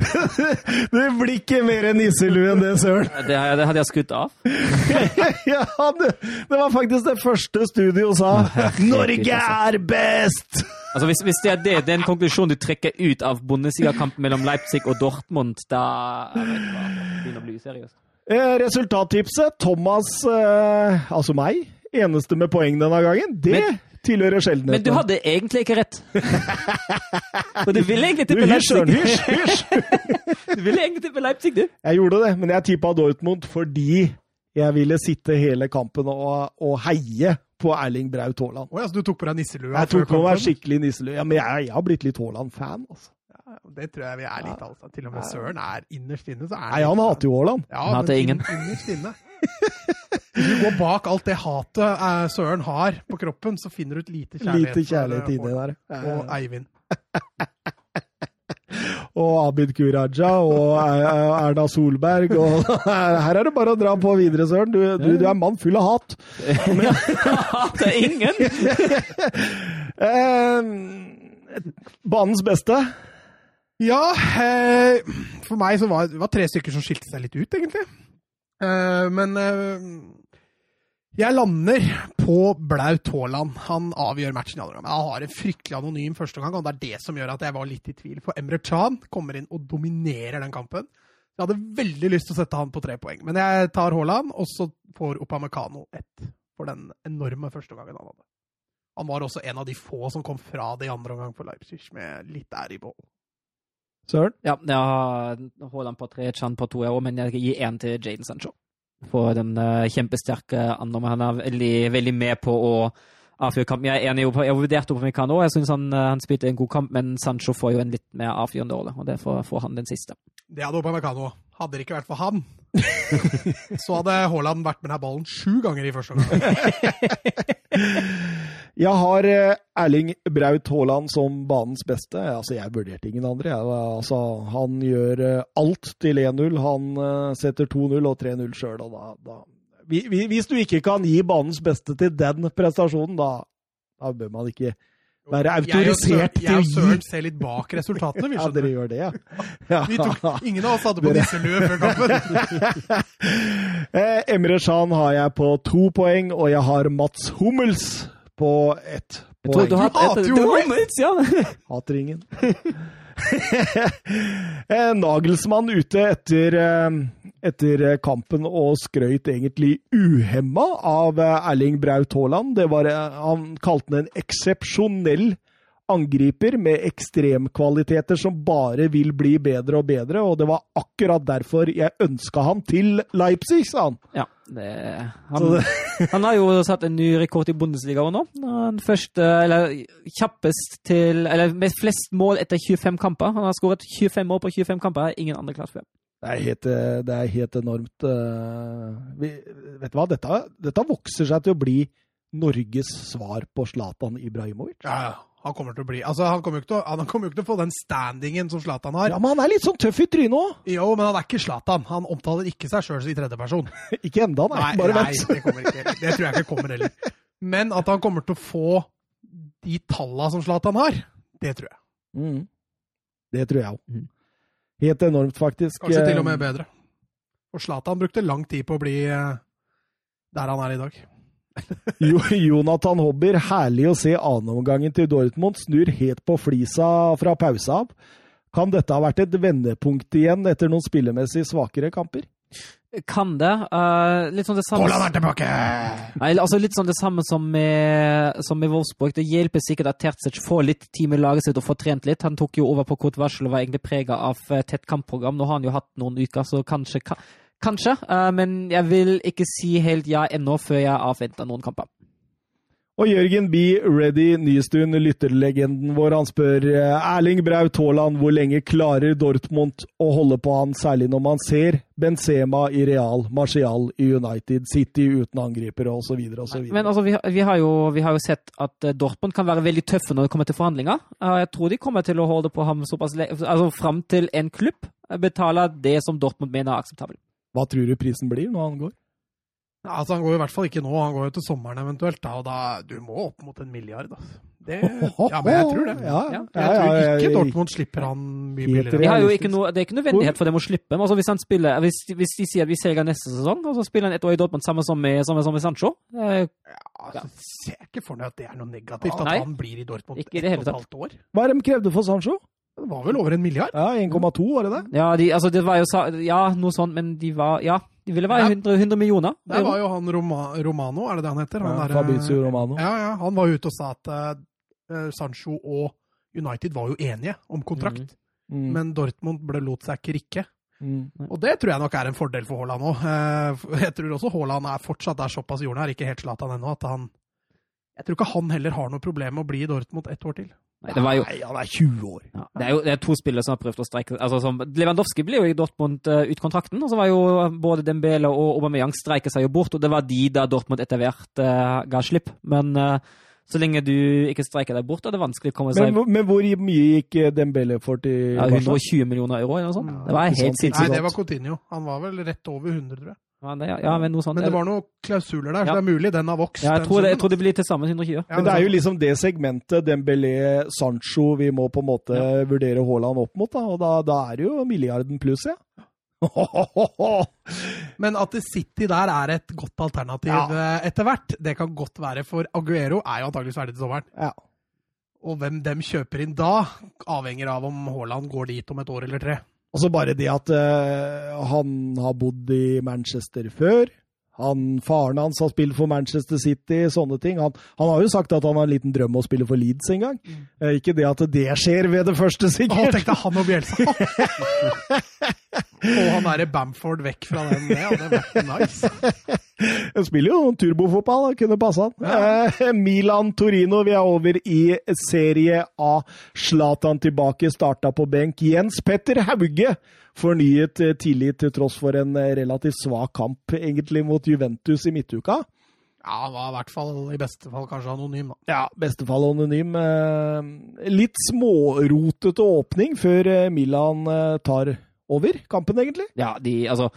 det blir ikke mer nisselue enn det, søren. Det, det, hadde jeg skutt av. ja, det, det, var faktisk det første studio sa. 'Norge er best!' Altså, hvis, hvis, det er det, den konklusjonen du trekker ut av Bundesliga-kampen mellom Leipzig og Dortmund, da begynner å bli useriøst. Eh, resultattipset Thomas, eh, altså meg, eneste med poeng denne gangen, det men, tilhører sjeldenheten. Men du hadde egentlig ikke rett. Og du ville egentlig tippe Leipzig. Hysj, hysj! du ville egentlig tippe Leipzig, du. Jeg gjorde det, men jeg tippa Dortmund fordi jeg ville sitte hele kampen og, og heie på Erling Braut Haaland. Oh, ja, så du tok på deg nisselua? Jeg tok på meg skikkelig nisselue. Ja, men jeg, jeg har blitt litt Haaland-fan, altså. Ja, det tror jeg vi er litt, altså. Til og med Søren er innerst inne. Så er Nei, han hater jo Haaland. Ja, han hater ingen. Innerst inne. Hvis du går bak alt det hatet eh, Søren har på kroppen, så finner du et lite kjærlighet. Lite kjærlighet eh, inni der. Og Eivind. og Abid Q. Raja og Erna Solberg. Og her er det bare å dra på videre, Søren. Du, du, du er mann full av hat. Hat er ingen! eh, banens beste? Ja, eh, for meg så var det var tre stykker som skilte seg litt ut, egentlig. Men jeg lander på Blaut Haaland. Han avgjør matchen i andre omgang. Han har en fryktelig anonym første gang, og det er det som gjør at jeg var litt i tvil. For Emre Chan kommer inn og dominerer den kampen. Jeg hadde veldig lyst til å sette han på tre poeng, men jeg tar Haaland, og så får Opamecano ett for den enorme første gangen han hadde. Han var også en av de få som kom fra det i andre omgang for Leipzig, med litt ære i behold. Søren? Ja, jeg har Haaland på tre, Chan på to, jeg òg, men jeg gir én til Jaden Sancho. For den uh, kjempesterke andre. Han er veldig, veldig med på å avfyre kampen. Jeg er enig på, jeg vurderte om jeg syns han, uh, han, spilte en god kamp, men Sancho får jo en litt mer avfyrende rolle, og derfor får han den siste. Det hadde Upamecano. Hadde det ikke vært for han, så hadde Haaland vært med denne ballen sju ganger i første omgang. Jeg har eh, Erling Braut Haaland som banens beste. Altså, jeg vurderte ingen andre. Altså, han gjør eh, alt til 1-0. Han uh, setter 2-0 og 3-0 sjøl. Hvis du ikke kan gi banens beste til den prestasjonen, da, da bør man ikke være autorisert til å gi Jeg og Søren ser litt bak resultatene, vi skjønner. Ja, dere gjør det, ja. ja. Tok, ingen av oss hadde på nisselue før kampen. Emre Shan har jeg på to poeng, og jeg har Mats Hummels på ett poeng. Du, hater jo Hummels, ja! Hater ingen. Eh, Nagelsmann ute etter, eh, etter kampen og skrøyt egentlig uhemma av eh, Erling Braut Haaland. Han kalte den en eksepsjonell angriper med ekstremkvaliteter som bare vil bli bedre og bedre, og det var akkurat derfor jeg ønska han til Leipzig, sa han. Ja, det, han, det. han, har jo satt en ny rekord i Bundesliga nå. Den første, eller kjappest til Eller med flest mål etter 25 kamper. Han har skåret 25 mål på 25 kamper. Ingen andre klart før. Det er helt, det er helt enormt. Eh, vi, vet du hva, dette, dette vokser seg til å bli Norges svar på Zlatan Ibrahimovic. Ja, Ja, Han kommer til å bli Altså, han kommer jo ikke til å, han kommer jo ikke til å få den standingen som Zlatan har. Ja, Men han er litt sånn tøff i trynet òg. Jo, men han er ikke Zlatan. Han omtaler ikke seg sjøl i tredjeperson. Ikke enda, nei. Bare nei, det kommer ikke. Det tror jeg ikke kommer heller. Men at han kommer til å få de talla som Zlatan har, det tror jeg. Mm. Det tror jeg òg. Mm. Helt enormt, faktisk. Kanskje til og med bedre. Og Zlatan brukte lang tid på å bli eh, der han er i dag. Jo, Jonathan Hobber, herlig å se annenomgangen til Dortmund snur helt på flisa fra pause av. Kan dette ha vært et vendepunkt igjen etter noen spillemessig svakere kamper? Kan det. Uh, litt sånn det samme Haaland er tilbake! Nei, altså Litt sånn det samme som med, som med Wolfsburg. Det hjelper sikkert at Terzic får litt tid med laget sitt og får trent litt. Han tok jo over på kort varsel og var egentlig prega av eh, tett kampprogram. Nå har han jo hatt noen uker, så kanskje. Ka- Kanskje, eh, men jeg vil ikke si helt ja ennå før jeg avventer noen kamper. Og Jørgen B. Ready Nystuen, lytterlegenden vår, han spør eh, Erling Braut Haaland hvor lenge klarer Dortmund å holde på han, særlig når man ser Benzema i Real, Martial i United, City uten angripere osv. osv. Men altså, vi, vi, har jo, vi har jo sett at eh, Dortmund kan være veldig tøffe når det kommer til forhandlinger. Jeg tror de kommer til å holde på ham såpass le altså fram til en klubb betaler det som Dortmund mener er akseptabelt. Hva tror du prisen blir når han går? Ja, altså, han går i hvert fall ikke nå, han går jo til sommeren eventuelt. Da, og da, du må opp mot en milliard. Altså. Det, ja, men jeg tror det. Ja, Ja, Jeg tror ja, ja, ikke Dortmund slipper han mye billigere. De har jo ikke noe, det er ikke nødvendighet for dem å slippe ham. Altså, hvis, han spiller, hvis, hvis de sier at vi selger neste sesong, og så spiller han et år i Dortmund samme som med, samme som med Sancho eh, Altså, ser jeg ikke for meg at det er noe negativt, at Nei. han blir i Dortmund Ikke i det ett hele og et halvt år. Hva er det de krevde for Sancho? Det var vel over en milliard? Ja, 1,2, var det det? Ja, de, altså, det var jo Ja, noe sånt, men de var Ja, de ville være 100, 100 millioner. Det var jo han Roma, Romano, er det det han heter? Han Ja, der, Fabrizio Romano. Ja, ja, han var jo ute og sa at uh, Sancho og United var jo enige om kontrakt, Mm. men Dortmund ble, lot seg ikke rikke. Mm. Og det tror jeg nok er en fordel for Haaland òg. Jeg tror også Haaland er fortsatt er såpass jordnær, ikke helt Zlatan ennå, at han Jeg tror ikke han heller har noe problem med å bli i Dortmund ett år til. Nei, det var jo Nei, han er 20 år. ja, Det er jo det er to spillere som har prøvd å streike altså, som, Lewandowski ble jo i Dortmund uh, ut kontrakten, og så var jo både Dembele og Aubameyang streiket seg jo bort, og det var de da Dortmund etter hvert uh, ga slipp. Men uh, så lenge du ikke streiker deg bort, er det vanskelig å komme seg Men, men hvor mye gikk eh, Dembele for til ja, 120 millioner euro eller noe sånt. Ja, Det var helt sinnssykt. Nei, det var Coutinho. Han var vel rett over 100, tror jeg. Ja, det, ja, men noe sånt. Men det var noen klausuler der, så det er mulig den har vokst. ja, jeg, tror det, jeg tror det blir til sammen 120. Ja, Men det er jo liksom det segmentet Dembélé, Sancho vi må på en måte vurdere Haaland opp mot, da. Og da, da er det jo milliarden pluss, ja. Men at City der er et godt alternativ ja. etter hvert, det kan godt være. For Aguero er jo antakeligvis ferdig til sommeren. Ja. Og hvem dem kjøper inn da, avhenger av om Haaland går dit om et år eller tre. Og så bare det at uh, han har bodd i Manchester før. Han, Faren hans har spilt for Manchester City, sånne ting. Han, han har jo sagt at han har en liten drøm om å spille for Leeds en gang. Eh, ikke det at det skjer ved det første, Å, sikkert. tenk deg han og Bjelsa! Få han derre Bamford vekk fra den. Det hadde vært nice. Han spiller jo turbofotball, det kunne passa han. Eh, Milan-Torino, vi er over i Serie A. Zlatan tilbake, starta på benk. Jens Petter Hauge fornyet eh, tillit til tross for en eh, relativt svak kamp egentlig mot Juventus i midtuka. Ja, han var i hvert fall, i beste fall, kanskje anonym, da. Ja, bestefall anonym. Eh, Litt smårotete åpning før Milan tar over kampen, egentlig. Ja, de, altså,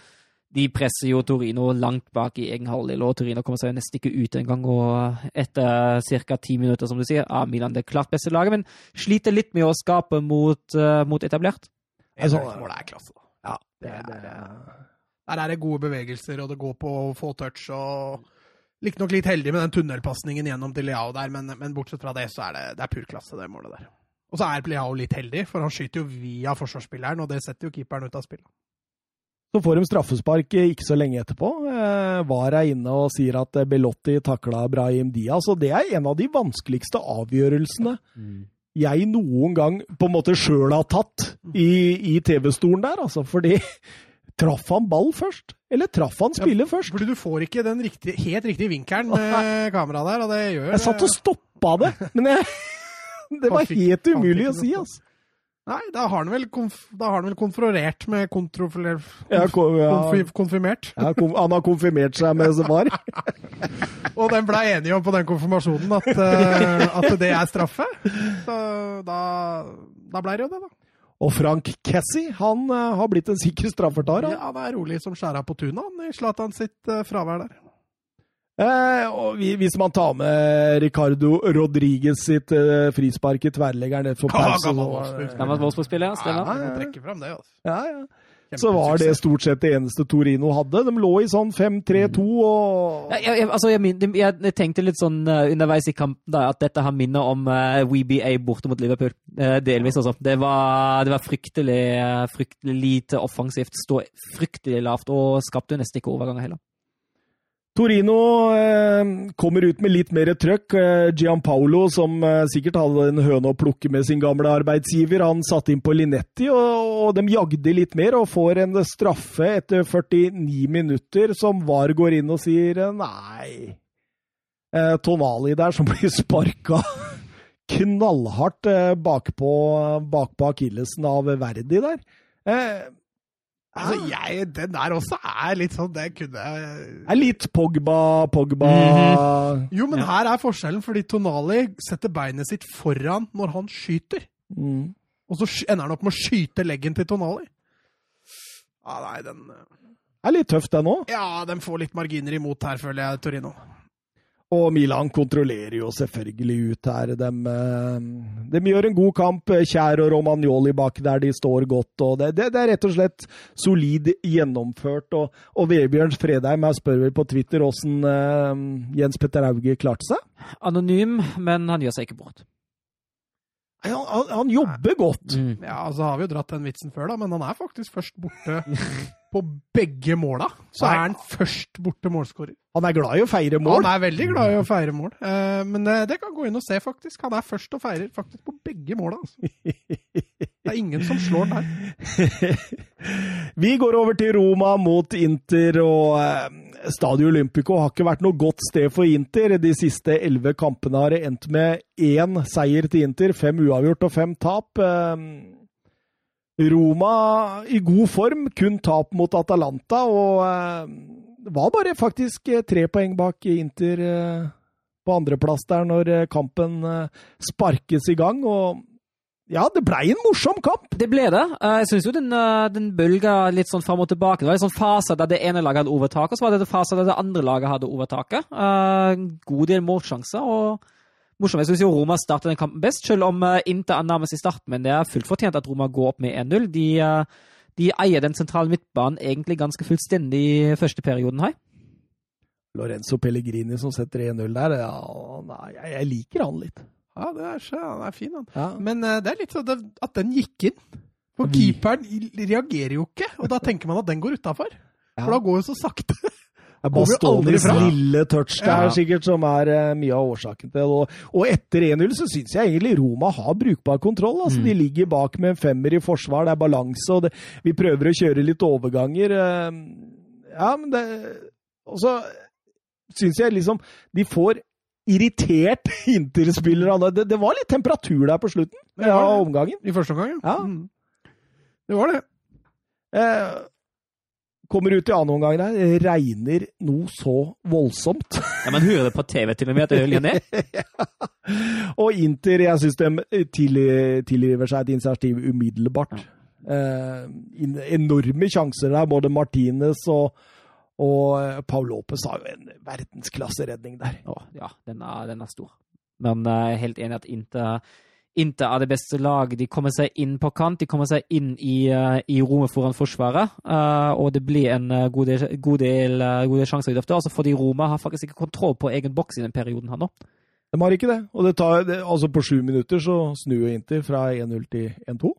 de presser jo Torino langt bak i egen halvdel, og Torino kommer seg nesten ikke ut engang. Og etter ca. ti minutter, som du sier, er Milan det klart beste laget, men sliter litt med å skape mot, uh, mot etablert. Altså, Altså, målet er klasse, da. Ja, Det er, eh, der er det gode bevegelser, og det går på å få touch. og Riktignok litt heldig med den tunnelpasningen gjennom til Leao der, men, men bortsett fra det, så er det, det er pur klasse, det målet der. Og så er Leao litt heldig, for han skyter jo via forsvarsspilleren, og det setter jo keeperen ut av spillet. Så får de straffespark eh, ikke så lenge etterpå. Eh, VAR er inne og sier at eh, Belotti takla Brahim Diaz, og det er en av de vanskeligste avgjørelsene jeg noen gang på en måte sjøl har tatt i, i TV-stolen der, altså. Fordi traff han ball først? Eller traff han spiller først? Fordi du får ikke den riktige, helt riktige vinkelen med kameraet der, og det gjør Jeg satt og stoppa det, men jeg, det var fikk- helt umulig å si, altså. Nei, da har han vel, konf, da har han vel konfrorert med kontrofler... Ja, kon ja, konf konfirmert. ja, kom- han har konfirmert seg med VAR. Og den ble enige om på den konfirmasjonen at, uh, at det er straffe. Så da, da ble det jo det, da. Og Frank Kessie han uh, har blitt en sikker straffertar. Ja, han er rolig som skjæra på tunet, han, i Zlatan sitt uh, fravær der. Eh, og vi- hvis man tar med Ricardo Rodriguez sitt eh, frispark i tverrleggeren rett før pause. Gammelt ja. Stemmer. Ja, altså. ja, ja. Så var det stort sett det eneste Torino hadde. De lå i sånn 5-3-2 og Ja, jeg, jeg, altså, jeg, jeg, jeg tenkte litt sånn uh, underveis i kampen da, at dette har minner om uh, WBA borte mot Liverpool. Uh, delvis, altså. Det var, det var fryktelig, eh, fryktelig lite offensivt. Stå fryktelig lavt og skapte jo nesten ikke overganger heller. Torino eh, kommer ut med litt mer trøkk. Eh, Gianpaolo, som eh, sikkert hadde en høne å plukke med sin gamle arbeidsgiver, han satte inn på Linetti, og, og de jagde litt mer og får en straffe etter 49 minutter, som VAR går inn og sier eh, nei. Eh, Tonali der som blir sparka knallhardt eh, bakpå, bakpå akillesen av Verdi der. Eh, Altså, jeg, den der også er litt sånn Det kunne jeg er litt Pogba, Pogba Jo, men her er forskjellen, fordi Tonali setter beinet sitt foran når han skyter. mm. Og så ender han opp med å skyte leggen til Tonali. Ja, nei, den Det er litt tøft, den òg. Ja, den får litt marginer imot her, føler jeg, Torino. Og Milan kontrollerer jo selvfølgelig ut her. De, eh, de gjør en god kamp. Kjær og Romagnoli bak der de står godt. og Det, det, det er rett og slett solid gjennomført. Og, og Vebjørn Fredheim jeg spør vel på Twitter åssen uh, Jens Petter Hauge klarte seg. Anonym, men han gjør seg ikke bort. Han, han, han jobber godt. Mm. Ja, altså har vi jo dratt den vitsen før, da, men han er faktisk først borte på begge måla. Så er han først borte målskårer. Han er glad i å feire mål. Han er veldig glad i å feire mål, eh, men eh, det kan gå inn og se, faktisk. Han er først og feirer faktisk på begge måla. Altså. Det er ingen som slår den her. Vi går over til Roma mot Inter, og eh, Stadio Olympico har ikke vært noe godt sted for Inter. De siste elleve kampene har endt med én seier til Inter, fem uavgjort og fem tap. Roma i god form, kun tap mot Atalanta, og eh, var bare faktisk eh, tre poeng bak Inter eh, på andreplass der når kampen sparkes i gang. og ja, det blei en morsom kamp! Det ble det. Jeg syns jo den, den bølga litt sånn fram og tilbake. Det var en sånn fase der det ene laget hadde overtaket, og så var det en fase der det andre laget hadde overtaket. En god del målsjanser. og morsomt. Jeg syns Roma starter den kampen best, selv om eh, Inter er nærmest i starten. Men det er fullt fortjent at Roma går opp med 1-0. De, eh, de eier den sentrale midtbanen egentlig ganske fullstendig i første perioden her. Lorenzo Pellegrini som setter 1-0 der, ja, nei, jeg, liker han litt. Ja, det er, så- han er fin, han. Ja. Men eh, det er litt sånn at- at den gikk inn. For keeperen reagerer jo ikke, og da tenker man at den går utafor. Ja. For da går jo så sakte. Bastonis lille touch der Ja. sikkert som er eh, mye av årsaken til det. Og, og etter 1-0 så syns jeg egentlig Roma har brukbar kontroll. Altså, Mm. De ligger bak med en femmer i forsvar, det er balanse, og det, vi prøver å kjøre litt overganger. eh, Ja, men det Og så syns jeg liksom de får irritert Inter-spillere. Det, det var litt temperatur der på slutten ja, omgangen. I første omgang, Ja. Mm. Det var det. Eh, kommer ut i annen omgang der, det regner noe så voldsomt. Ja, Man hører det på TV til og med at det høljer ned. Og Inter, jeg syns de tilgiver seg et initiativ umiddelbart. Eh, enorme sjanser der, både Martinez og, og eh, Paul Lopez har jo en verdensklasseredning der. Ja, den er, den er stor. Men eh, jeg er helt enig at Inter, Inter er det beste laget. De kommer seg inn på kant, de kommer seg inn i, eh, i rommet foran forsvaret. eh, og det blir en eh, god del, god del, god del sjanser i løftet. Altså fordi Roma har faktisk ikke kontroll på egen boks i den perioden her nå. De har ikke det. Og det tar, det, altså på sju minutter så snur Inter fra 1-0 til 1-2.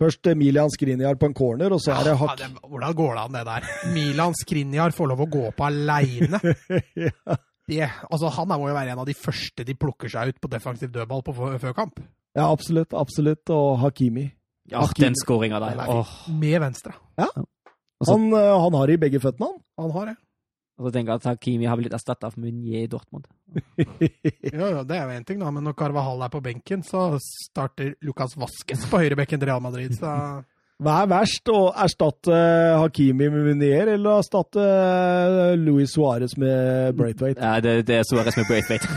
Først Milan Skriniar på en corner, og så er det Ja, det, hvordan går det an, det der? Milan Skriniar får lov å gå opp aleine. Det, altså, han må jo være en av de første de plukker seg ut på defensiv dødball på før kamp. Ja, absolutt. Absolutt. Og Hakimi. Ja, Hakimi. den skåringa der. Er. Åh. Med venstre. Altså- Han, eh, han har i begge føttene, han. Han har det. Og så tenker jeg at Hakimi har blitt erstatta av Munier i Dortmund. Jo, jo, det er jo én ting, da, men når Carvahall er på benken, så starter Lucas Vasques på høyrebekken til Real Madrid. Så Hva er verst, å erstatte Hakimi med Munier eller å erstatte Louis Luis Suárez med Braithwaite? Ja, det, det er Suárez med Braithwaite.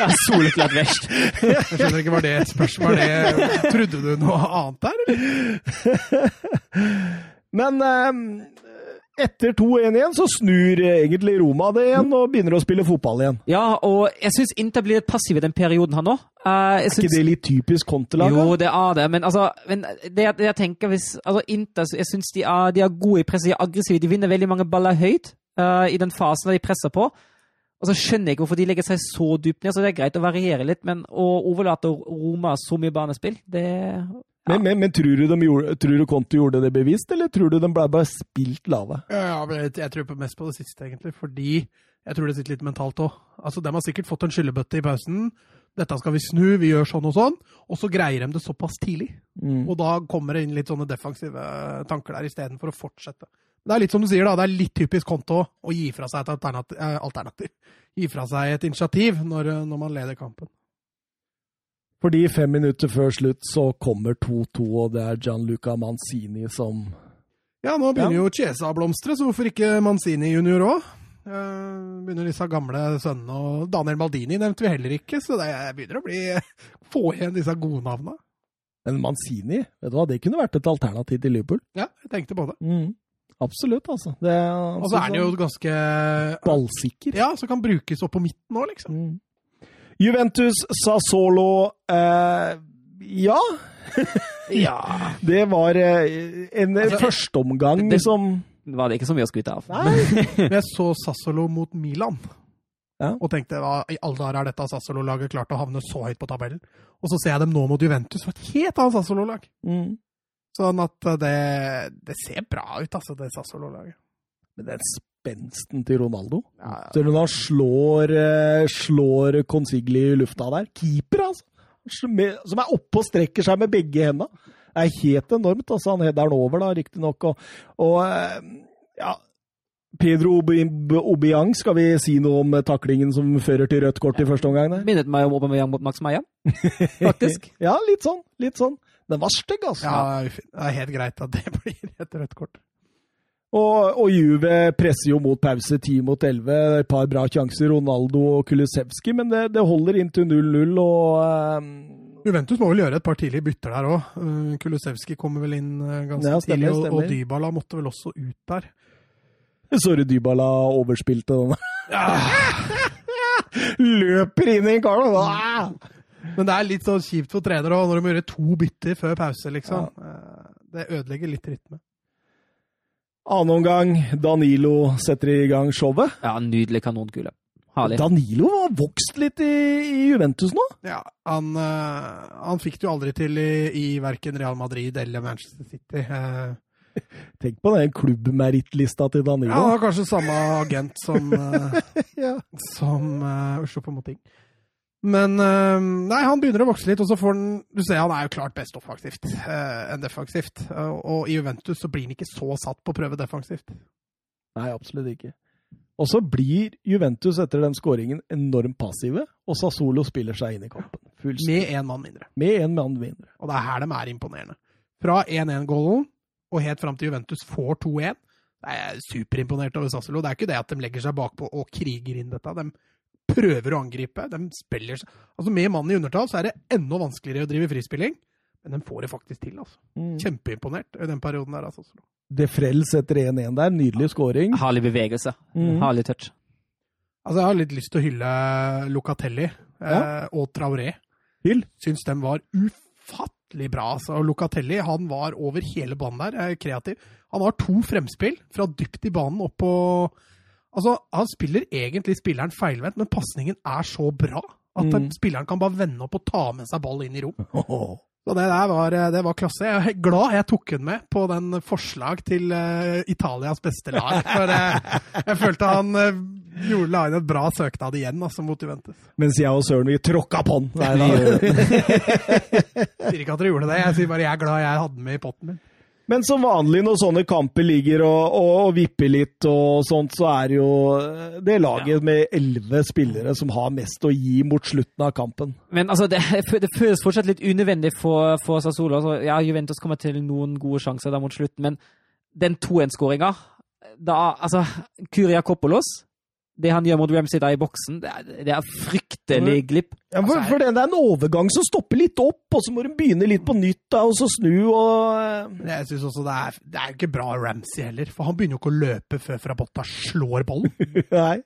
ja, Soleklart verst. Jeg skjønner ikke, var det et spørsmål? Var det, trodde du noe annet der, eller? Men eh, etter 2-1 igjen, så snur egentlig Roma det igjen og begynner å spille fotball igjen. Ja, og jeg syns Inter blir litt passiv i den perioden her nå. Eh, synes... Er ikke det litt typisk Conte-lag? Jo, det er det, men altså men det, det jeg tenker hvis altså Inter jeg synes de er, de er gode i presset, de er aggressive. De vinner veldig mange baller høyt uh, i den fasen der de presser på. Og så skjønner jeg ikke hvorfor de legger seg så dypt ned. så Det er greit å variere litt, men å overlate Roma så mye banespill, det Men, men, men tror, du de gjorde, tror du Conte gjorde det bevisst, eller tror du de ble bare spilt lave? Ja, jeg, jeg tror mest på det siste, egentlig. Fordi jeg tror det sitter litt mentalt òg. Altså, de har sikkert fått en skyllebøtte i pausen. Dette skal vi snu, vi gjør sånn og sånn. Og så greier de det såpass tidlig. Mm. Og da kommer det inn litt sånne defensive tanker der istedenfor å fortsette. Det er litt som du sier, da. Det er litt typisk Konto å gi fra seg et alternativ. Eh, alternativ. Gi fra seg et initiativ når, når man leder kampen. Fordi fem minutter før slutt så kommer 2-2, og det er Gianluca Manzini som Ja, nå begynner Ja. jo Chiesa å blomstre, så hvorfor ikke Manzini junior òg? begynner disse gamle sønnene og Daniel Maldini nevnte vi heller ikke, så det begynner å bli få igjen disse gode navnene. Men Manzini, vet du hva, det kunne vært et alternativ til Liverpool. Ja, jeg tenkte på det. Mm. Absolutt, altså. Det, Og så er han jo ganske ballsikker. Ja, så kan brukes opp på midten òg, liksom. Mm. Juventus, Sassolo eh, Ja, Ja. det var eh, en Altså, førsteomgang det- som var det ikke så mye å skryte av. Nei, Men jeg så Sassolo mot Milan. Ja. Og tenkte hva i alle dager er dette Sassolo-laget klart å havne så høyt på tabellen? Og så ser jeg dem nå mot Juventus, for et helt annet Sassolo-lag. mm. Sånn at eh, det, det ser bra ut, altså, det Sassolo-laget. Men den spensten til Ronaldo Ja, Ser du når han slår, eh, slår Consigli i lufta der? Keeper, altså! Som er oppe og strekker seg med begge hendene. Det er helt enormt. altså Han header den over, da, riktignok. Og, og eh, ja Pedro Obiang, skal vi si noe om taklingen som fører til rødt kort i første omgang? der? Minnet meg om Aubameyang mot Max Meyer, faktisk. Ja, litt sånn. Litt sånn. Den var stygg, altså. Ja, det er helt greit at det blir et rødt kort. Og, og Juve presser jo mot pause 10 mot 11. Et par bra sjanser, Ronaldo og Kulusevski, men det, det holder inntil 0-0. og Um Juventus må vel gjøre et par tidlige bytter der òg. Kulusevski kommer vel inn eh, ganske Ja, stemmer, tidlig, og, og. Dybala måtte vel også ut der. Sorry, Dybala overspilte den? Løper inn i en kar, da! Men det er litt sånn kjipt for trenere òg, når de må gjøre to bytter før pause, liksom. Ja. Det ødelegger litt rytme. Annen omgang, Danilo setter i gang showet. Ja, nydelig kanonkule. Herlig. Danilo har vokst litt i, i Juventus nå. Ja, han, eh, han fikk det jo aldri til i, i verken Real Madrid eller Manchester City. Eh, Tenk på den klubbmerittlista til Danilo. ja, han har kanskje samme agent som, eh, Ja. som uh, Oslo på Moting. Men eh, nei, han begynner å vokse litt, og så får han Du ser han er jo klart best offensivt eh, enn defensivt. Eh, og i Juventus så blir han ikke så satt på å prøve defensivt. Nei, absolutt ikke. Og så blir Juventus etter den skåringen enormt passive, og Sassolo spiller seg inn i kampen. Med én mann mindre. Med en mann mindre. Og det er her de er imponerende. Fra 1-1-goalen og helt fram til Juventus får 2-1. Jeg er superimponert over Sassolo. Det er ikke det at de legger seg bakpå og kriger inn dette. De prøver å angripe. De spiller Altså Med mannen i undertall så er det enda vanskeligere å drive frispilling, men de får det faktisk til. altså. Kjempeimponert i den perioden der. altså. Det frels etter 1-1 der. Nydelig scoring. Herlig bevegelse. Mm. Herlig touch. Altså, Jeg har litt lyst til å hylle Locatelli eh, og Traoré. Hyll. Syns de var ufattelig bra. altså. Locatelli han var over hele banen der, eh, kreativ. Han har to fremspill fra dypt i banen opp på Altså, Han spiller egentlig spilleren feilvendt, men pasningen er så bra at Mm. spilleren kan bare vende opp og ta med seg ball inn i rom. Så det der var, eh, det var klasse. Jeg er glad jeg tok den med på den forslag til uh, Italias beste lag. For uh, jeg følte han uh, gjorde, la inn et bra søknad igjen altså, mot Juventus. Mens jeg og Søren vi tråkka på den. Nei, da. Sier ikke at dere gjorde det, jeg sier bare jeg er glad jeg hadde den med i potten min. Men som vanlig når sånne kamper ligger og, og, og vipper litt og sånt, så er det jo det laget med elleve spillere som har mest å gi mot slutten av kampen. Men altså, det, det føles fortsatt litt unødvendig for, for Sassola. Altså, ja, Juventus kommer til noen gode sjanser der mot slutten, men den 2-1-skåringa da, Altså, Kyria Koppolos det han gjør mot Ramsey da i boksen, det er, det er fryktelig glipp. Ja, for, for det, er en overgang som stopper litt opp, og så må hun begynne litt på nytt da, og så snu og Jeg synes også det er, det er ikke bra Ramsey heller, for han begynner jo ikke å løpe før Frabotta slår ballen. Nei.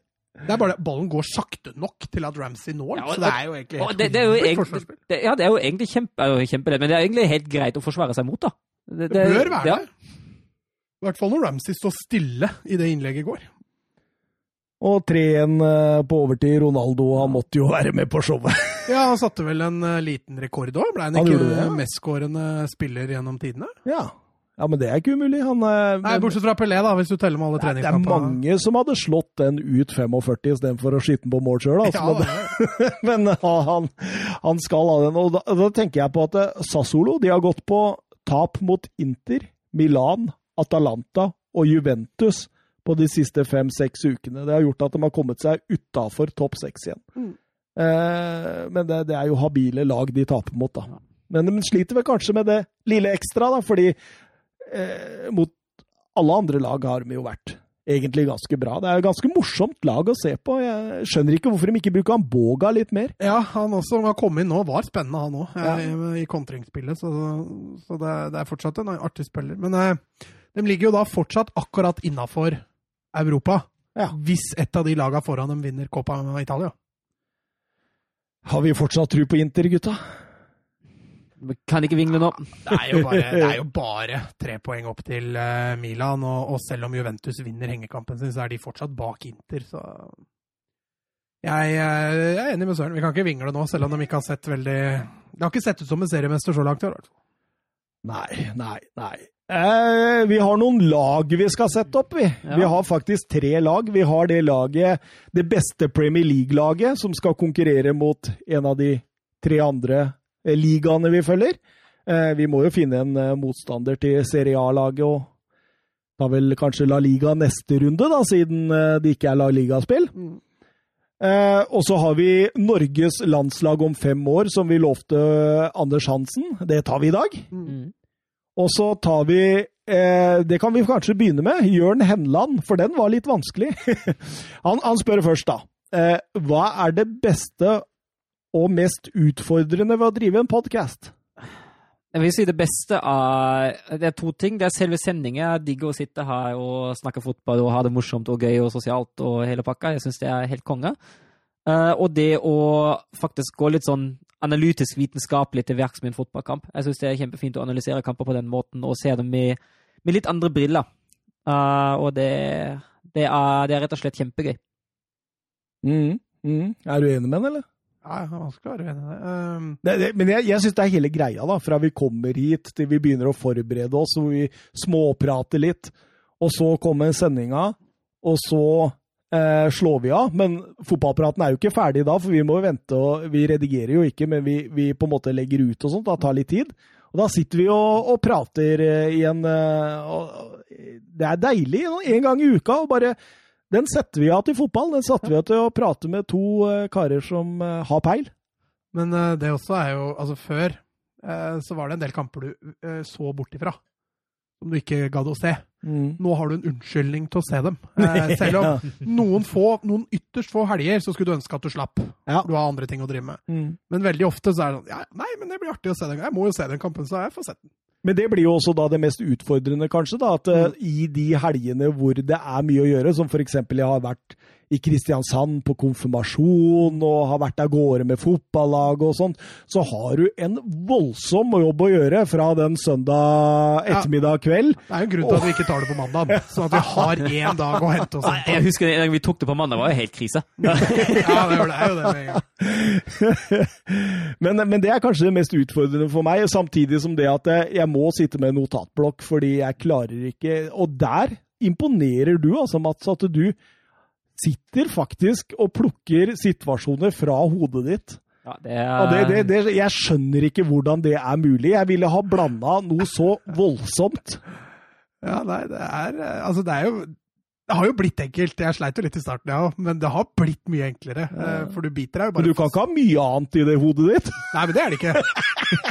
Det er bare det, Ballen går sakte nok til at Ramsey når, Ja, så det er jo egentlig helt det, det er jo egentlig, det, ja, det er jo egentlig kjempe, kjempelett, men det er egentlig helt greit å forsvare seg mot, da. Det bør være ja. det. I hvert fall når Ramsey står stille i det innlegget går. Og 3-1 eh, på overtid. Ronaldo han måtte jo være med på showet. Ja, han satte vel en eh, liten rekord òg. Ble han Han ikke gjorde det, ja. mestskårende spiller gjennom tidene? Ja. ja, men det er ikke umulig. Han, eh, Nei, bortsett fra Pelé, da, hvis du teller med alle er- det er mange som hadde slått den ut 45 istedenfor å skyte den på mål sjøl. Altså. Ja, Men- Men han, han skal ha den. Og da, da tenker jeg på at Sassolo de har gått på tap mot Inter, Milan, Atalanta og Juventus på de siste fem-seks ukene. Det har gjort at de har kommet seg utafor topp seks igjen. Mm. Eh, men det, det er jo habile lag de taper mot, da. Men de sliter vel kanskje med det lille ekstra, da, fordi eh, mot alle andre lag har de jo vært egentlig ganske bra. Det er jo ganske morsomt lag å se på. Jeg skjønner ikke hvorfor de ikke bruker han Boga litt mer. Ja, han også som har kommet inn nå, var spennende, han òg, Ja. i, i kontringsspillet. Så, så det, det er fortsatt en artig spiller. Men eh, de ligger jo da fortsatt akkurat innafor Europa. Ja. Hvis et av de lagene foran dem vinner Copa Italia. Har vi fortsatt tro på Inter, gutta? Kan ikke vingle nå. Det er jo bare, er jo bare tre poeng opp til eh, Milan, og, og selv om Juventus vinner hengekampen sin, så er de fortsatt bak Inter, så jeg, eh, jeg er enig med Søren. Vi kan ikke vingle nå, selv om de ikke har sett veldig Det har ikke sett ut som en seriemester så langt i år. i hvert fall. Nei, nei, nei. Eh, vi har noen lag vi skal sette opp, vi. Ja. Vi har faktisk tre lag. Vi har det laget, det beste Premier League-laget, som skal konkurrere mot en av de tre andre eh, ligaene vi følger. Eh, vi må jo finne en eh, motstander til Serie A-laget, og da vel kanskje La Liga neste runde, da, siden eh, det ikke er La Liga-spill. Eh, og så har vi Norges landslag om fem år, som vi lovte Anders Hansen. Det tar vi i dag. Mm. Og så tar vi eh, Det kan vi kanskje begynne med. Jørn Henland, for den var litt vanskelig. han, han spør først, da. Eh, hva er det beste og mest utfordrende ved å drive en podkast? Jeg vil si det beste av Det er to ting. Det er selve sendinga. Jeg digger å sitte her og snakke fotball og ha det morsomt og gøy og sosialt og hele pakka. Jeg syns det er helt konge. Eh, og det å faktisk gå litt sånn analytisk vitenskapelig til verks med en fotballkamp. Jeg syns det er kjempefint å analysere kamper på den måten og se dem med, med litt andre briller. Uh, og det, det, er, det er rett og slett kjempegøy. Mm, mm. Er du enig med den, eller? Nei, han skal være enig i det. Um, Det, det, men jeg, jeg syns det er hele greia, da. Fra vi kommer hit til vi begynner å forberede oss, hvor vi småprater litt, og så kommer sendinga, og så eh, slår vi av. Men fotballpraten er jo ikke ferdig da, for vi må vente, og vi redigerer jo ikke, men vi, vi på en måte legger ut og sånt. Det tar litt tid. Og da sitter vi og, og prater eh, igjen. eh, det er deilig en gang i uka. og bare Den setter vi av til fotball. Den satte vi av til å prate med to eh, karer som har peil. men det også er jo Altså, før så var det en del kamper du så bort ifra. Som du ikke gadd å se. Nå har du en unnskyldning til å se dem. Eh, selv om noen få, noen ytterst få helger så skulle du ønske at du slapp. Ja. Du har andre ting å drive med. Mm. Men veldig ofte så er det sånn ja, Nei, men det blir artig å se den. Jeg må jo se den kampen, så jeg får sett den. Men det blir jo også da det mest utfordrende, kanskje. da, At mm. i de helgene hvor det er mye å gjøre, som f.eks. jeg har vært i Kristiansand på konfirmasjon og har vært av gårde med fotballag og sånt, så har du en voldsom jobb å gjøre fra den søndag ettermiddag kveld. Det er jo en grunn til at vi ikke tar det på mandag, sånn at vi har én dag å hente oss inn på. Jeg husker en gang vi tok det på mandag, var jo helt krise. Ja, det er jo det med en gang. men, men det er kanskje det mest utfordrende for meg, samtidig som det at jeg må sitte med notatblokk fordi jeg klarer ikke Og der imponerer du, altså, Mats, at du sitter faktisk og plukker situasjoner fra hodet ditt. Ja, det er, Og det, det, det, jeg skjønner ikke hvordan det er mulig. Jeg ville ha blanda noe så voldsomt. Ja, nei, det er eh, Altså, det er jo Det har jo blitt enkelt. Jeg sleit jo litt i starten, jeg ja, òg, men det har blitt mye enklere. eh, For du biter deg jo bare Men du kan ikke ha mye annet i det hodet ditt. Nei, men det er det ikke.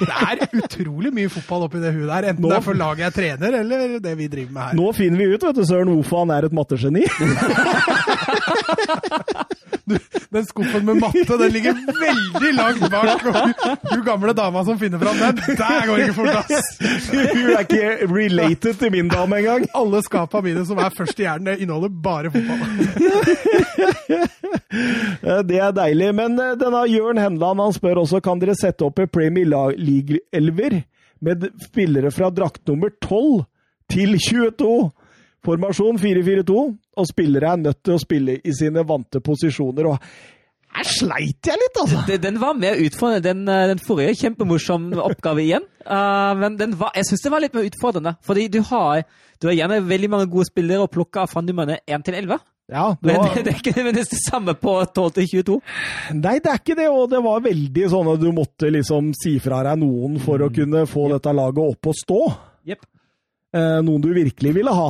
Det er utrolig mye fotball oppi det huet der. Enten Nå- det er for laget jeg trener, eller det vi driver med her. Nå finner vi ut vet du, Søren, hvorfor han er et mattegeni. Den skuffen med matte, den ligger veldig langt bak. Du, gamle dama som finner fram den, der går det ikke fort, ass! Hun er ikke related til min dame engang. Alle skapa mine som er først i hjernen, inneholder bare fotball. Eh, Det er deilig. Men eh, denne Jørn Henland han spør også kan dere sette opp en Premier League-elver med spillere fra drakt nummer 12 til 22. Formasjon 4-4-2, og spillere er nødt til å spille i sine vante posisjoner. og her sleit jeg litt, altså! Den, den var mer utfordrende. Den, eh, den forrige kjempemorsom oppgave igjen. Uh, men den var, jeg syns det var litt mer utfordrende. Fordi du har, du har gjerne veldig mange gode spillere å plukke av fra numrene 1 til 11. Ja, det Men var, det er ikke nødvendigvis det samme på 12 til 22. nei, det er ikke det, og det var veldig sånn at du måtte liksom si fra deg noen for å kunne få dette laget opp og stå. Yep. Eh, noen du virkelig ville ha.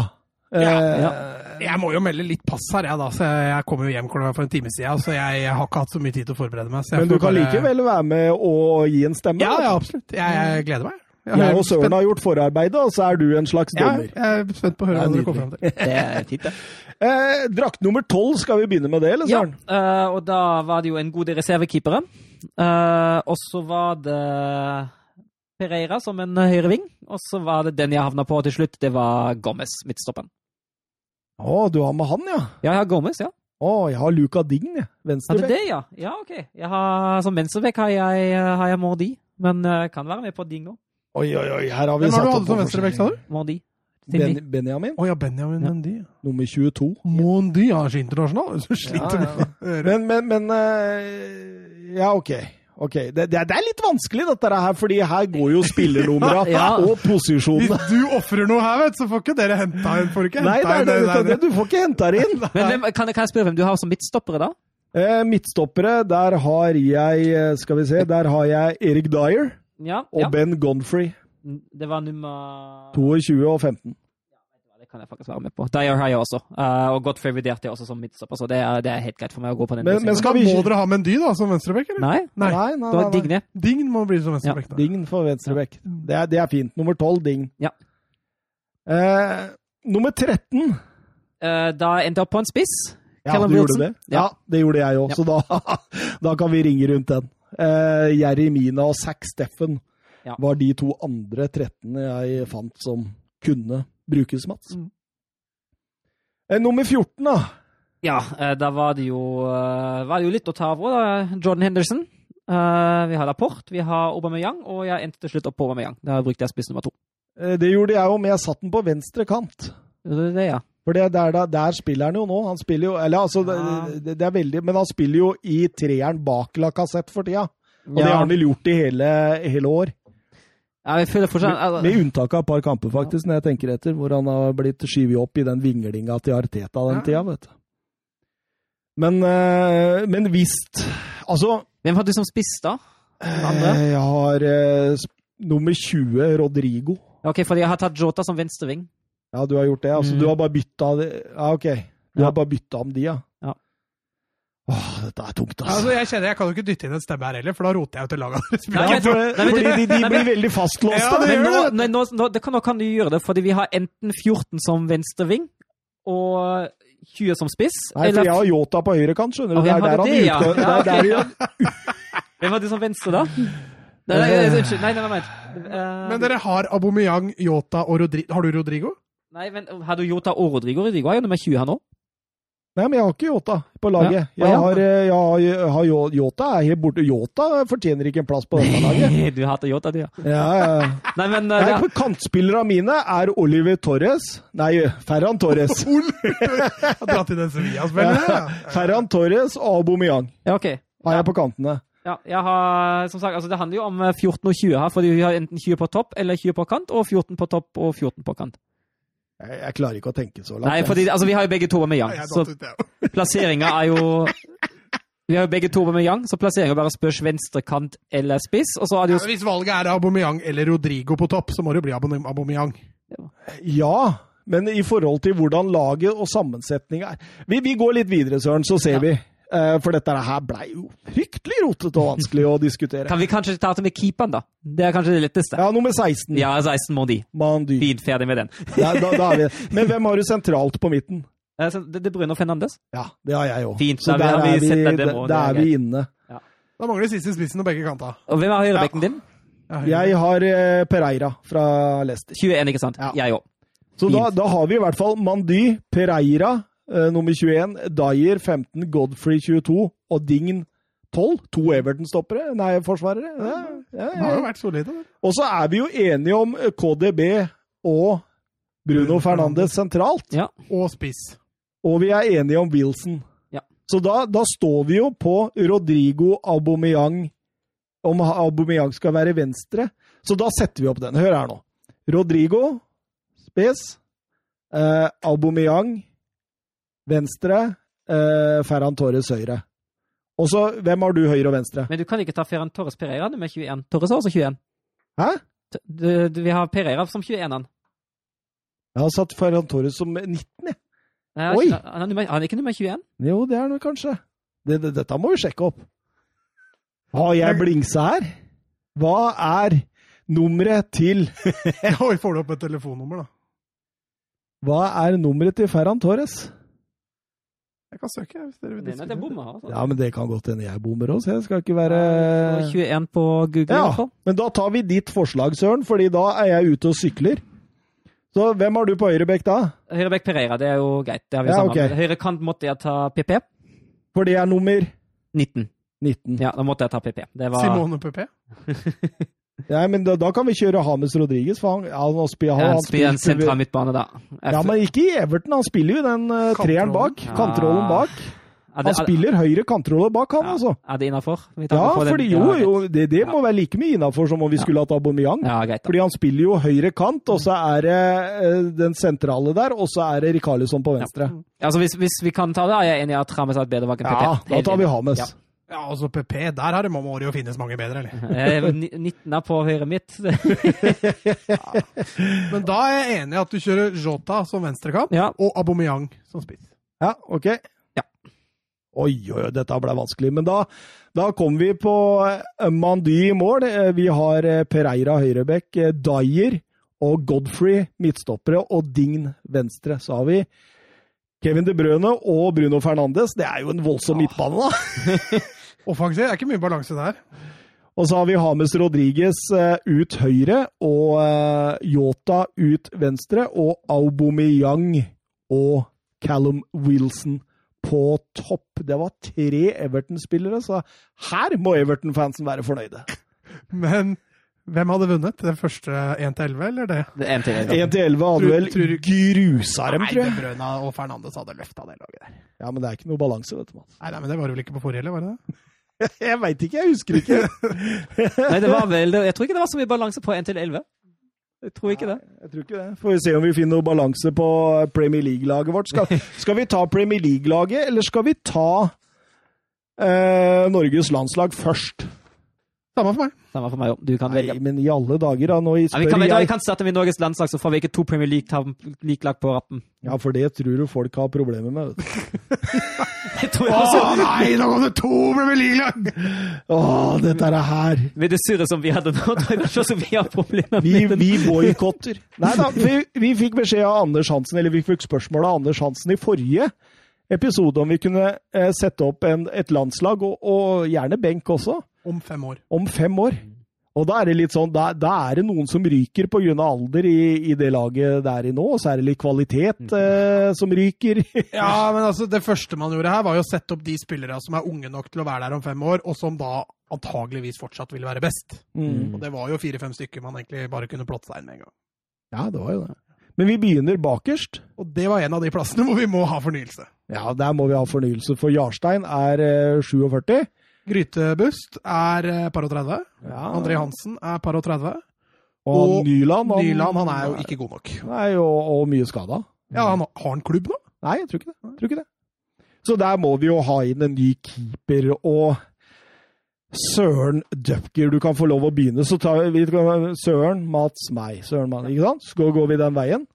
Eh, Ja. Jeg må jo melde litt pass her, jeg, da. Så jeg kom jo hjem for en time siden, så jeg, jeg har ikke hatt så mye tid til å forberede meg. Så jeg Men du kan bare- likevel være med og gi en stemme? Ja, ja, absolutt. Jeg, jeg gleder meg. Jeg og Søren har gjort forarbeidet, og så er du en slags ja, jeg er spent på å høre Det hva dere kommer fram til. Det er det. Eh, drakt nummer tolv, skal vi begynne med det, eller Ja, Søren? eh, og da var det jo en god del reservekeepere. Uh, og så var det Pereira som en høyreving. Og så var det den jeg havna på til slutt. Det var Gomez, midtstoppen. Å, du har med han, ja? Ja, jeg har Gomez, ja. Å, jeg har Luca Dign, jeg. Har Venstrebekk. det, ja? Ja, OK. Jeg har, som venstrebekk har jeg, har jeg Mordi, men jeg kan være med på Ding nå. Oi, oi, oi, her har vi Hvem har du hatt som venstrebekk, sa du? Mordi. Ben, Benjamin, Å ja, Benjamin Ja. Mendy. nummer 22. Mondi er så internasjonal, så sliter ja, ja. å. Men, men, men uh, Ja, OK. Ok, det, det, er, litt vanskelig, dette her, fordi her går jo spillernumra Ja. og Hvis du ofrer noe her, vet, du, så får ikke dere henta inn. Får ikke Nei, det henta er det, inn vet du, det, du får ikke henta det inn. Men hvem, kan, kan jeg spørre hvem du har som midtstoppere, da? Eh, midtstoppere, der har jeg eh, Skal vi se, der har jeg Erik Dyer Ja, og ja. Ben Gonfrey. Det var nummer 22 og 15. Det kan jeg faktisk være med på. Dyer har jeg også. Uh, og Godfrey vurderte jeg også som midtstopper, så det er, det er helt greit for meg å gå på den. Men- men skal vi- må dere ha Mendy da, som venstrebekk, eller? Nei, Nei. Nei, nei, du nei. Digne. Dign må bli som venstrebekk. Ja. Dign for venstrebekk. Det, det er fint. Nummer 12, Dign. Ja. Uh, nummer 13. uh, da endte jeg opp på en spiss. Ja, Callum du gjorde det? Ja, det gjorde jeg òg, Ja. så da, da kan vi ringe rundt den. Uh, Jeremina og Zack Steffen Ja. var de to andre 13 jeg fant som kunne brukes, Mats. Mm. Eh, nummer 14, da. Ja, eh, da var det jo, eh, var det jo litt å ta av. da. Jordan Henderson. Eh, vi har Laporte, vi har Aubameyang, og jeg endte til slutt opp på Aubameyang. Da brukte jeg spiss nummer to. Eh, det gjorde jeg òg, men jeg satte den på venstre kant. Det det, ja. For det, der, der, der spiller han jo nå. Han spiller jo Eller altså, Ja. det, det er veldig Men han spiller jo i treeren bak Lacassette for tida. Og det har han vel gjort i hele, hele år. Ja, jeg føler fortsatt Med, med unntak av et par kamper, faktisk, når jeg tenker etter, hvor han har blitt skyvet opp i den vinglinga til Arteta den Ja. tida, vet du. Men, eh, men visst Altså, Hvem har du som spiss, da? Eh, jeg har eh, nummer 20, Rodrigo. Ok, fordi jeg har tatt Jota som venstreving. Ja, du har gjort det. Altså, Mm. du har bare bytta. Ja, OK. Du Ja. har bare bytta om de, ja. Åh, dette er tungt, altså. Altså, jeg kjenner jeg kan jo ikke dytte inn en stemme her heller, for da roter jeg jo til laget deres. Nei, for, Nei, men fordi de, de Nei, blir men- veldig fastlåste. Ja, det nå, det. nei, nå, nå, det kan, nå kan du gjøre det, fordi vi har enten 14 som venstreving og 20 som spiss. Nei, for jeg har Yota på høyre kant, skjønner du. Det er der han ja. utgår. Ja, okay. der. Hvem var du som venstre, da? Nei, nei, nei, unnskyld. Nei, nei, nei, vent. Eh, Men dere har Aubameyang, Yota og Rodrigo. Har du Rodrigo? Nei, men Har du Jota og Rodrigo? Rodrigo er jo nummer 20 her nå. Nei, men jeg har ikke Yota på laget. Ja. Jeg har, eh, jeg har, har Yota er helt borte. Yota fortjener ikke en plass på dette laget. Du hater Jota, du, ja. Ja, ja. Nei, men eh, Nei, for Kantspillerne mine er Oliver Torres Nei, Ferran Torres. Har dratt inn en Sevilla-spiller. ja. Ferran Torres og Aubameyang ja, OK. har jeg på kantene. Ja, jeg har, som sagt, altså Det handler jo om eh, 14 og 20 her, fordi vi har enten 20 på topp eller 20 på kant, og 14 på topp og 14 på kant. Jeg, jeg klarer ikke å tenke så langt. Nei, fordi altså, vi har jo begge to med Yang, så plasseringa er jo Vi har jo begge to med Young, så plasseringen bare spørs venstre kant eller spiss. Og så har de jo Ja, hvis valget er Aubameyang eller Rodrigo på topp, så må det jo bli Abomeyang. Aubameyang. Ja, men i forhold til hvordan laget og sammensetninga er vi, vi går litt videre, Søren, så ser Ja. vi. Eh, For dette her blei jo fryktelig rotete og vanskelig å diskutere. Kan vi kanskje ta det med keeperen, da? Det er kanskje det letteste. Ja, nummer 16. Ja, 16 må de. Mandy. Fint, ferdig med den. Ja, da, da er vi. Men hvem har du sentralt på midten? Eh, Det er Bruno Fernandes. Ja, det har jeg òg. Fint, Så der vi er vi, der der er vi inne. Da mangler siste spissen på begge kanter. Og hvem er høyrebekken din? Jeg har eh, Pereira fra Leicester. 21, ikke sant? Ja. Jeg òg. Så da, da har vi i hvert fall Mandy, Pereira nummer 21, Dyer 15, Godfrey 22 og Dign 12. To Everton-stoppere, nei, forsvarere. Ja, ja, Det har jo vært solide. Og så er vi jo enige om eh, KDB og Bruno Bruno Fernandes sentralt. Ja. Og spiss. Og vi er enige om Wilson. Ja. Så da, da står vi jo på Rodrigo Aubameyang, om Aubameyang skal være venstre. Så da setter vi opp den. Hør her nå. Rodrigo, spiss. Eh, Aubameyang, venstre. Eh, Ferran Torres, høyre. Og så, hvem har du høyre og venstre? Men du kan ikke ta Ferran Torres Pereira nummer 21. Torres har også 21. Hæ? Du, du, vi har Pereira som 21. Han. Jeg har satt Ferran Torres som 19, jeg. Nei, Oi! Han han er, han er ikke nummer 21. Jo, det er han kanskje. Det, det, dette må vi sjekke opp. Har jeg blingsa her? Hva er nummeret til Oi, får du opp et telefonnummer, da? Hva er nummeret til Ferran Torres? Jeg kan søke, hvis dere vil Det Nei, til å altså. Ja, men det kan godt hende jeg bommer òg, så jeg skal ikke være Det 21 på Google, i Ja, hvert fall. men da tar vi ditt forslag, Søren, fordi da er jeg ute og sykler. Så hvem har du på høyrebekk da? Høyrebekk Pereira, det er jo greit. Det har vi Ja, sammen. Okay. Høyre kant måtte jeg ta PP. For det er nummer 19. 19. Ja, da måtte jeg ta PP. Det var Simone Pupé. Ja, men da, da kan vi kjøre Hames Rodriguez, for han, ja, han, spiller, han, en, han spiller en spiller- sentral midtbane, da. Ja, men ikke i Everton. Han spiller jo den uh, treeren bak. Ja. Kantrollen bak. Han det, spiller høyre kantrolle bak, han ja, altså. Er det innafor? Ja, fordi jo, jo, det, det må være like mye innafor som om vi Ja. skulle hatt Aubameyang. Ja, greit. da. Fordi han spiller jo høyre kant, og så er det uh, den sentrale der, og så er det Rikarlisson på venstre. Altså, hvis, hvis vi kan ta det, er jeg enig i at Rames har et bedre valg enn PP. Ja, da tar vi. Hames. Ja. Ja, altså PP, der har det, må det jo finnes mange bedre, eller? Eh, ni- 19 er på høyre midt. Men da er jeg enig i at du kjører Jota som venstrekant, Ja. og Aubameyang som spiss. Ja, ok. Ja. Oi, oi, oi, dette ble vanskelig. Men da, da kom vi på eh, Mandy i mål. Eh, Vi har eh, Pereira høyrebekk, Dyer og Godfrey midtstoppere og Dign venstre. sa vi Kevin De Brøne og Bruno Fernandes. Det er jo en voldsom midtbane, da. Offensiv, det er ikke mye balanse der. Og så har vi Hames Rodriguez eh, ut høyre og eh, Yota ut venstre. Og Aubameyang og Callum Wilson på topp. Det var tre Everton-spillere, så her må Everton-fansen være fornøyde. Men hvem hadde vunnet? Den første 1-11, eller det? Det er en til. da. 1 til 11 hadde Tror- vel grusa dem, tror jeg. Nei, Brøna og Fernandes hadde løfta det laget der. Ja, men det er ikke noe balanse, vet du. Nei, nei, men det var det vel ikke på forrige, eller var det det? Jeg veit ikke, jeg husker ikke. Nei, det var vel, jeg tror ikke det var så mye balanse på 1 til 11. Jeg tror ikke det. Jeg tror ikke det. Får vi se om vi finner noe balanse på Premier League-laget vårt. Skal, skal vi ta Premier League-laget, eller skal vi ta eh, Norges landslag først? Samme for meg. Samme for meg jo. Du kan Nei, velge. men i alle dager, da. Nå Ja, vi, spør kan, velge, vi jeg kan starte med Norges landslag, så får vi ikke to Premier League-lag på rappen. Ja, for det tror du folk har problemer med. vet du. Jeg jeg. Å nei, nå kom det to Premier League-lag! Åh, dette er det her. Med det surret som vi hadde nå, jeg kanskje også vi har problemer Vi, med det. vi boikotter. Nei da, vi, vi fikk beskjed av Anders Hansen, eller vi fikk spørsmål av Anders Hansen i forrige episode om vi kunne eh, sette opp en, et landslag, og, og gjerne benk også, Om fem år. om fem år. Og da er det litt sånn, da, da er det noen som ryker pga. alder i, i det laget det er i nå, og så er det litt kvalitet eh, som ryker. Ja, men altså, det første man gjorde her, var jo å sette opp de spillere som er unge nok til å være der om fem år, og som da antageligvis fortsatt vil være best. Mm. Og det var jo fire-fem stykker man egentlig bare kunne plotte seg inn med en gang. Ja, det var jo det. Men vi begynner bakerst. Og det var en av de plassene hvor vi må ha fornyelse. Ja, der må vi ha fornyelse, for Jarstein er eh, 47. Grytebust er eh, par og 30. Ja. André Hansen er par og 30. Og, Og Nyland, han, Nyland han er jo ikke god nok. Nei, og, og mye skada. Ja, han, Har han klubb nå? Nei, jeg tror ikke det. Jeg tror ikke det. Så der må vi jo ha inn en ny keeper. og Søren Dupker, du kan få lov å begynne. Så tar vi Søren, Mats, meg. Søren, Mats, ikke sant? Så går vi den veien.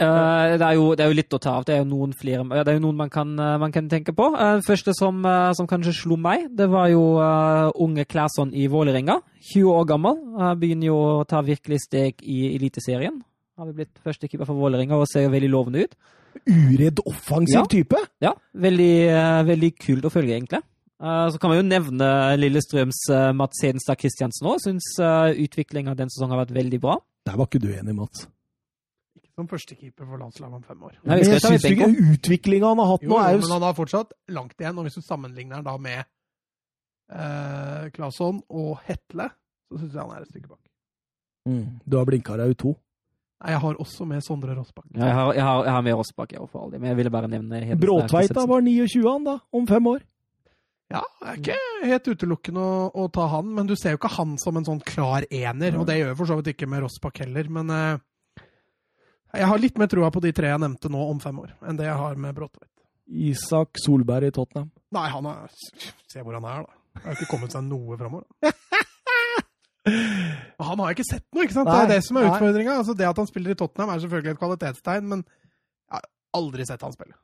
Uh, det, er jo, det, er jo, litt å ta av. Det er jo noen, flere, det er jo noen man, kan, uh, man kan tenke på. Uh, det første som, som, kanskje slo meg, det var jo unge Claesson i Vålerenga. 20 år gammel. begynner jo å ta virkelig steg i Eliteserien. Har vi blitt førstekeeper for Vålerenga og ser veldig lovende ut. Uredd offensiv ja. type? Ja, veldig, veldig kult å følge, egentlig. Så kan man jo nevne Lillestrøms Mats Hedenstad Christiansen òg. Syns utviklinga den sesongen har vært veldig bra. Der var ikke du enig, Mats som førstekeeper for landslaget om fem år. Nei, men jeg syns ikke utviklinga han har hatt jo, nå, er jo Men han har fortsatt langt igjen. Og hvis du sammenligner han da med eh, Claesson og Hetle, så syns jeg han er et stykke bak. Mm. Du har blinka deg ut to? Nei, jeg har også med Sondre Rossbakk. Ja, jeg, har, jeg, har, jeg har med Rossbakk, ja, for all Men jeg ville bare nevne Bråtveit da var 29 han da, om fem år. Ja, det er ikke helt utelukkende å, å, ta han, men du ser jo ikke han som en sånn klar ener. Og det gjør for så vidt ikke med Rossbakk heller, men eh, jeg har litt mer troa på de tre jeg nevnte nå om fem år, enn det jeg har med Bråtveit. Isak Solberg i Tottenham. Nei, han er Se hvor han er, da. Det har ikke kommet seg noe framover. han har jeg ikke sett noe, ikke sant? Nei, det er det som er utfordringa. Altså, det at han spiller i Tottenham, er selvfølgelig et kvalitetstegn, men jeg har aldri sett han spille.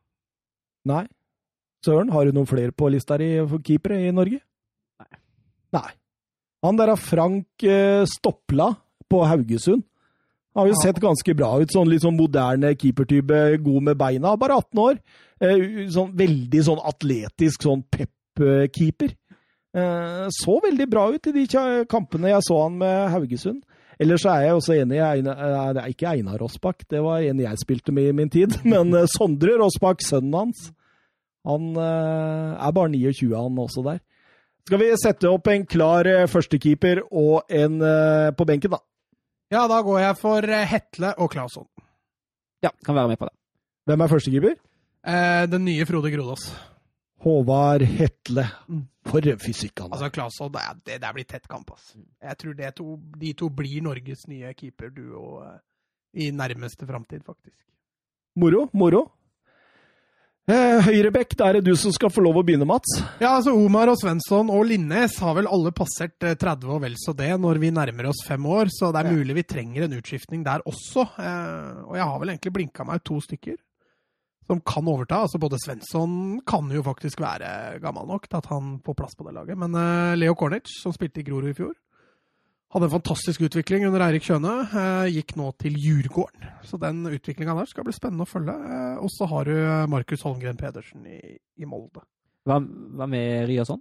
Nei. Søren, har du noen flere på lista di for keepere i Norge? Nei. Nei. Han der er Frank eh, Stopla på Haugesund. Har jo sett ganske bra ut. Sånn litt sånn moderne keepertype, god med beina. Bare 18 år. Eh, sånn veldig sånn atletisk, sånn pep-keeper. Eh, så veldig bra ut i de kampene jeg så han med Haugesund. Ellers så er jeg også enig i Einar, er ikke Einar Rossbakk, det var en jeg spilte med i min tid. Men Sondre Rossbakk, sønnen hans, han er bare 29, han også der. Skal vi sette opp en klar førstekeeper og en på benken, da? Ja, da går jeg for eh, Hetle og Claesson. Ja, kan være med på det. Hvem er førstekeeper? Eh, den nye Frode Grodås. Håvard Hetle. Mm. For fysikk han Altså, Claesson, det, det, det blir tett kamp, ass. Jeg tror to, de to blir Norges nye keeperduo eh, i nærmeste framtid, faktisk. Moro, moro. Eh, Høyrebekk, da er det du som skal få lov å begynne, Mats. Ja, altså Omar og Svensson og Linnes har vel alle passert 30 eh, og vel så det når vi nærmer oss fem år, så det er mulig vi trenger en utskiftning der også. Eh, og jeg har vel egentlig blinka meg to stykker som kan overta. Altså Både Svensson kan jo faktisk være gammel nok til at han får plass på det laget, men Leo Cornic, som spilte i Grorud i fjor, hadde en fantastisk utvikling under Eirik Kjøne. Eh, gikk nå til Djurgården. Så den utviklinga der skal bli spennende å følge. Eh, og så har du Markus Holmgren Pedersen i, i Molde. Hva, hva med Ryasson?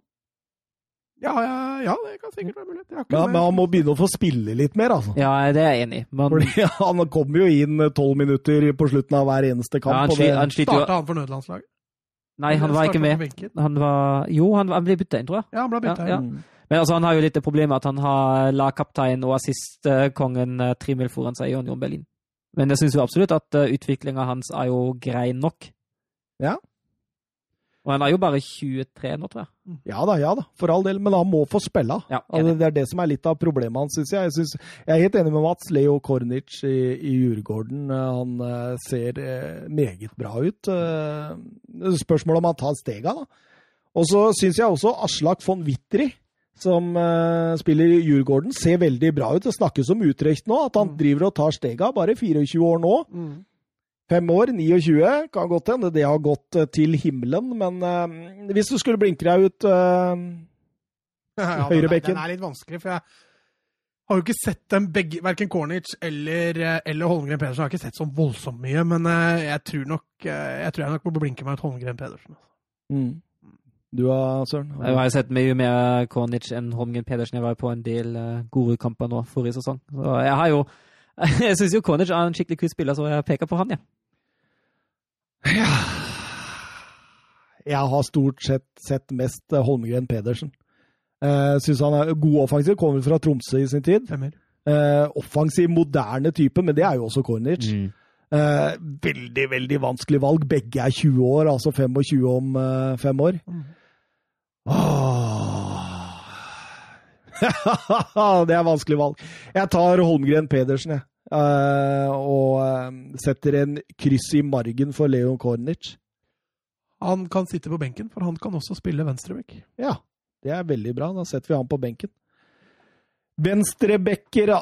Ja, ja, ja, det kan sikkert være mulig. Ja, men han må begynne å få spille litt mer, altså. Ja, det er jeg enig i. Men... Fordi han kommer jo inn tolv minutter på slutten av hver eneste kamp. Ja, han, sli, han Starta han for nødlandslaget? Nei, han var ikke med. Han var, jo, han, han ble bytta inn, tror jeg. Ja, han ble bytta inn. Ja, men altså, han har jo litt det med at han har lagkaptein og assistkongen uh, Trimil foran seg i Union Berlin. Men jeg syns jo absolutt at uh, utviklinga hans er jo grei nok. Ja. Og han er jo bare 23 nå, tror jeg. Ja da, ja da, for all del. Men han må få spille. Ja, altså, det er det som er litt av problemet hans, syns jeg. Jeg, synes, jeg, er helt enig med Mats. Leo Kornic i, i Djurgården, eh, han ser meget bra ut. Spørsmålet om han tar stega, da. Og så syns jeg også Aslak von Wittry som uh, spiller i Djurgården, ser veldig bra ut. Det snakkes om Utrecht nå, at han mm. driver og tar stega. Bare 24 år nå. Mm. Fem år, 29, kan godt hende det har gått uh, til himmelen. Men uh, hvis du skulle blinke deg ut uh, ja, høyrebekken Den er litt vanskelig, for jeg har jo ikke sett dem begge, verken Cornic eller, eller Holmgren Pedersen. har ikke sett så voldsomt mye, men jeg tror nok jeg, tror jeg nok må blinke meg ut Holmgren Pedersen. Altså. Mm. Du da, Søren? Jeg har sett mye mer Kornic enn Holmgren Pedersen. Jeg var på en del uh, gode kamper nå forrige sesong. Så jeg har jo Jeg syns jo Kornic er en skikkelig kul spiller, så jeg peker på han, ja. ja. Jeg har stort sett sett mest eh, Holmgren Pedersen. Uh, syns han er god offensiv. Kommer fra Tromsø i sin tid. Uh, offensiv, moderne type, men det er jo også Kornic. Mm. Uh, veldig, veldig vanskelig valg. Begge er 20 år, altså 25 om uh, fem år. Mm. det er vanskelig valg. Jeg tar Holmgren Pedersen, jeg. Uh, og uh, setter en kryss i margen for Leon Kornic. Han kan sitte på benken, for han kan også spille venstreback. Ja, det er veldig bra. Da setter vi han på benken. Venstrebekker ja.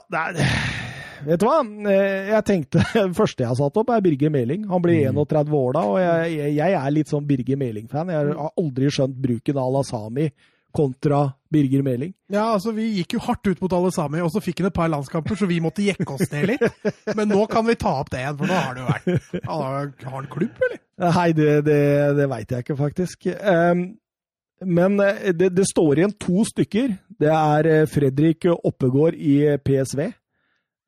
Vet du hva? Eh, Jeg tenkte Det første jeg har satt opp, er Birger Meling. Han blir 31 år da, og jeg, jeg- er litt sånn Birger Meling-fan. Jeg har aldri skjønt bruken av Alasami kontra Birger Meling. Ja, altså Vi gikk jo hardt ut mot alle sammen, og så fikk han et par landskamper, så vi måtte jekke oss ned litt. Men nå kan vi ta opp det igjen, for nå har det jo vært har han klubb, eller? Nei, det, det, det veit jeg ikke, faktisk. Um, Men eh, det, det står igjen to stykker. Det er eh, Fredrik Oppegård i PSV.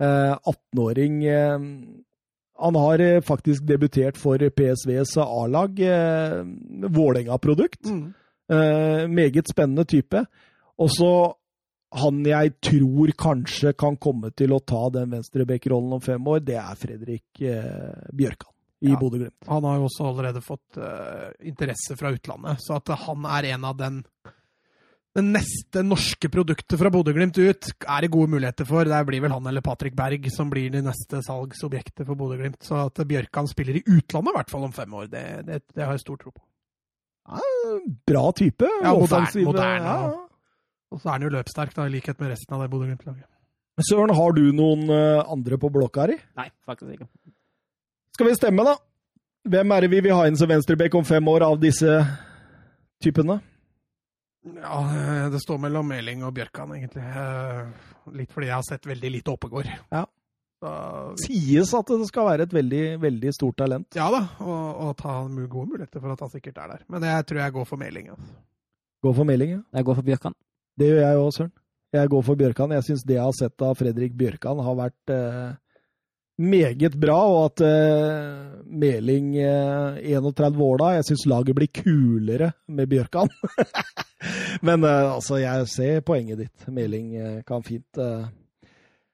Eh, 18-åring. eh, Han har eh, faktisk debutert for PSVs A-lag. eh, Vålerenga-produkt. Eh, meget spennende type. Og så han jeg tror kanskje kan komme til å ta den venstrebekkerollen om fem år, det er Fredrik eh, Bjørkan i Ja. Bodø-Glimt. Han har jo også allerede fått eh, interesse fra utlandet, så at han er en av den det neste norske produktet fra Bodø-Glimt ut er det gode muligheter for. Det blir vel han eller Patrick Berg som blir det neste salgsobjektet for Bodø-Glimt. Så at Bjørkan spiller i utlandet i hvert fall om fem år, det, det, det har jeg stor tro på. Bra type. Ja, moderne- moderne, ja. ja. Og så er han jo løpssterk, da, i likhet med resten av det Bodø-Glimt-laget. Søren, har du noen eh, andre på blokka her? Nei, faktisk ikke. Skal vi stemme, da? Hvem er det vi vil ha inn som venstreback om fem år av disse typene? Ja, eh, det står mellom Meling og Bjørkan, egentlig. Eh, Litt fordi jeg har sett veldig lite Oppegård. Ja. Så, Sies at det skal være et veldig, veldig stort talent. ja da, og, og ta gode muligheter for at han sikkert er der. Men jeg tror jeg går for Meling. Altså. Går for Meling, ja. Jeg går for Bjørkan. Det gjør jeg òg, Søren. Jeg går for Bjørkan. Jeg syns det jeg har sett av Fredrik Bjørkan, har vært eh, meget bra, og at uh, Meling uh, 31 år da Jeg syns laget blir kulere med Bjørkan. Men uh, altså, jeg ser poenget ditt. Meling eh, kan fint eh,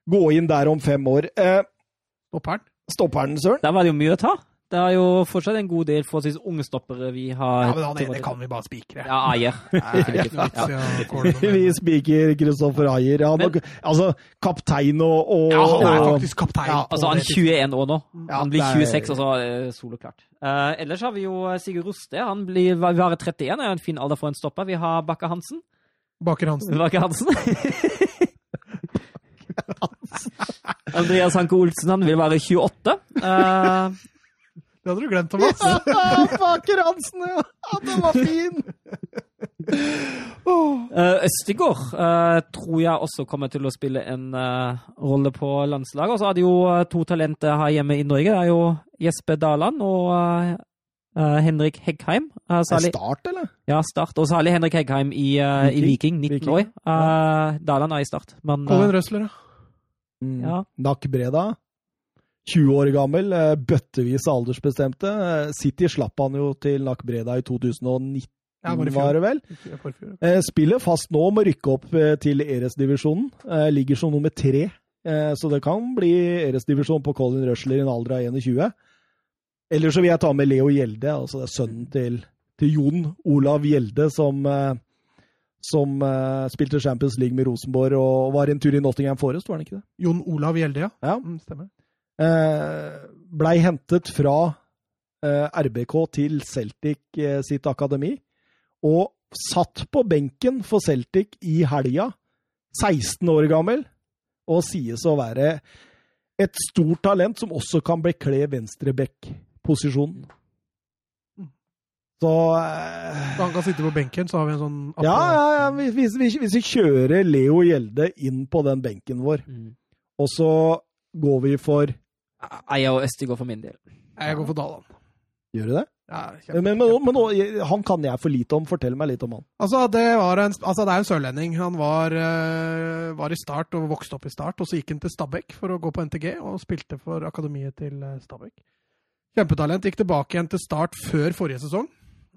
gå inn der om fem år. Eh, Stopperen. Stopperen, Søren? Der var det jo mye å ta. Det er jo fortsatt en god del forholdsvis unge stoppere vi har. Ja, men han ene kan vi bare spikre. Ja, er noe Vi spiker Kristoffer Ayer. Ja, Men- altså, kaptein og, og Ja, han er faktisk kaptein. Ja, Altså, han er 21 år nå. Han blir er- 26, og så det soloklart. Uh, ellers har vi jo Sigurd Roste. Han blir var 31, er en fin alder for en stopper. Vi har Bakke Hansen. Baker Hansen. Baker Hansen. Andreas Hanke Olsen, han vil være 28. Uh, Det hadde du glemt, Thomas. Baker Hansen, ja! ja! Den var fin! Oh. Uh, Østigård uh, tror jeg også kommer til å spille en uh, rolle på landslaget. Og så har de jo uh, to talenter her hjemme i Norge. Det er jo Jesper Daland og Henrik Heggheim. Uh, Er særlig, start, eller? ja, start. Og særlig Henrik Heggheim i, uh, i Viking. Viking, 19 Viking. år. Uh, Daland er i start, men uh, Colin Røsler, ja. Mm. Ja. Nakk Breda. 20 år gammel, eh, bøttevis aldersbestemte. Eh, City slapp han jo til Nakk Breda i 2019, Ja, var var det vel? Eh, Spiller fast nå om å rykke opp til Eres-divisjonen. Ligger som nummer tre, så det kan bli Eres-divisjon på Colin Rushler i en alder av 21. Eller så vil jeg ta med Leo Gjelde, altså det er sønnen til, til Jon Olav Gjelde, som, som uh, spilte Champions League med Rosenborg og var en tur i Nottingham Forest, var han ikke det? Jon Olav Gjelde, ja. Ja. Mm, stemmer. Eh, Blei hentet fra eh, RBK til Celtic eh, sitt akademi, og satt på benken for Celtic i helga, 16 år gammel, og sies å være et stort talent som også kan bekle venstreback-posisjonen. Så eh, Så han kan sitte på benken, så har vi en sånn Ja, ja, ja. Hvis, hvis, hvis, hvis vi kjører Leo Gjelde inn på den benken vår, mm. og så går vi for Ajer og Østigård for min del. Jeg går for Daland. Gjør du det? Ja, Men, men, men, nå- han kan jeg for lite om. Fortell meg litt om han. Altså, det, var en, altså, det er en sørlending. Han var, eh, var i Start og vokste opp i Start, og så gikk han til Stabæk for å gå på NTG, og spilte for akademiet til eh, Stabæk. Kjempetalent. Gikk tilbake igjen til Start før forrige sesong,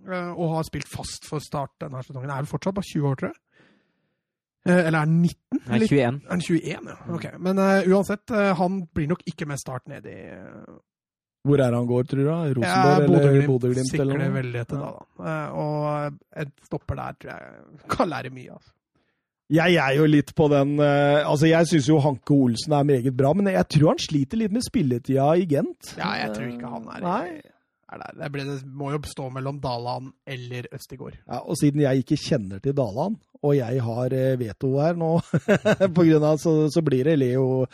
eh, og har spilt fast for Start denne sesongen. Er vel fortsatt bare 20 år, tror jeg. Eh, Eller er han 19? Nei, Litt- 21. Er han 21, ja. Ok. Men uh, uansett, uh, han blir nok ikke med Start ned i uh, Hvor er han går, tror du? da? ja, eller Bodø-Glimt. Sikler det veldig etter da, da. Og et stopper der tror jeg kan lære mye. altså. Jeg er jo litt på den Altså, jeg syns jo Hanke Olsen er meget bra, men jeg tror han sliter litt med spilletida i Gent. Ja, jeg tror ikke han er Nei. Der. Det, ble, det må jo stå mellom Dalan eller Østigård. Ja, og siden jeg ikke kjenner til Dalan, og jeg har eh, veto her nå, på grunn av, så, så blir det Leo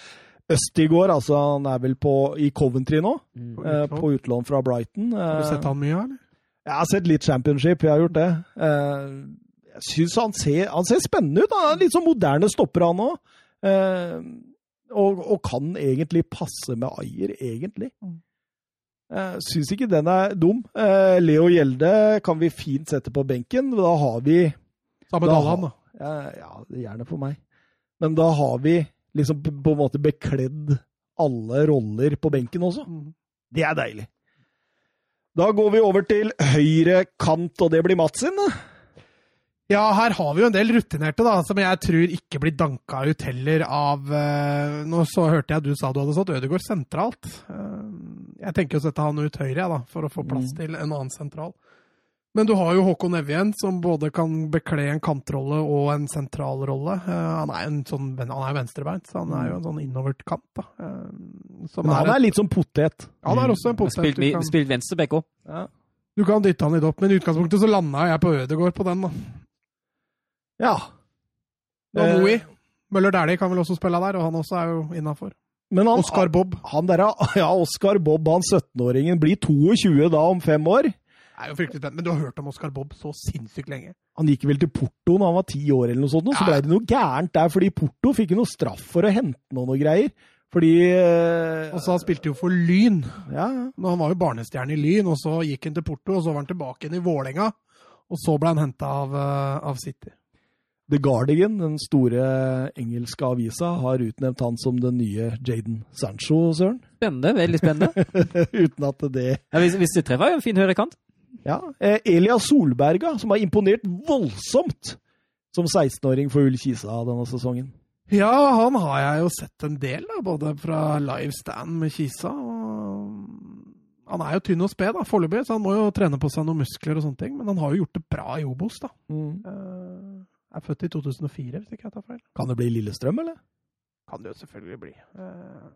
Østigård. Altså, han er vel på, i Coventry nå, Mm. eh, på utlån fra Brighton. Har du Eh, sett han mye, eller? Jeg har sett litt championship, jeg har gjort det. Eh, Jeg syns han ser, han ser spennende ut. Han er litt sånn moderne stopper, han òg. Og, og kan egentlig passe med Ayer, egentlig. Jeg syns ikke den er dum. Eh, Leo Gjelde kan vi fint sette på benken. Da har vi Samme Da Dalland, da. ja, gjerne for meg. Men da har vi liksom på en måte bekledd alle roller på benken også. Mm. Det er deilig. Da går vi over til høyre kant, og det blir Mats sin. Ja, her har vi jo en del rutinerte, da, som jeg tror ikke blir danka ut heller av eh, Nå så hørte jeg du sa du hadde satt Ødegaard sentralt. Eh, jeg tenker å sette han ut høyre, jeg, da, for å få plass Mm. til en annen sentral. Men du har jo Håkon Evjen, som både kan bekle en kantrolle og en sentralrolle. Eh, han er jo sånn, venstrebeint, så han er jo en sånn innovert kant. da. Eh, som Men han et- er litt som potet. han er også en potet. Spilt, Du kan, spilt venstreback òg. Ja. du kan dytte han litt opp, men i utgangspunktet så landa jeg på Ødegård på den. da. ja. Nå Eh, Moe. Møller Dæhlie kan vel også spille der, og han også er jo innafor. Men han, Oscar Bob han der, ja, Oscar Bob, han 17-åringen, blir 22 da om fem år. er jo fryktelig spennende. Men du har hørt om Oscar Bob så sinnssykt lenge. Han gikk vel til Porto da han var ti år, eller noe sånt, og så Ja. ble det noe gærent der, fordi Porto fikk jo noe straff for å hente noe, noe greier. Fordi øh, Og så han spilte jo for Lyn. Ja, ja. Nå, Han var jo barnestjerne i Lyn, og så gikk han til Porto, og så var han tilbake igjen i Vålerenga. Og så ble han henta av, eh, av City. The Guardian, den store engelske avisa, har utnevnt han som den nye Jaden Sancho, Søren. Spennende. Veldig spennende. Uten at det Ja, hvis, hvis du treffer, er jo en fin høyrekant. Ja. Eh, Elia Solberga, som har imponert voldsomt som 16-åring for Ull Kisa denne sesongen. Ja, han har jeg jo sett en del, da, både fra live stand med Kisa og Han er jo tynn og sped foreløpig, så han må jo trene på seg noen muskler og sånne ting. Men han har jo gjort det bra i Obos, da. Eh, er født i 2004, hvis ikke jeg tar feil. Kan det bli Lillestrøm, eller? Kan det jo selvfølgelig bli. Uh...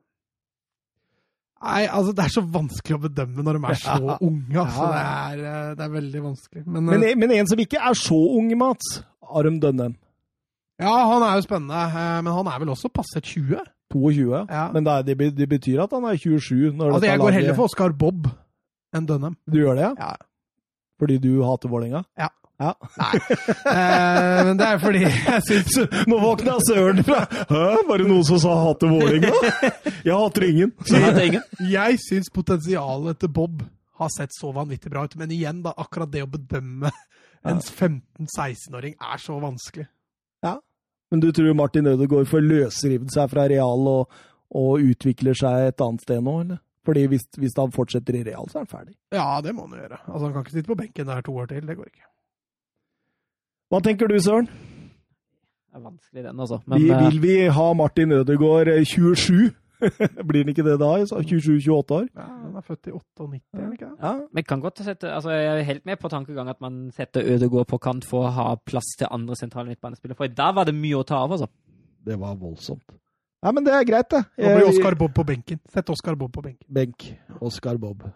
Nei, altså det er så vanskelig å bedømme når de er så Ja. unge. altså. Det, er, eh, det er veldig vanskelig. Men, Men, eh, men en som ikke er så ung, Mats. Arum Dønnen. ja, han er jo spennende. Men han er vel også passet 20? 22. Ja. Men det, det, betyr at han er 27. Når Altså, jeg går heller for Oskar Bob enn Dønnem. Du gjør det, ja? Ja. Fordi du hater Vålerenga? Ja. Ja. Eh, men det er fordi jeg syns Nå våkna Søren fra Hæ, var det noen som sa hater Vålerenga? Jeg hater ingen. Ingen. Jeg syns potensialet til Bob har sett så vanvittig bra ut. Men igjen, da, akkurat det å bedømme en 15-16-åring er så vanskelig. Ja, Men du tror Martin Ødegaard får løsrevet seg fra Real og, og utvikler seg et annet sted nå, eller? Fordi hvis, hvis han fortsetter i Real, så er han ferdig. Ja, det må han jo gjøre. Altså, Han kan ikke sitte på benken der to år til. Det går ikke. Hva tenker du, Søren? Det er vanskelig, den, altså. Men Vi, eh, vil vi ha Martin Ødegaard eh, 27? Blir han ikke det da? 27-28 år? Ja, Han er født i 98, er han ikke det? Ja. Men kan godt sette, altså Jeg er helt med på tankegang at man setter Ødegaard på kant for å ha plass til andre sentrale midtbanespillere. For der var det mye å ta av, altså. Det var voldsomt. Ja, men det er greit, det. Nå blir Eh, Oskar Bob på benken. Sett Oskar Bob på benken. Benk. Oskar Bob.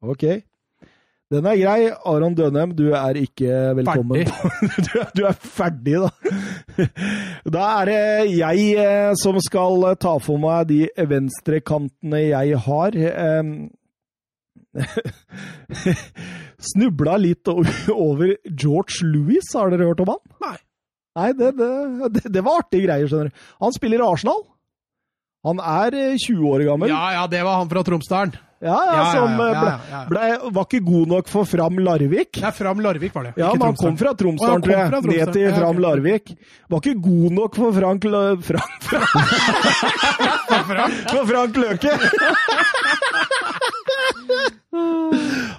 Ok. Den er grei. Aron Dønhem, du er ikke velkommen. Ferdig. Du, du er ferdig, da. Da er det jeg eh, som skal eh, ta for meg de venstrekantene jeg har. Snubla litt over George Louis, har dere hørt om han? Nei. Nei, det, det, det, var artige greier, skjønner du. Han spiller i Arsenal. Han er eh, 20 år gammel. Ja, ja, det var han fra Tromsdalen. Ja, ja, Ja, ja, som ja, eh, ble, ja, ja. ble, var ikke god nok for Fram Larvik. Nei, Fram Larvik var det. Ja, men han kom fra Tromsdalen, tror jeg. Ned til Fram. Larvik. Var ikke god nok for Frank Lø... Frank, Frank, for Frank Løke!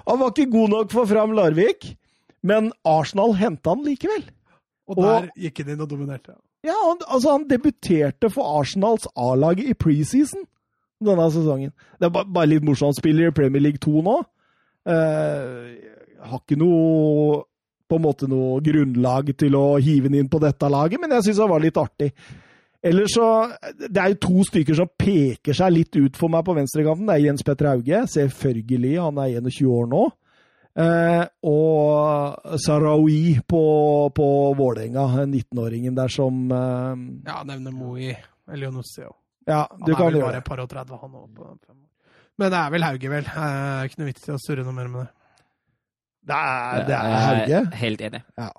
Han var ikke god nok for Fram Larvik, men Arsenal henta han likevel. Og der gikk han inn og dominerte. Ja, han, altså Han debuterte for Arsenals A-lag i preseason denne sesongen. Det er bare, bare litt morsomt. Spiller i Premier League 2 nå. Eh, har ikke noe på en måte noe grunnlag til å hive den inn på dette laget, men jeg syns han var litt artig. Ellers så Det er jo to stykker som peker seg litt ut for meg på venstrekanten. Det er Jens Petter Hauge, selvfølgelig. Han er 21 år nå. Eh, og Sarawi på, på Vålerenga, 19-åringen der som eh, Ja, nevner Moi Elionossi òg. Ja, Han du er kan vel bare et par og 30, han òg. Men det er vel Hauge, vel. Eh, ikke noe vits i å surre noe mer med det. Det er, det er Jeg Hauge. Helt enig. Ja.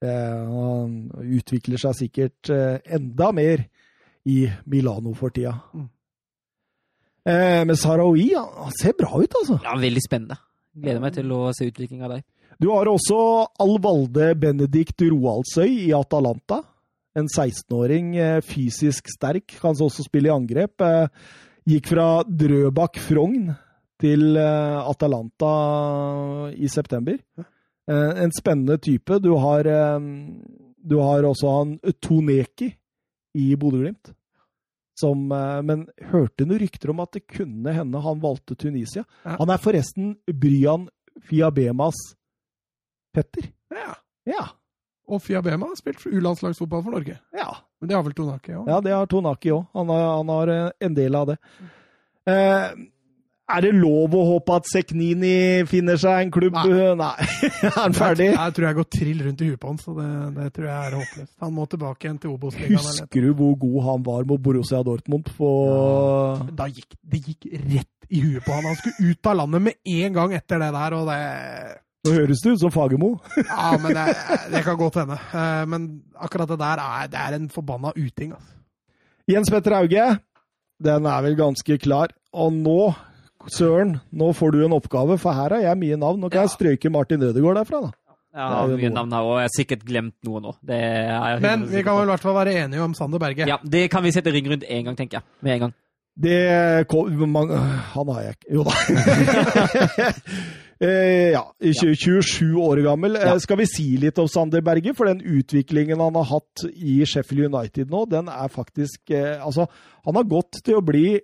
Eh, han utvikler seg sikkert eh, enda mer i Milano for tida. Mm. Eh, men Sarawi han, han ser bra ut, altså. Ja, Veldig spennende. Gleder meg til å se utviklinga der. Du har også Alvalde Benedikt Roaldsøy i Atalanta. En 16-åring, eh, fysisk sterk, kan også spille i angrep. Eh, Gikk fra Drøbak Frogn til eh, Atalanta i september. En spennende type. Du har, du har også han Toneki i Bodø-Glimt. Som, men hørte noen rykter om at det kunne hende han valgte Tunisia. Ja. Han er forresten Bryan Fiabemas Petter. Ja. Ja. Og Fiabema har spilt U-landslagsfotball for Norge. ja. Men det har vel Tonaki òg? Ja, det har Tonaki òg. Han, han har eh, en del av det. Eh, er det lov å håpe at Seknini finner seg en klubb? Nei. Nei. er han ferdig? Jeg tror jeg går trill rundt i huet på han, så det, det tror jeg er håpløst. Han må tilbake igjen til Obos-ligaen. Husker du hvor god han var mot Borussia Dortmund på Da gikk det gikk rett i huet på han. Han skulle ut av landet med en gang etter det der, og det Nå høres det ut som Fagermo. Ja, men det, det kan godt hende. Eh, Men akkurat det der er, det er en forbanna uting, altså. Jens Petter Hauge, den er vel ganske klar. Og nå, Søren, nå får du en oppgave, for her har jeg mye navn. Nå kan jeg strøyke Martin Ødegaard derfra, da. Jo mye noe. navn her, og jeg har sikkert glemt noe nå. Det er Men vi kan vel i hvert fall være enige om Sander Berge. Ja, det kan vi sette ring rundt én gang, tenker jeg. Med en gang. Det kom, man, Han har jeg ikke Jo da. eh, ja. 27 år gammel. Eh, Ja. Skal vi si litt om Sander Berge? For den utviklingen han har hatt i Sheffield United nå, den er faktisk eh, Altså, han har gått til å bli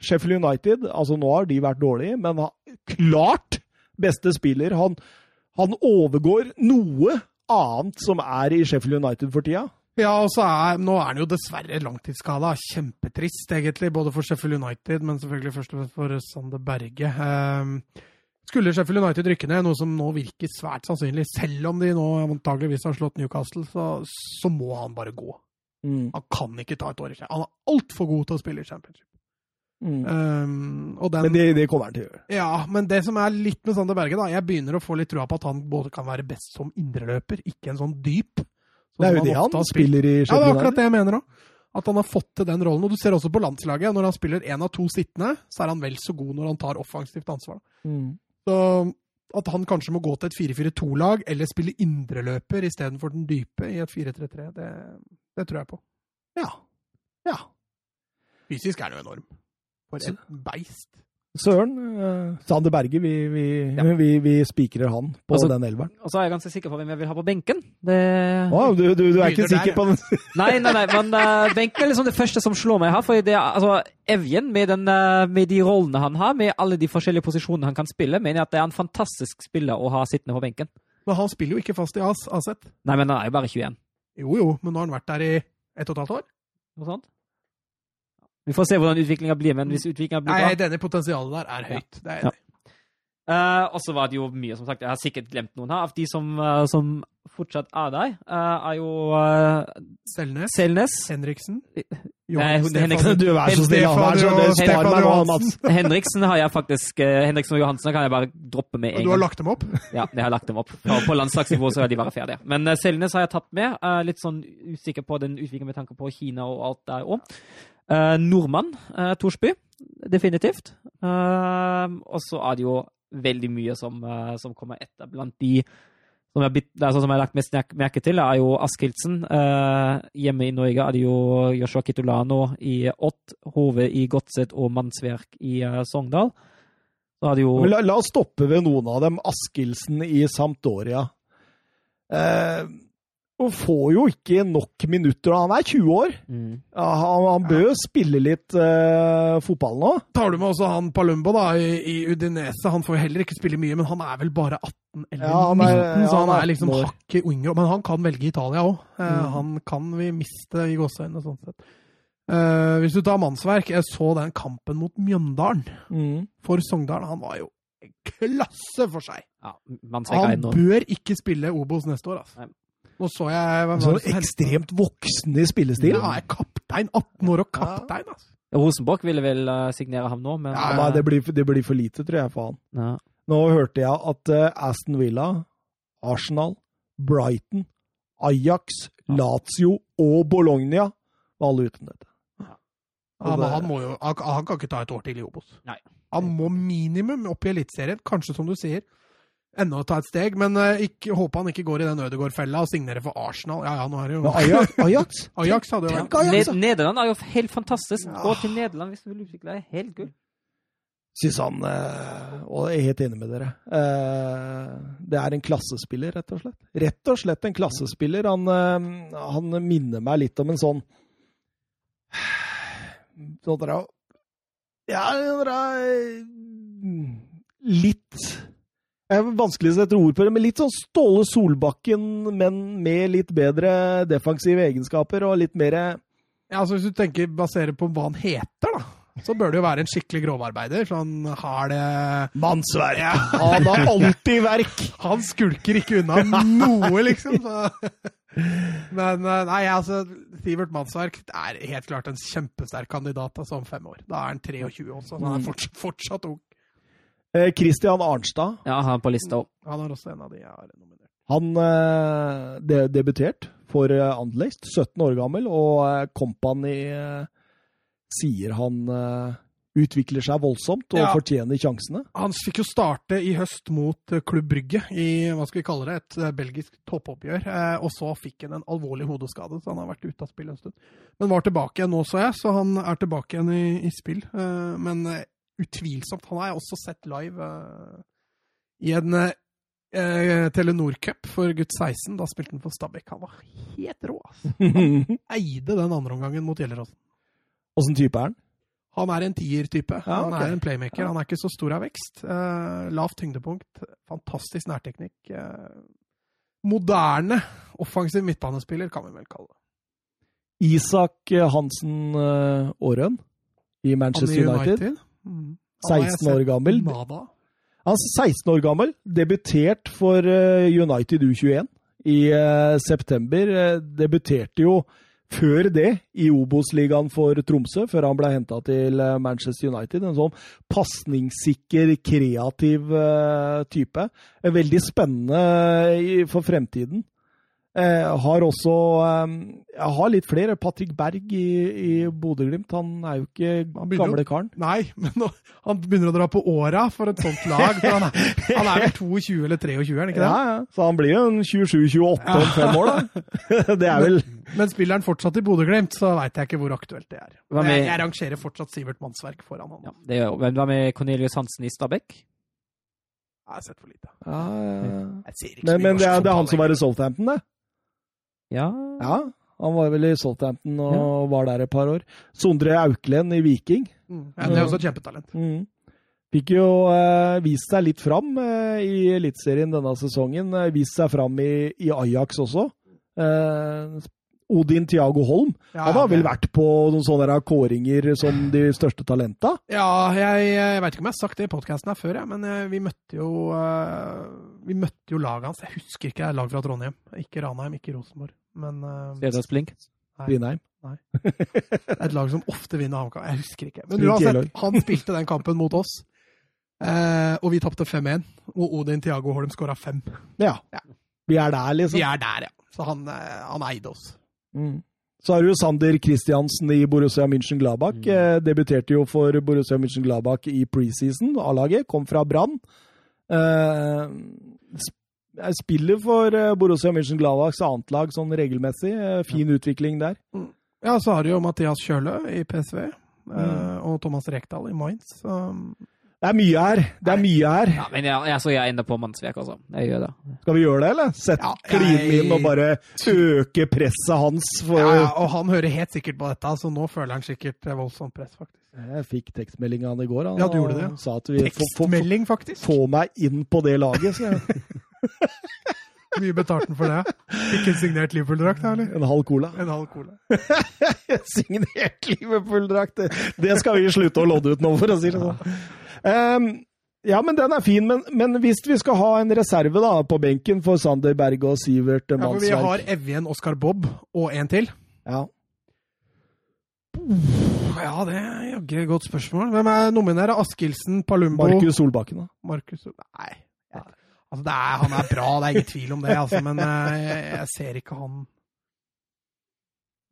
Sheffield United. Altså, nå har de vært dårlige, men han, klart beste spiller. Han, han overgår noe annet som er i Sheffield United for tida. Ja, og så er, nå er han jo dessverre langtidsskada. Kjempetrist, egentlig, både for Sheffield United, men selvfølgelig først og fremst for Sander Berge. Ehm, skulle Sheffield United rykke ned, noe som nå virker svært sannsynlig, selv om de nå antageligvis har slått Newcastle, så, så må han bare gå. Han kan ikke ta et år i Han er altfor god til å spille i championship. Mm. Um, og den, Men det, det kommer han til å gjøre. Ja, men det som er litt med Sander Berge, da Jeg begynner å få litt trua på at han både kan være best som indreløper, ikke en sånn dyp. sånn Det er jo det han, han spiller i Ja, det er akkurat det jeg mener òg. At han har fått til den rollen. Og du ser også på landslaget, når han spiller én av to sittende, så er han vel så god når han tar offensivt ansvar. Mm. Så at han kanskje må gå til et 4-4-2-lag, eller spille indreløper istedenfor den dype i et 4-3-3, det, det tror jeg på. Ja. ja. Fysisk er han jo enorm. For et beist. Søren. Uh, Sander Berge, vi, vi, Ja. vi, vi spikrer han på Altså- den elveren. Og så er jeg ganske sikker på hvem jeg vil ha på benken. Det... Å, du, du, du er ikke der, sikker på den? Nei, nei, nei, men uh, benken er liksom det første som slår meg her. For det, altså, Evjen, med, den, uh, med de rollene han har, med alle de forskjellige posisjonene han kan spille, mener jeg at det er en fantastisk spiller å ha sittende på benken. Men han spiller jo ikke fast i AS, AZ. Nei, men han er jo bare 21. Jo jo, men nå har han vært der i ett og et halvt år. Noe sånt. Vi får se hvordan utviklinga blir, men hvis utviklinga blir bra Nei, denne potensialet der er høyt. Det er Ja. enig. Eh, Og så var det jo mye, som sagt. Jeg har sikkert glemt noen her. Av de som, uh, som fortsatt er der, uh, er jo uh, Selnes, Selnes. Henriksen, Nei, hun- Stefan- Henriksen, Du, vær så snill. Henriksen har jeg faktisk Henriksen og Johansen kan jeg bare droppe med en du har lagt dem opp? Ja, jeg har lagt dem opp. Og på landslagsnivå så er de bare ferdige. Men uh, Selnes har jeg tatt med. Litt sånn usikker på den utviklingen med tanke på Kina og alt der òg. Nordmann, uh, Torsby. Definitivt. Uh, og så er det jo veldig mye som, som kommer etter. Blant de som jeg, har det er sånn som jeg har lagt mest merke- til, er jo Askildsen. Eh, hjemme i Norge er det jo Joshua Kitolano i Ott, Hove i Godset og Mannsverk i Sogndal. Så er det jo La, la oss stoppe ved noen av dem. Askildsen i Sampdoria. Eh, og får jo ikke nok minutter. Han er 20 år. mm. Ja, han, han bør jo spille litt uh, fotball nå. Tar du med også han Palumbo da, i, i Udinese? Han får heller ikke spille mye, men han er vel bare 18 eller Ja, han 19, er- så han han er er liksom 18 år. hakket yngre. Men han kan velge Italia òg. Mm. Han kan vi miste i gåseøynene, sånn sett. Uh, hvis du tar mannsverk, jeg så den kampen mot Mjøndalen Mm. for Sogndal. Han var jo klasse for seg. Ja, er Han bør ikke spille Obos neste år, altså. Nei. Nå så jeg Så ekstremt voksen i spillestil. Ja, er kaptein. 18 år og kaptein, altså. Rosenborg ville vel eh, signere ham nå, men Ja, Nei, det, blir, det blir for lite, tror jeg, for han. Ja. Nå hørte jeg at eh, Aston Villa, Arsenal, Brighton, Ajax, Lazio og Bologna var alle uten dette. Ja, han, må jo, han, han kan ikke ta et år til i Obos. Nei. Han må minimum opp i Eliteserien, kanskje som du sier, enda ta et steg. Men eh, ikke, håper han ikke går i den Ødegaard-fella og signerer for Arsenal. Ja, ja, nå er det jo Men Ajax, Ajax Ajax hadde jo vært Ajax, Ned. Nederland er jo helt fantastisk. Ja. Gå til Nederland hvis du vil utvikle deg. Helt gull. Syns han eh, Og jeg er helt enig med dere. Eh, det er en klassespiller, rett og slett. Rett og slett en klassespiller. Han, han minner meg litt om en sånn Sånn der, Ja, sånn Litt det er vanskelig å sette ord på det, men litt sånn Ståle Solbakken, men med litt bedre defensive egenskaper og litt mer Ja, altså Hvis du tenker baserer på hva han heter, da, så bør det jo være en skikkelig grovarbeider. Så han har det mannsverk. Han har alltid verk! Han skulker ikke unna noe, liksom. Så. Men eh, nei, altså Sivert Mannsverk er helt klart en kjempesterk kandidat altså, om fem år. Da er han 23 også, så han er fortsatt, fortsatt ung. Eh, Christian Arnstad Ja, han er på lista òg. Han er også en av de jeg har nominert. Han eh, de, debutert for eh, Anderlecht, 17 år gammel, og eh, Company eh, sier han eh, utvikler seg voldsomt og Ja. fortjener sjansene. Han fikk jo starte i høst mot Klubb Brygge i hva skal vi kalle det, et belgisk toppoppgjør. eh, Og så fikk han en alvorlig hodeskade, så han har vært ute av spill en stund. Men var tilbake igjen nå, så jeg, så han er tilbake igjen i, i spill. eh, Men eh, utvilsomt. Han har jeg også sett live uh, i en uh, Telenor Cup for gutt 16. Da spilte han for Stabæk. Han var helt rå. Altså. Han Eide den andre omgangen mot Gjelleråsen. Åssen type er han? Han er en tier-type. Ja, Han er en playmaker. Han er ikke så stor av vekst. Uh, lavt tyngdepunkt. Fantastisk nærteknikk. Moderne offensiv midtbanespiller, kan vi vel kalle det. Isak Hansen Aarøen i Manchester United. United. Mm. Han har jeg 16 år gammel. Nada. Er 16 år gammel, debutert for eh, United U21 i eh, september. Eh, debuterte jo før det i Obos-ligaen for Tromsø, før han ble henta til Manchester United. En sånn pasningssikker, kreativ type. Veldig spennende for fremtiden. Eh, har også eh, Jeg har litt flere. Patrick Berg i, i Bodø-Glimt. Han er jo ikke Han gamle karen. Nei, men nå, han begynner å dra på åra for et sånt lag. For han, er, han er vel 22 eller 23, er han ikke det? Ja, ja. Så han blir jo en 27-28 om fem år, da. Det er vel Men spiller han fortsatt i Bodø-Glimt, så veit jeg ikke hvor aktuelt det er. Med- Jeg, jeg rangerer fortsatt Sivert Mannsverk foran han. Ja, det gjør. Men hva med Cornelius Hansen i Stabæk? Jeg har sett for lite. ja, ja. Jeg ser ikke Men, men det, er, det er han som var i Southampton, det? Ja. Ja. Han var vel i Southampton og var der et par år. Sondre Auklend i Viking. Mm. Ja, det er også et kjempetalent. Mm. Fikk jo eh, vist seg litt fram eh, i Eliteserien denne sesongen. Eh, vist seg fram i, i Ajax også. Eh, Odin Tiago Holm. Ja, Han har vel vært på noen sånne der kåringer som de største talenta? Ja, jeg, jeg veit ikke om jeg har sagt det i podkasten her før, jeg, men eh, vi møtte jo eh, Vi møtte jo laget hans. Jeg husker ikke det er lag fra Trondheim. Ikke Ranheim, ikke Rosenborg. Men eh, Steders Blink. Blindheim. er et lag som ofte vinner HamKam. Jeg husker ikke. Men uansett, han spilte den kampen mot oss, eh, og vi tapte 5-1. Og Odin Tiago Holm skåra 5. Ja. Ja. Vi er der, liksom. Vi er der, ja. Så han, eh, han eide oss. Mm. Så har du Sander Kristiansen i Borussia München-Gladbach. Mm. Eh, debuterte jo for Borussia München-Gladbach i preseason, A-laget. Kom fra Brann. Eh, jeg spiller for eh, Borussia München-Gladbachs annet lag sånn regelmessig. Eh, fin utvikling der. Ja, så har du jo Mathias Kjølø i PSV. eh, Mm. og Thomas Rekdal i Mainz. Så, Det er mye her. Det er mye her. Ja, men jeg, jeg, så jeg ender på Mannsvek, altså. Jeg gjør det. Skal vi gjøre det, eller? Sett Ja, klinen jeg- inn og bare øke presset hans for ja, ja, og han hører helt sikkert på dette, så nå føler han sikkert voldsomt press, faktisk. Jeg fikk tekstmelding av han i går. Han Ja, du gjorde det, ja. Sa at vi Tekstmelding, faktisk. få meg inn på det laget, så jeg. Mye betalte han for det? Ikke en signert Liverpool-drakt, eller? En halv cola. En halv cola. Signert Liverpool-drakt! Det, det skal vi slutte å lodde ut nå, for å si det sånn. Um, ja, men den er fin. Men, men, hvis vi skal ha en reserve da, på benken for Sander Berge og Sivert Ja, for vi har Evjen, Oskar Bob og en til. ja. Ja, det er jaggu et godt spørsmål. Hvem er nominerer? Askildsen, Palumbo Markus Solbakken, da. Markus Nei. Altså, det er, han er bra, det er ingen tvil om det, altså, men eh, jeg, jeg ser ikke han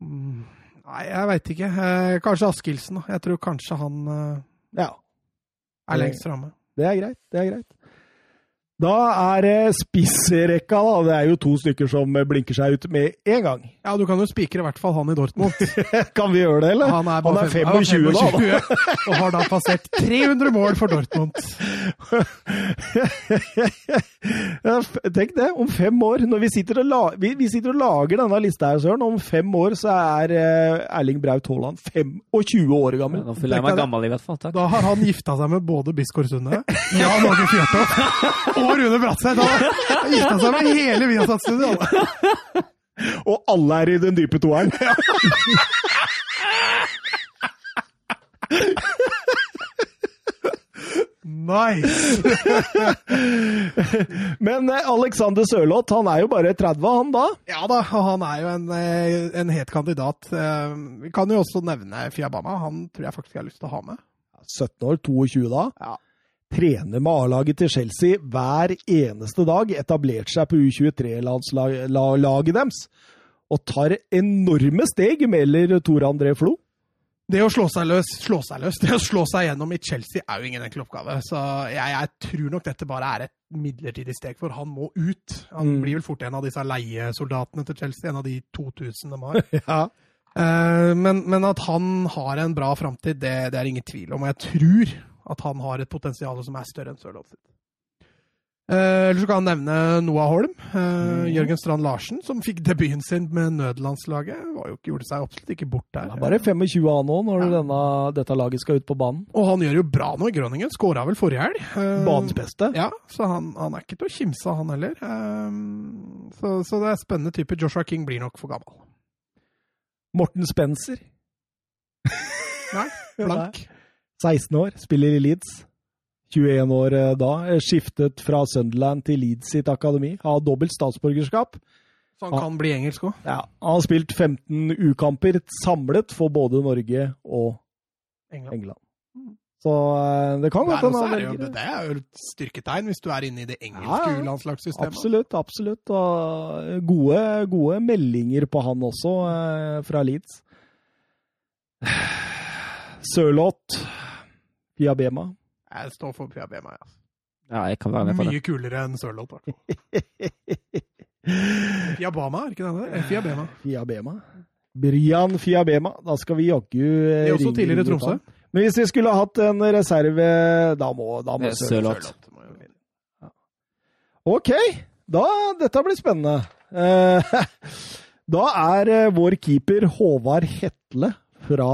Mm, Nei, jeg veit ikke. Eh, Kanskje Askildsen, da. Jeg tror kanskje han eh, Ja, er lengst framme. det er greit. Det er greit. Da er det spissrekka, da. Det er jo to stykker som blinker seg ut med en gang. Ja, du kan jo spikre i hvert fall han i Dortmund. kan vi gjøre det, eller? Han er, Han er 25, 25 da, da. og har da passert 300 mål for Dortmund. Tenk det, om fem år, når vi sitter og, la, vi, vi sitter og lager denne lista her, Søren, om fem år så er eh, Erling Braut Haaland 25 år gammel. Da føler jeg meg gammel, i hvert fall. Takk. Da har han gifta seg med både Bisgaard Sunde, Jan Åge Fjørtoft og Rune Bratseth. Han gifta seg med hele Viasat-studioet. Og alle er i den dype toeren. Nice! Men eh, Alexander Sørloth, han er jo bare 30, han da. Ja da, og han er jo en, eh, en het kandidat. Eh, Vi kan jo også nevne Fiabama. Han tror jeg faktisk jeg har lyst til å ha med. 17 år, 22 da. Ja. Trener med A-laget til Chelsea hver eneste dag. Etablert seg på U23-laget deres. Og tar enorme steg, melder Tor André Flo. Det å slå seg løs, slå seg løs, det å slå seg gjennom i Chelsea er jo ingen enkel oppgave. Så jeg, jeg tror nok dette bare er et midlertidig steg, for han må ut. Han Mm. blir vel fort en av disse leiesoldatene til Chelsea, en av de 2000 de har. Ja. Eh, men, men at han har en bra framtid, det, det er ingen tvil om. Og jeg tror at han har et potensial som er større enn Sørloth sitt. Eh, så kan han nevne Noah Holm. eh, Jørgen Strand Larsen, som fikk debuten sin med nødlandslaget. Ikke, gjorde seg absolutt ikke bort der. Er bare 25 av nå, når Ja. denne, dette laget skal ut på banen. Og han gjør jo bra nå i Grønningen. Skåra vel forrige helg. Eh, Banens beste. Ja, så han, han er ikke til å kimse av, han heller. Eh, så, så det er spennende type. Joshua King blir nok for gammel. Morten Spencer, Nei, blank. 16 år, spiller i Leeds. 21 år eh, da. eh, Skiftet fra Sunderland til Leeds sitt akademi. Har dobbelt statsborgerskap. Så han kan bli engelsk òg. Ja, han har spilt 15 U-kamper samlet for både Norge og England. England. Så eh, det kan godt hende han det, er jo et styrketegn hvis du er inne i det engelske Ja. U-landslagssystemet. Absolutt, absolutt. Og gode, gode meldinger på han også, fra Leeds. Sørloth, Fiabema. Jeg står for Fiabema. Ja. Ja, jeg kan være med på det. Mye kulere enn Sørloth. i Pia Bama, er ikke det det? Fiabema. Fiabema. Brian Fiabema. Da skal vi jaggu ringe Det er også tidligere Tromsø. Men hvis vi skulle hatt en reserve, da må, da må Sørloth vinne. Ok, da, dette blir spennende. Eh, da er eh, vår keeper Håvard Hetle fra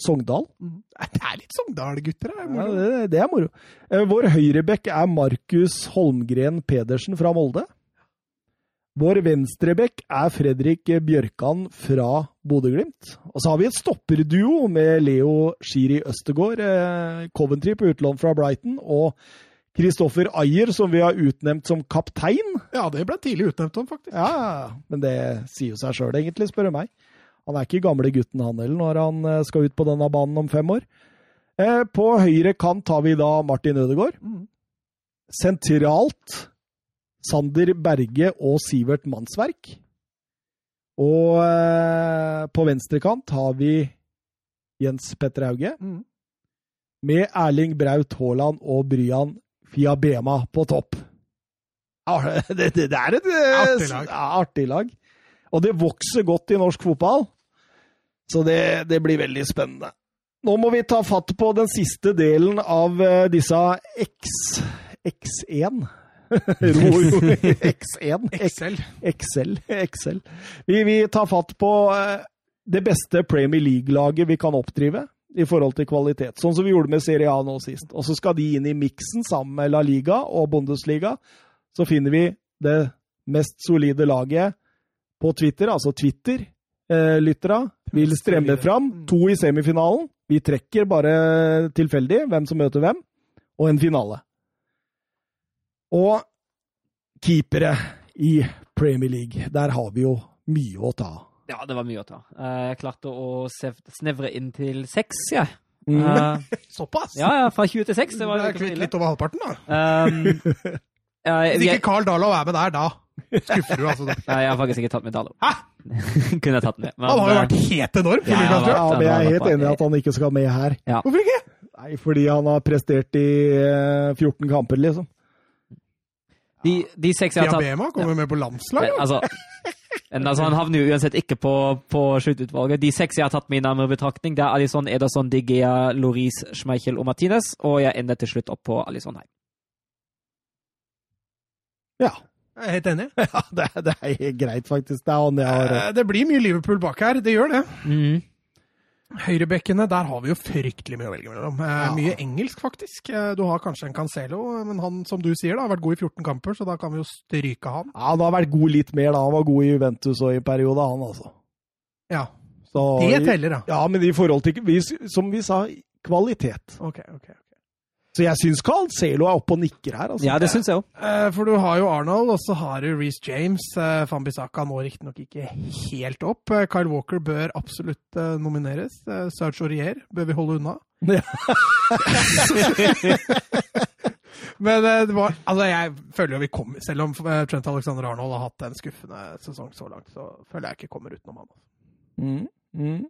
Sogndal. Mm. Det er litt Sogndal-gutter her. Ja, det, det er moro. Eh, Vår høyrebekk er Markus Holmgren Pedersen fra Molde. Vår venstrebekk er Fredrik Bjørkan fra Bodø-Glimt. Og så har vi et stopperduo med Leo Shiri Østegård, eh, Coventry på utlån fra Brighton, og Kristoffer Ayer, som vi har utnevnt som kaptein. Ja, det ble tidlig utnevnt om, faktisk. Ja, men det sier jo seg sjøl, egentlig, spør du meg. Han er ikke gamle gutten, han heller, når han eh, skal ut på denne banen om fem år. Eh, På høyre kant har vi da Martin Ødegaard. Mm. Sentralt Sander Berge og Sivert Mannsverk. Og eh, på venstre kant har vi Jens Petter Hauge. Mm. Med Erling Braut Haaland og Bryan Fiabema på topp. Det, det, det er et Artig lag. artig lag. Og det vokser godt i norsk fotball. Så det, det blir veldig spennende. Nå må vi ta fatt på den siste delen av eh, disse X... X1. Ro, ro, X1. XL. XL. XL. Vi, vi tar fatt på eh, det beste Premier League-laget vi kan oppdrive i forhold til kvalitet. Sånn som vi gjorde med Serie A nå sist. Og så skal de inn i miksen sammen med La Liga og Bundesliga. Så finner vi det mest solide laget på Twitter, altså Twitter-lyttera, vil stremme fram. To i semifinalen. Vi trekker bare tilfeldig hvem som møter hvem, og en finale. Og keepere i Premier League, der har vi jo mye å ta av. Ja, det var mye å ta. Eh, Jeg klarte å snevre inn til seks, jeg. Mm. Eh, Såpass? ja, ja, fra 20 til 6. Det var Det er litt, over halvparten, da. Um, jeg, Hvis ikke Carl Dahlow er med der, da skuffer du altså. Nei, jeg har faktisk ikke tatt med Dalo. Hæ? Kunne jeg tatt med. men, Han har jo eh, vært helt enorm. Ja, Newcastle. Ja, men jeg er helt enig i at han ikke skal med her. Hvorfor ikke? Nei, fordi han har prestert i eh, 14 kamper, liksom. de, de seks jeg har tatt Diabema kommer med på landslaget. altså, altså, han havner jo uansett ikke på, på sluttutvalget. De seks jeg har tatt med i nærmere betraktning, det er Alison Ederson, Digea, Loris, Schmeichel og Martinez, og jeg ender til slutt opp på Alison Heim. Ja, Jeg er helt enig. ja det, det er greit, faktisk. Det er Eh, Det blir mye Liverpool bak her, det gjør det. Mm. Høyrebekkene, der har vi jo fryktelig mye å velge mellom. Eh, Ja. Mye engelsk, faktisk. Eh, Du har kanskje en Cancelo, men han, som du sier, da, har vært god i 14 kamper, så da kan vi jo stryke han. Ja, Han har vært god litt mer, da. Han var god i Juventus og i periode, han altså. Ja, Så, Det teller, da. Ja, men i forhold til vi, Som vi sa, kvalitet. Ok, ok. Så jeg syns Cancelo er oppe og nikker her, altså. Ja, det syns jeg òg. Eh, For du har jo Arnold, og så har du Reece James. Fambisaka nå Bissaka når riktignok ikke helt opp. Eh, Kyle Walker bør absolutt eh, nomineres. Eh, Serge Aurier bør vi holde unna. Ja. Men eh, det var, altså jeg føler jo vi kommer Selv om eh, Trent Alexander Arnold har hatt en skuffende sesong så langt, så føler jeg ikke kommer utenom han. Mm, mm.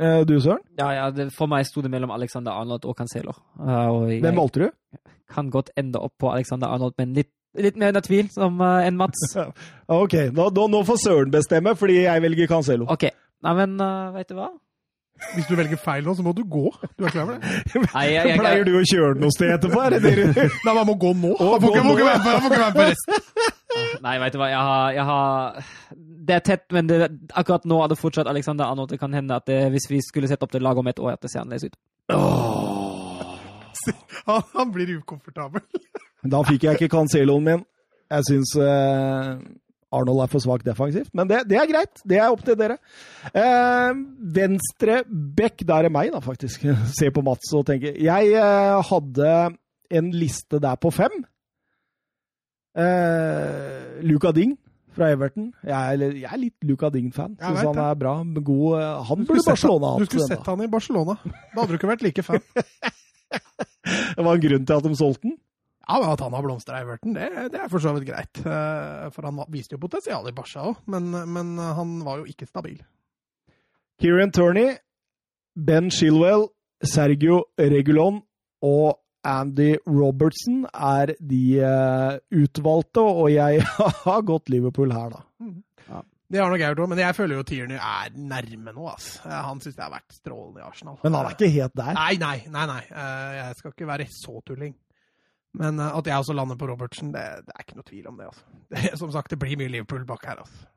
Eh, du, Søren? Ja, ja, det, for meg sto det mellom Alexander Arnold og Cancelo. Eh, Hvem valgte du? kan godt ende opp på Alexander Arnold, men litt, litt mer under tvil som eh, enn Mats. Ok, da, da, nå får Søren bestemme, fordi jeg velger Cancelo. OK. Nei, men uh, veit du hva? Hvis du velger feil nå, så må du gå. Du er klar over det? Nei, jeg, jeg, Pleier du å kjøre noe sted etterpå? Er det det Nei, man må gå nå. Å, får gå ikke, må ikke være med på resten. Nei, vet du hva, jeg har, jeg har Det er tett, men det, akkurat nå er det fortsatt Alexander Arnold. Det kan hende at det, hvis vi skulle sette opp det laget om et år, at det ser annerledes ut. Han, han blir ukomfortabel. Da fikk jeg ikke Canceloen min. Jeg syns eh, Arnold er for svak defensivt, men det, det er greit. Det er opp til dere. Eh, venstre back, der er meg, da, faktisk. Se på Mats og tenke. Jeg eh, hadde en liste der på fem. Eh, Luka Ding fra Everton. Jeg er, jeg er litt Luka Ding-fan. Syns han er bra. God, eh, han burde Barcelona hatt. du skulle sett han i Barcelona. Da hadde du ikke vært like fan. Det var en grunn til at de solgte den. Ja, men At han har blomstra i Everton, det, det er for så vidt greit. Eh, For han viste jo potensial i Barca òg, men, men han var jo ikke stabil. Kieran Turney, Ben Shilwell, Sergio Regulon og Andy Robertson er de eh, utvalgte, og jeg har gått Liverpool her, da. Det har nok jeg gjort òg, men jeg føler jo Tierney er nærme nå. ass. Han syns jeg har vært strålende i Arsenal. Men han er ikke helt der. Nei, nei, nei. nei. Eh, Jeg skal ikke være så tulling. Men eh, at jeg også lander på Robertsen, det, det er ikke noe tvil om det. altså. Det, som sagt, det blir mye Liverpool bak her. altså.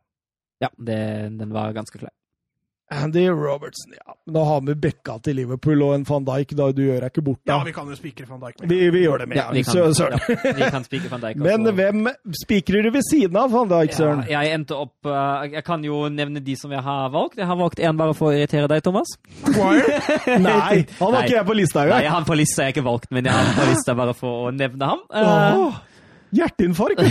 Ja, det, den var ganske klar. Andy Robertson, ja. Nå Da har vi bekka til Liverpool og en van Dijk, da du gjør deg ikke bort Ja, vi kan jo spikre van Dijk med. Vi, vi gjør det med Ja, vi kan, Søren. ja, vi kan van Dijk. også. Men hvem spikrer du ved siden av van Dijk, ja, Søren? jeg endte opp uh, Jeg kan jo nevne de som jeg har valgt. Jeg har valgt én bare for å irritere deg, Thomas. Maguire? Nei, han var Nei. ikke jeg på lista engang. Nei, han på lista, jeg har ikke valgt, men jeg har han på lista bare for å nevne ham. Uh, Åh, Hjerteinfarkt!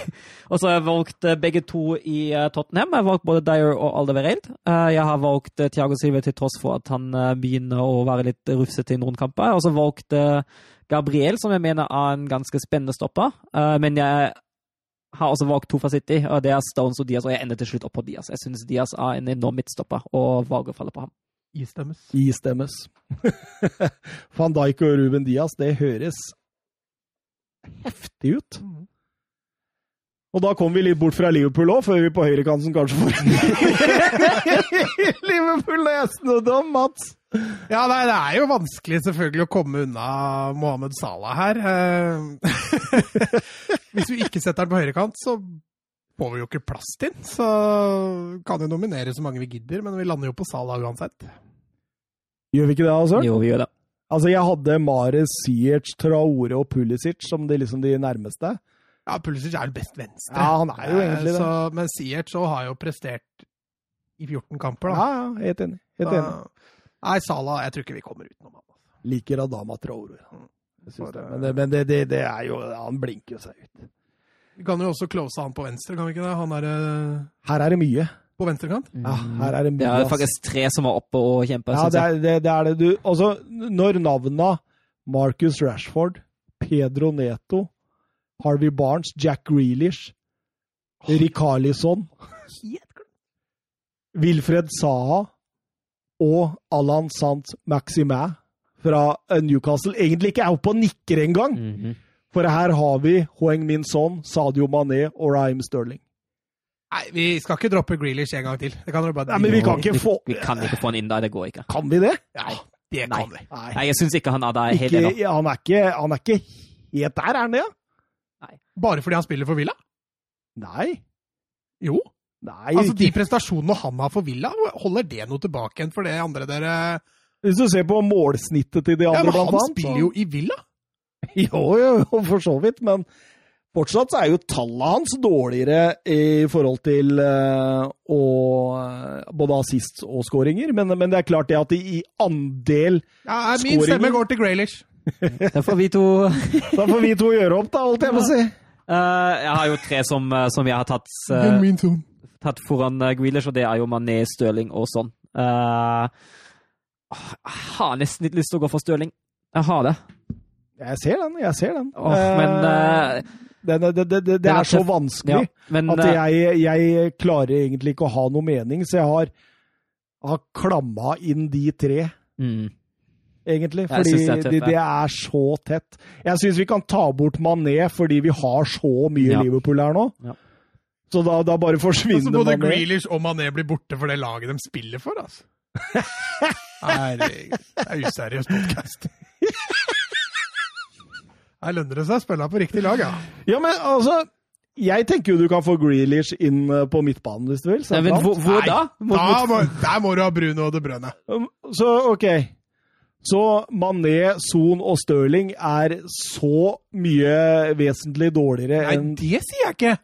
og så har jeg valgt eh, begge to i eh, Tottenham. Jeg har valgt både Dyer og Aldevereid. Uh, jeg har valgt Thiago Silva til tross for at han eh, begynner å være litt rufsete i noen kamper. Jeg har også valgt eh, Gabriel, som jeg mener er en ganske spennende stopper. Eh, men jeg har også valgt to fra City, og det er Stones og Diaz, og jeg ender til slutt opp på Diaz. Jeg syns Diaz er en enorm midtstopper, og valget faller på ham. Istemmes. Istemmes. Van Dijk og Ruben Diaz, det høres heftig ut. Mhm. Og da kommer vi litt bort fra Liverpool òg, før vi på høyrekanten kanskje får Liverpool, har jeg snudd om, Mats! Ja, nei, det er jo vanskelig selvfølgelig å komme unna Mohammed Salah her. Eh, Hvis vi ikke setter den på høyrekant, så får vi jo ikke plass til den. Så kan jo nominere så mange vi gidder, men vi lander jo på Salah uansett. Gjør vi ikke det, altså? Jo, vi gjør det. Altså, jeg hadde Mares, Ziyech, Traore og Pulisic som de, liksom de nærmeste. Ja, Pulisic er jo best venstre. Ja, han er jo egentlig det. så, Men Siert så har jo prestert i 14 kamper, Ja, da. ja, helt enig. Helt Så- enig. Nei, Salah, jeg tror ikke vi kommer utenom han. Liker Adama Traore. Synes For, det. Men, det, men det, det, det er jo Han blinker jo seg ut. Vi kan jo også close han på venstre, kan vi ikke det? Han er eh, Her er det mye. På venstrekant. Ja, her er det Det er faktisk tre som er oppe og kjemper. Ja, det er det, det, er det du Altså, når navna Marcus Rashford, Pedro Neto, Harvey Barnes, Jack Grealish, Rick Harlison Wilfred Saha og Alan Sant Maxime fra eh, Newcastle egentlig ikke er oppe og nikker engang. Mhm. For her har vi Hoeng Min Son, Sadio Mané og Raheem Sterling. Nei, vi skal ikke droppe Grealish en gang til. Det kan dere bare Nei, men vi kan ikke få Vi kan ikke få han inn der, det går ikke. Kan vi det? Ja, det Nei. kan vi. Nei. Nei, jeg syns ikke han er der helt Ikke, ennå. han, er ikke, han er ikke helt der, er han det? Ja? Bare fordi han spiller for Villa? Nei. Jo. Nei, Altså, De prestasjonene han har for Villa, holder det noe tilbake igjen for det andre dere Hvis du ser på målsnittet til de andre, Ja, men blant Han annet. spiller så- jo i Villa! Jo, jo, jo, for så vidt, men fortsatt så er jo tallene hans dårligere i forhold til eh, å, både assist og skåringer. Men, men det er klart det at de i andel Ja, Min stemme går til Grealish. Da får vi to Da får vi to gjøre opp, da, holdt jeg på å si. Eh, Jeg har jo tre som, eh, som jeg har tatt, uh, tatt foran uh, Grealish, og det er jo Mané, Støling og sånn. Uh, jeg har nesten litt lyst til å gå for Støling. Jeg har det. Jeg ser den, jeg ser den. Åh, men Eh, eh, det, det, det, det, det er er så vanskelig ja, men, at eh, jeg, jeg klarer egentlig ikke å ha noe mening, så jeg har, har klamma inn de tre. mm, egentlig. Fordi det er det er så tett. Jeg syns vi kan ta bort Mané fordi vi har så mye Ja. Liverpool her nå. Ja. Så da, da bare Mané Så både Mané. Grealish og Mané blir borte for det laget de spiller for, altså. Herregud. Det er useriøs podkast. Her lønner det seg å spille på riktig lag, ja. Ja, men altså Jeg tenker jo du kan få Grealish inn eh, på midtbanen hvis du vil. nei, men hvor, hvor da? Mot, Da må, der må du ha Bruno og De Brønne. Um, Så OK. Så Mané, Son og Stirling er så mye vesentlig dårligere enn Nei, det sier jeg ikke!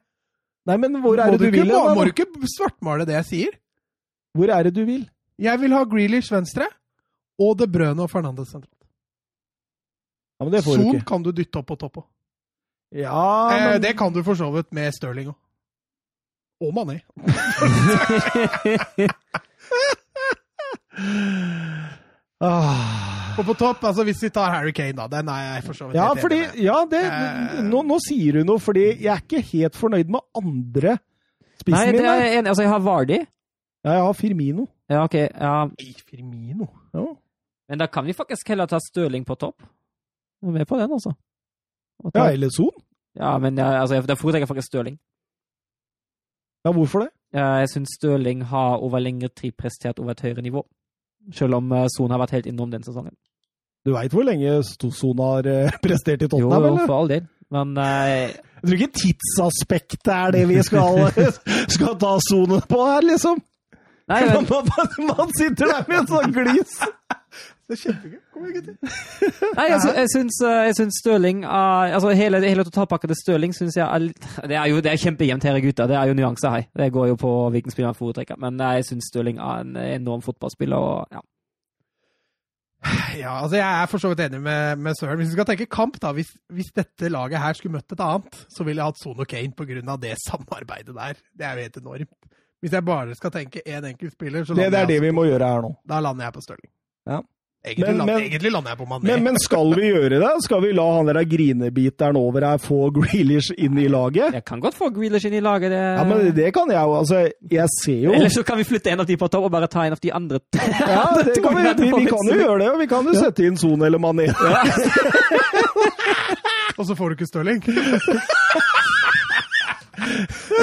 Nei, men hvor er må det du du vil? må, da? må du ikke svartmale det jeg sier? Hvor er det du vil? Jeg vil ha Grealish venstre og De Brønne og Fernandes sentralt. Ja, men det får du ikke. kan du dytte opp på topp òg. Ja, Eh, men det kan du for så vidt med Stirling òg. Og Mané. ah. Og på topp, altså hvis vi tar Harry Kane, da. Den er jeg for så vidt Ja, fordi, med. ja det, Eh. nå, nå sier du noe, fordi jeg er ikke helt fornøyd med andre spissen nei, min. jeg enig Altså, jeg har Vardi. Ja, jeg har Firmino. Ja, OK. Ja. Firmino. Ja. Men da kan vi faktisk heller ta Stirling på topp. Jeg er med på den, altså. Ja, eller Son. ja, men jeg, altså, jeg- foretrekker faktisk Støling. Ja, hvorfor det? Jeg syns Støling har over lengre tid prestert over et høyere nivå. Selv om eh, Son har vært helt innom den sesongen. Du veit hvor lenge Son har eh, prestert i Tottenham, eller? jo, for all del. Men eh, Jeg tror ikke tidsaspektet er det vi skal, skal ta Son på her, liksom. Nei, Man, men, man, man sitter der med en sånn glis. Det er kjempegøy. Kom igjen, gutter. nei sy- jeg, syns, eh, jeg syns Støling er- Altså, hele, hele totalpakka til Støling syns jeg er litt Det er jo det er kjempejevnt her, gutter. Det er jo nyanser her. Det går jo på hvilken spiller man foretrekker. Men jeg syns Støling er en enorm fotballspiller. og ja. Ja, altså Jeg er for så vidt enig med, med Søren. Hvis vi skal tenke kamp, da. Hvis, hvis dette laget her skulle møtt et annet, så ville jeg hatt Son og Kane pga. det samarbeidet der. Det er jo helt enormt. Hvis jeg bare skal tenke én enkelt spiller, så Det, det lander jeg det jeg, vi må gjøre her nå. da lander jeg på Stirling. Ja. Egentlig, Men- men- egentlig lander jeg på Mané. Men, men skal vi gjøre det? Skal vi la han der grinebiteren over her få Grealish inn i laget? Jeg kan godt få Grealish inn i laget. Det... Ja, men det kan jeg jo. Altså, jeg ser jo Eller så kan vi flytte en av de på topp og bare ta en av de andre. Ja, det kan vi, vi, vi kan jo gjøre det, og vi kan jo sette inn Son eller Mané. Og så får du ikke Stirling.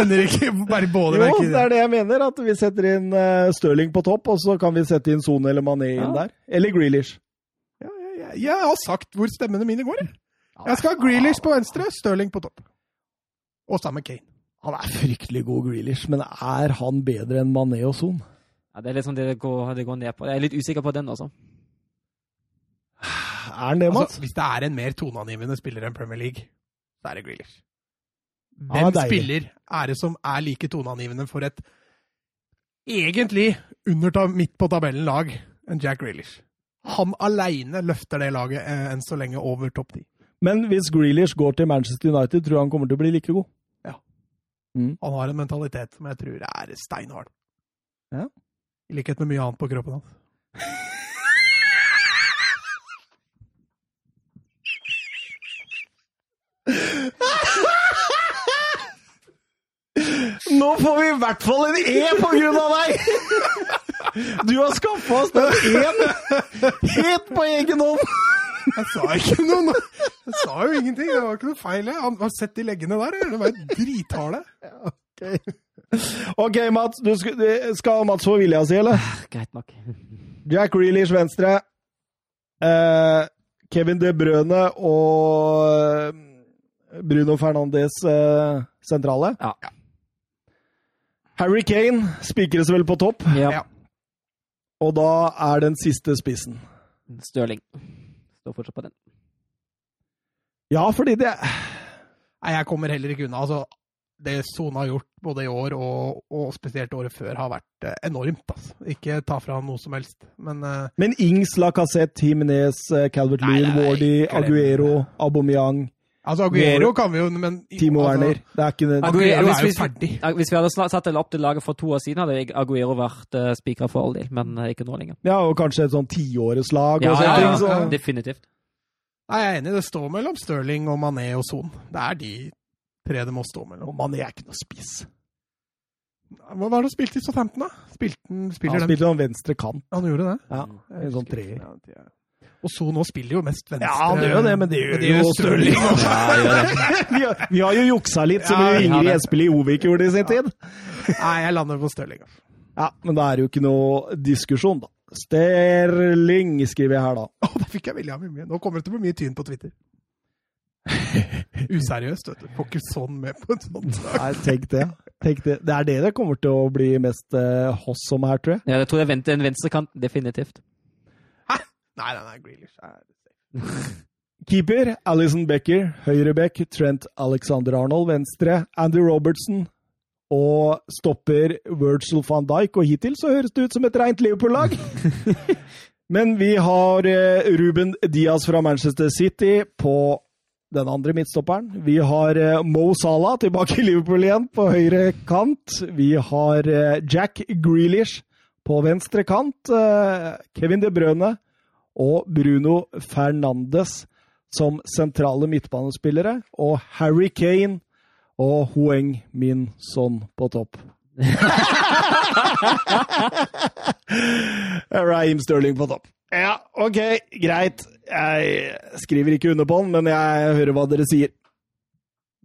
Ender ikke bare både Jo, det er det jeg mener. At vi setter inn uh, Stirling på topp, og så kan vi sette inn Sone eller Mané inn Ja. der. Eller Grealish. Ja, ja, ja. Jeg har sagt hvor stemmene mine går. jeg. Jeg skal ha Grealish på venstre, Stirling på topp. Og sammen med Kane. Han er fryktelig god, Grealish, men er han bedre enn Mané og Son? Ja, det er liksom det det går, det går ned på. Jeg er litt usikker på den, altså. Er han det, Mats? Altså, hvis det er en mer toneangivende spiller enn Premier League, så er det Grealish. Hvem ah, spiller er det som er like toneangivende for et egentlig under ta, midt på tabellen lag enn Jack Grealish? Han aleine løfter det laget eh, enn så lenge over topp ti. Men hvis Grealish går til Manchester United, tror jeg han kommer til å bli like god. Han har en mentalitet som jeg tror er steinhard. Ja. I likhet med mye annet på kroppen hans. Nå får vi i hvert fall en E på grunn av deg! Du har skaffa oss den E-en helt på egen hånd! Jeg sa ikke noe! Jeg sa jo ingenting. Det var ikke noe feil. jeg. Han har sett de leggene der. Det var dritharde. OK, Mats. Du skal, skal Mats få vilja si, eller? Greit nok. Jack Reelish venstre. Eh, Kevin De Brøne og eh, Bruno Fernandes eh, sentrale. Ja. Harry Kane spikres vel på topp, ja. Ja. og da er den siste spissen. Stirling. Står fortsatt på den. Ja, fordi det Nei, jeg kommer heller ikke unna. Altså, det Sone har gjort både i år og, og spesielt året før, har vært eh, enormt. Altså. Ikke ta fra han noe som helst. Men uh... Men Ings, Lacassette, Jimenez, Calvert Nei, Lewin, Wardy. Aguero, Aubameyang, altså, Aguero kan vi jo men, Timo altså, Werner Det er ikke Aguero hvis er jo ferdig. Hvis vi hadde satt det opp til laget for to år siden, hadde Aguero vært uh, spikra for all del, men eh, ikke nå lenger. Ja, og kanskje et sånn tiåreslag Ja, og sånne ja, ting. Så. ja. Definitivt. Nei, jeg er enig. Det står mellom Stirling og Mané og Son. Det er de tre det må stå mellom. Og Mané er ikke noe spiss. Hva var det du spilte i Southampton, da? Spilte han spiller Han spilte sånn venstre kant. Han gjorde det? Ja, en sånn treer. Ja, det er- Og så nå spiller jo mest venstre. Ja, han gjør jo det, men det gjør det jo Stirling også. Ja, vi, har, vi har jo juksa litt, som Ja, Ingrid har det. Espelid Ovik gjorde i sin tid. Nei, jeg lander på Stirling. altså. Ja, men da er det jo ikke noe diskusjon, da. Sterling, skriver jeg her, da. Å, da fikk jeg veldig av mye. Nå kommer det til å bli mye tyn på Twitter. Useriøst, vet du. Får ikke sånn med på et sånt sak. Nei, tenk det. Tenk det. Det er det det kommer til å bli mest uh, hoss om her, tror jeg. Ja, jeg tror jeg venter en venstrekant, definitivt. Nei, nei, nei, Grealish er Keeper Alison Becker. Høyreback Trent Alexander Arnold. Venstre Andy Robertson. Og stopper Virgil van Dijk. Og hittil så høres det ut som et rent Liverpool-lag. Men vi har eh, Ruben Diaz fra Manchester City på den andre midtstopperen. Vi har eh, Mo Salah tilbake i Liverpool igjen på høyre kant. Vi har eh, Jack Grealish på venstre kant. Kevin De Brøne og Bruno Fernandes som sentrale midtbanespillere. Og Harry Kane og Hoeng Min Son på topp. Raheem Sterling på topp. Ja, OK, greit. Jeg skriver ikke under på den, men jeg hører hva dere sier.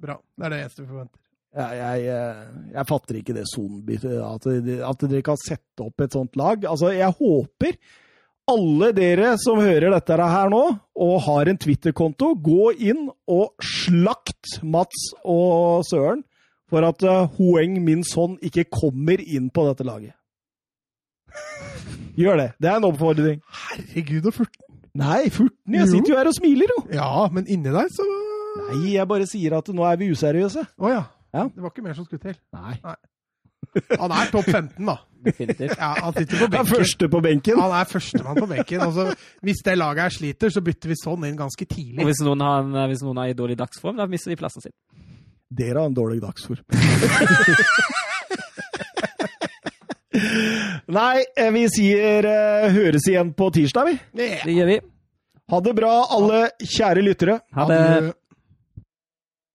bra. Det er det eneste vi forventer. Ja, jeg, eh, jeg fatter ikke det sonebyttet. At, at dere kan sette opp et sånt lag. Altså, jeg håper alle dere som hører dette her nå, og har en Twitter-konto, gå inn og slakt Mats og Søren for at uh, Hoeng Min Son ikke kommer inn på dette laget. Gjør det. Det er en oppfordring. Herregud, og furten. Nei, furten. Jeg sitter jo her og smiler, jo. Ja, men inni deg så Nei, jeg bare sier at nå er vi useriøse. Å ja. Ja. Det var ikke mer som skulle til. Nei. Han er topp 15, da. Definitivt. Ja, han sitter på Jeg er benken. første på benken. Han er førstemann på benken. Altså, hvis det laget her sliter, så bytter vi sånn inn ganske Og tidlig. hvis noen, har en, hvis noen er i dårlig dagsform, da mister de plassen sin. Dere har en dårlig dagsform. Nei, eh, vi sier uh, høres igjen på tirsdag, vi. Yeah. Det gjør vi. Ha det bra, alle kjære lyttere. Ha det.